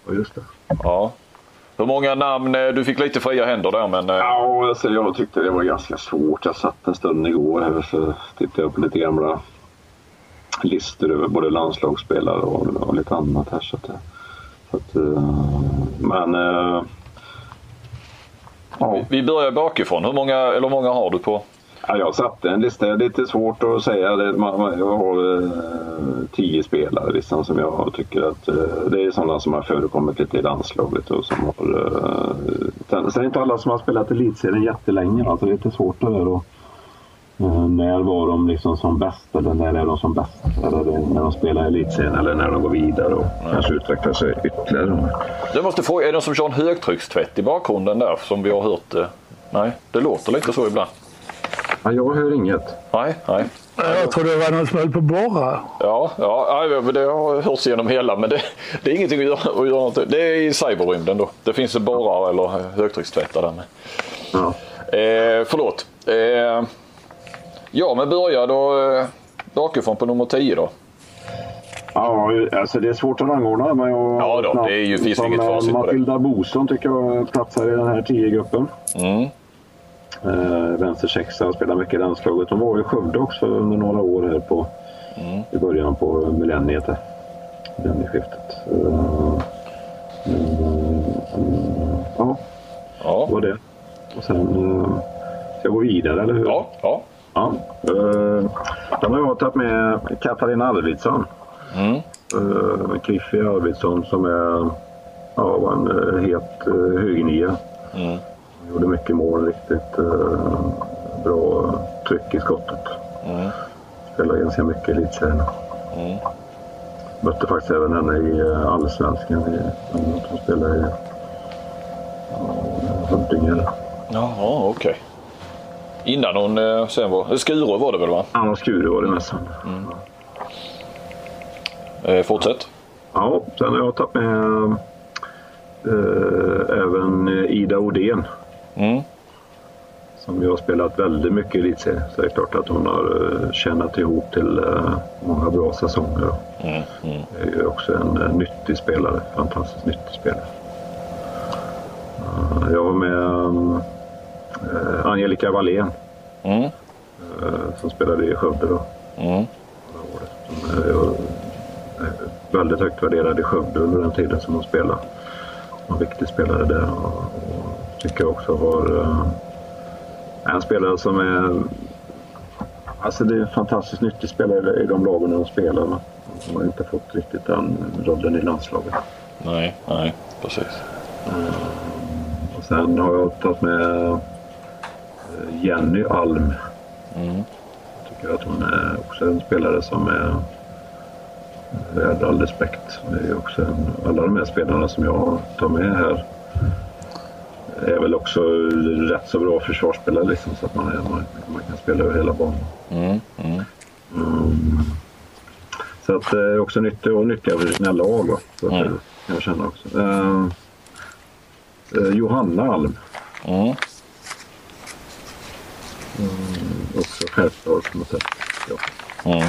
Ja, just det. Ja. Hur många namn? Eh, du fick lite fria händer där men... Eh, ja, alltså, jag tyckte det var ganska svårt. Jag satt en stund igår så tittade på lite gamla listor över både landslagsspelare och, och lite annat här. Så att, så att, uh, men... Uh, ja. Vi börjar bakifrån. Hur många, eller hur många har du på? Ja, jag satte en lista. Det är lite svårt att säga. Det, jag har tio spelare liksom, som jag tycker att det är sådana som har förekommit lite i landslaget. Och som har, sen, är det inte alla som har spelat elitserien jättelänge. Alltså, det är lite svårt det där. Eh, när var de liksom som bäst eller när är de som bäst? Eller när de spelar elitserien eller när de går vidare och Nej. kanske utvecklar sig ytterligare. Jag måste fråga, är det som kör en högtryckstvätt i bakgrunden där som vi har hört? Eh? Nej, det låter lite så ibland. Ja, jag hör inget. Nej, nej. Jag tror det var någon som höll på att borra. Ja, ja, det har hörts genom hela men det, det är ingenting att göra, att göra Det är i cyberrymden då. Det finns borrar eller högtryckstvättar där med. Ja. Eh, förlåt. Eh, Ja, men börja då eh, bakifrån på nummer 10 då. Ja, alltså det är svårt att rangordna. Men jag, Ja då, det är ju- finns inget eh, facit. Matilda Boson tycker jag platsar i den här 10-gruppen. Mm. Eh, vänster sexa, spelar mycket i landslaget. Hon var i Skövde också under några år här på, Mm. i början på millenniet. Millennieskiftet. Eh, eh, ja, Ja. det var det. Och sen eh, ska jag gå vidare, eller hur? Ja, ja. Ja, eh, den har jag tagit med Katarina Arvidsson. Mm. Uh, Kliffi Arvidsson som är ja, var en uh, het uh, högernia. Mm. Gjorde mycket mål, riktigt eh, bra tryck i skottet. Mm. Spelade ganska mycket i elitserien. Mm. Mötte faktiskt även henne i uh, allsvenskan. i- Hon spelade i Huddinge. Jaha, okej. Innan hon eh, sen var... Skuru var det väl va? Anna Skuru var det nästan. Eh, fortsätt. Ja, sen har jag tagit med eh, även Ida Odén. Mm. Som ju har spelat väldigt mycket i elitserien. Så det är klart att hon har eh, tjänat ihop till eh, många bra säsonger. Mm. Mm. är också en eh, nyttig spelare. Fantastiskt nyttig spelare. Jag har med eh, Angelica Wallén Mm. eh, som spelade i Skövde då. Mm. förra året. Som är, är väldigt högt värderad i Skövde under den tiden som hon spelade. En viktig spelare där och, och tycker också eh, en spelare som är Alltså det är en fantastiskt nyttig spelare i de lagen de spelar. Men hon har inte fått riktigt den rollen i landslaget. Nej, nej, precis. Och sen har jag tagit med eh, Jenny Alm. Mm. Jag tycker att hon är också en spelare som är värd all respekt. Det är också en, alla de här spelarna som jag tar med här är väl också rätt så bra försvarsspelare liksom, så att man, är, man, man kan spela över hela banan. Mm. Mm. Mm. Så att det är också nyttigt och nyttiga för sina lag. Va? Så att Mm. jag känna också. Eh, eh, Johanna Alm. Mm. Mm, också självklart något sätt. Ja. Mm.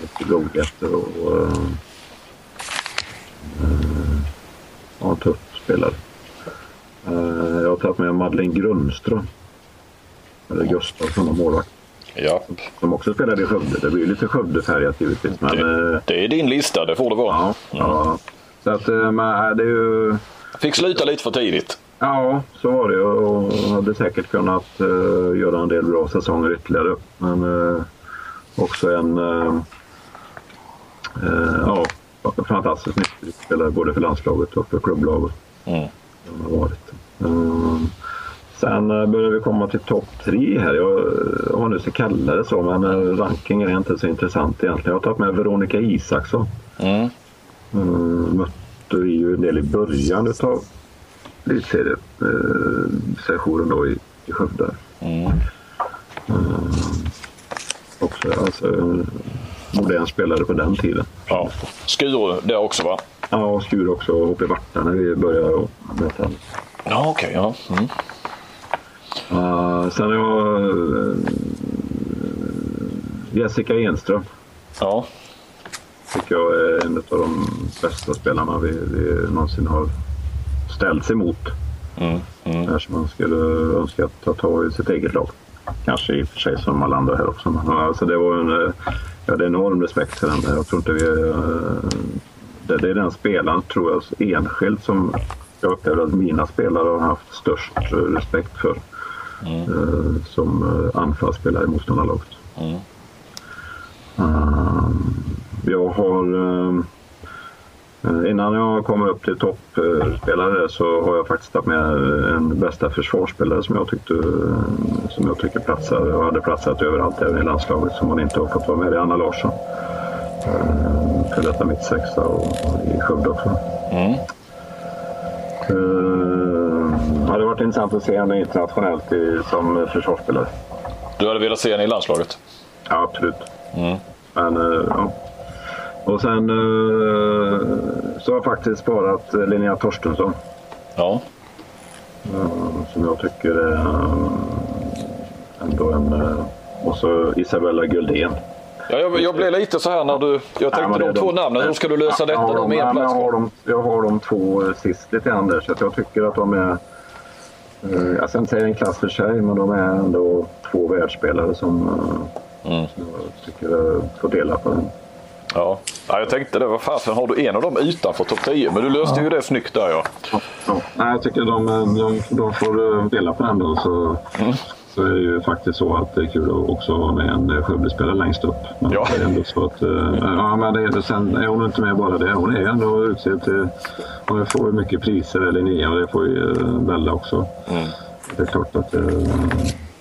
Mycket godhjärta och uh, uh, ja, en tuff spelare. Uh, jag har tagit med Madeleine Grundström. Eller Gustafsson målvakt. Ja, Som också spelade i Skövde. Det blir lite Skövdefärgat givetvis. Men, eh, det är din lista, det får det vara. ja, ja. Så att, men, det är ju... Fick sluta lite för tidigt. Ja, så var det och hade säkert kunnat uh, göra en del bra säsonger ytterligare. Men uh, också en uh, ja, fantastiskt nyttig spelare både för landslaget och för klubblaget. Mm. har varit. Sen börjar vi komma till topp tre här. Jag har nu så kalla det så, men rankingen är inte så intressant egentligen. Jag har tagit med Veronica Isaksson. Mm. Mötte vi ju en del i början utav elitseriesessionen då i, i Skövde. Mm. Uh, också alltså en modern spelare på den tiden. Ja. Skuru där också va? Ja, Skur också och i Varta när vi började möta henne. Ja, okej. ja. Mm. Uh, sen har jag uh, Jessica Enström. Ja. Tycker jag är en av de bästa spelarna vi, vi någonsin har ställts emot. Mm. Mm. Kanske man skulle önska att ta tag i sitt eget lag. Kanske i och för sig som alla andra här också. Men, alltså det var en, eh, jag hade enorm respekt för den. Jag tror inte vi... eh, Det, det är den spelaren, tror jag, enskilt som jag upplever att mina spelare har haft störst respekt för. eh, Som anfallsspelare i motståndarlaget. Mm. Eh, Jag har... eh, Eh, Innan jag kommer upp till toppspelare så har jag faktiskt tagit med en bästa försvarsspelare som jag, tyckte, eh, som jag tycker platsar och hade platsat överallt även i landslaget som man inte har fått vara med. Det är Anna Larsson. Eh, För detta mitt sexa och i Skövde också. Mm. Eh, Det hade varit intressant att se henne internationellt i, som försvarsspelare. Du hade velat se henne i landslaget? Ja, absolut. Mm. Men, eh, ja. Och sen eh, så har jag faktiskt sparat eh, Linnea Torstensson. Ja. eh, Som jag tycker är ändå en... Och så Isabella Guldén. Ja, jag, jag blev lite så här när du... Jag tänkte men det de är två de- namnen, hur ska du lösa detta Jag har ja, men plats jag, har dem, jag har de två sist lite grann där så att jag tycker att de är... eh, Jag ska inte säga en klass för sig men de är ändå två världsspelare som, Mm. som jag tycker får dela på den. Ja. ja, jag tänkte det. Vad fasen, har du en av dem utanför topp 10? Men du löste ju det snyggt där ja. Ja, nej, jag tycker de, de, de får eh, dela på den då. Så, så är det ju faktiskt så att det är kul att också ha med en eh, Skövdespelare längst upp. Men Ja. det är ändå så att, eh, ja, men det är, sen är hon inte med bara det. Hon är ändå utsedd till... Hon får ju mycket priser, Linnea, och det får ju eh, Bella också. Det är klart att eh,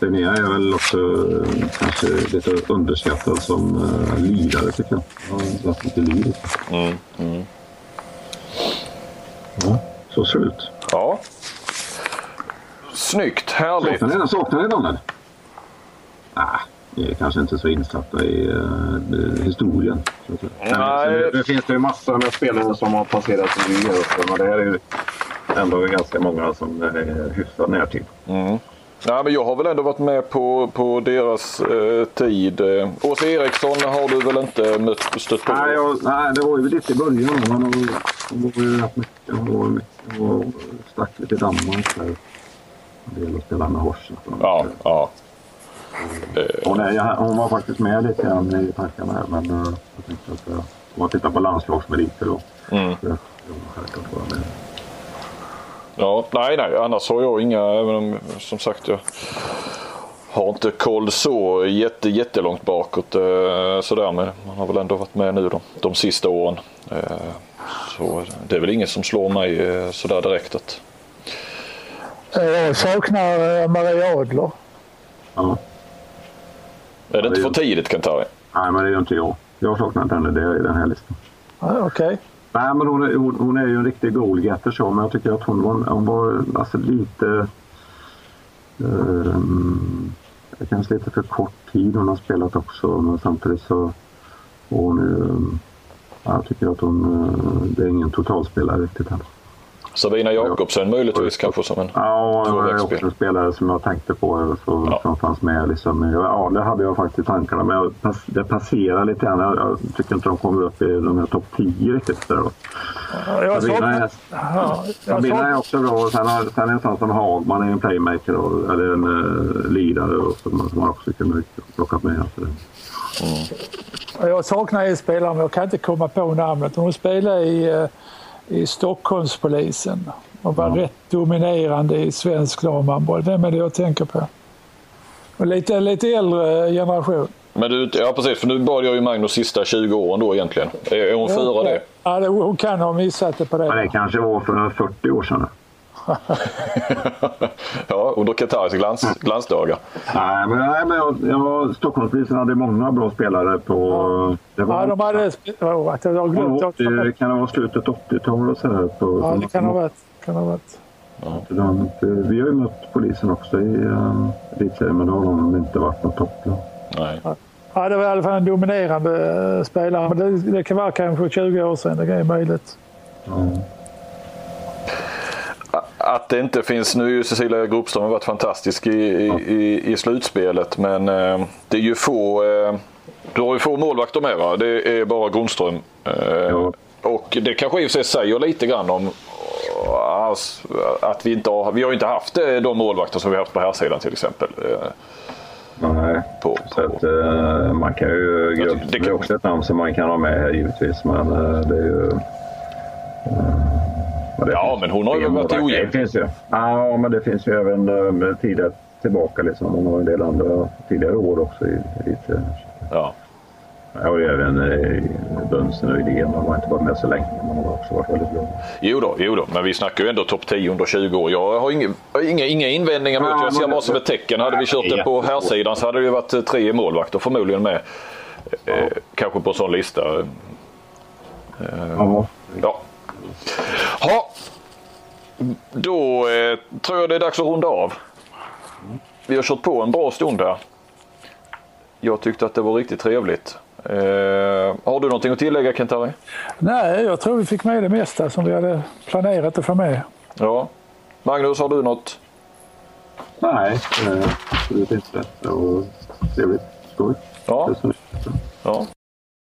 Linnea är väl också eh, kanske lite underskattad som eh, lirare tycker jag. Hon har varit lite lyrisk. Ja, så ser det ut. Ja. Snyggt, härligt. Saknar ni, någon? Nej, ni är kanske inte så insatta i uh, historien. så att säga. Nej. Sen, det, det finns det ju massor med spelare som har passerat revy också. Men det här är ju ändå ganska många som är hyfsat närtid. Nej, men jag har väl ändå varit med på, på deras eh, tid. Eh, Åsa Eriksson har du väl inte mött, stött på? Nej, jag, nej, det var ju lite i början. Hon var ju rätt mycket. Hon var, mycket, var stack lite i Danmark. Där. En del att spela med Horsen. Ja, ja. Hon, är, hon var faktiskt med lite grann i tankarna här. Men uh, jag tänkte att om man tittar på landslagsmeriter då. Mm. Så jag med. Ja, nej, nej, annars har jag inga, även om som sagt jag har inte koll så jätte, jättelångt bakåt eh, sådär men man har väl ändå varit med nu de, de sista åren. Eh, så det är väl ingen som slår mig eh, sådär direkt att Eh, Jag saknar eh, Maria Adler. Ja. är det inte för är- tidigt Kentari? Nej, men det är ju inte jag. Jag saknar inte henne det i den här listan. Ja, Okej. Nej, men hon är, hon, hon är ju en riktig goalgetter så, men jag tycker att hon var, hon var alltså lite... Eh, kanske lite för kort tid hon har spelat också, men samtidigt så... Och hon jag tycker att hon... Eh, det är ingen totalspelare riktigt än. Sabina Jakobsen möjligtvis kanske som en Ja, det var också en spelare som jag tänkte på så, Ja. som fanns med. Liksom. Ja, det hade jag faktiskt i tankarna, men jag, det passerar lite grann. Jag, jag tycker inte de kommer upp i de här topp 10 riktigt. Där. Ja, Sabina är, Ja, Sabina är också bra. Och sen, har, sen är en sån som Hagman är en playmaker och, eller en uh, lirare och, som, som man också kunde plockat med. Alltså. Jag saknar en spelare, men jag kan inte komma på namnet. Hon spelade i, eh, i Stockholmspolisen och var rätt dominerande i svensk damhandboll. Vem är det jag tänker på? Och lite, lite äldre generation. Men du, ja precis, för nu bad jag ju Magnus sista 20 åren då egentligen. Är, är hon före det? Ja, det, hon kan ha missat det på Men det det. kanske var för 40 år sedan. ja, under Kentaris glans, glansdagar. Nej, men, nej, men jag, jag, Stockholmspolisen hade många bra spelare på... Det var, Ja, de hade... Oh, jag har glömt. Ja, det kan ha varit slutet 80-tal och sådär. På, Ja, det kan ha varit. Kan ha varit. De, vi har ju mött polisen också i um, elitserien men då har de inte varit något topplag. Nej. Ja, det var i alla fall en dominerande eh, spelare. Men det, det kan vara kanske 20 år sedan. Det är möjligt. Att det inte finns, nu är ju Cecilia Gruppström varit fantastisk i, i, i, slutspelet men eh, det är ju få, eh, du har ju få målvakter med va? Det är bara Grundström. Eh, Ja. Och det kanske i och för sig säger lite grann om alltså, att vi inte har, vi har inte haft de målvakter som vi har haft på här sidan till exempel. Nej, På, så att, eh, man kan ju... Grupp, det det är också ett namn som man kan ha med här givetvis men eh, det är ju... eh, Ja, men hon har ju varit ojämn. Finns ju. Ja, men det finns ju även uh, tidigare tillbaka liksom. Hon har en del andra tidigare år också i elitserien. ja. Ja, och även eh, Bönsen och Idén. De har inte varit med så länge, de har också varit väldigt bra. Jo då, jo då, men vi snackar ju ändå topp 10 under 20 år. Jag har inga, inga, inga invändningar mot Ja, det. Jag ser bara som ett tecken. Hade vi kört det på här sidan så hade det ju varit eh, tre målvakter förmodligen med. Eh, kanske på en sån lista. Ja. Ja. Ha. Då eh, tror jag det är dags att runda av. Vi har kört på en bra stund här. Jag tyckte att det var riktigt trevligt. Eh, har du någonting att tillägga Kentari? Nej, jag tror vi fick med det mesta som vi hade planerat att få med. Ja. Magnus, har du något? Nej, eh, absolut inte. Och trevligt. Skoj. Ja. Det Ja.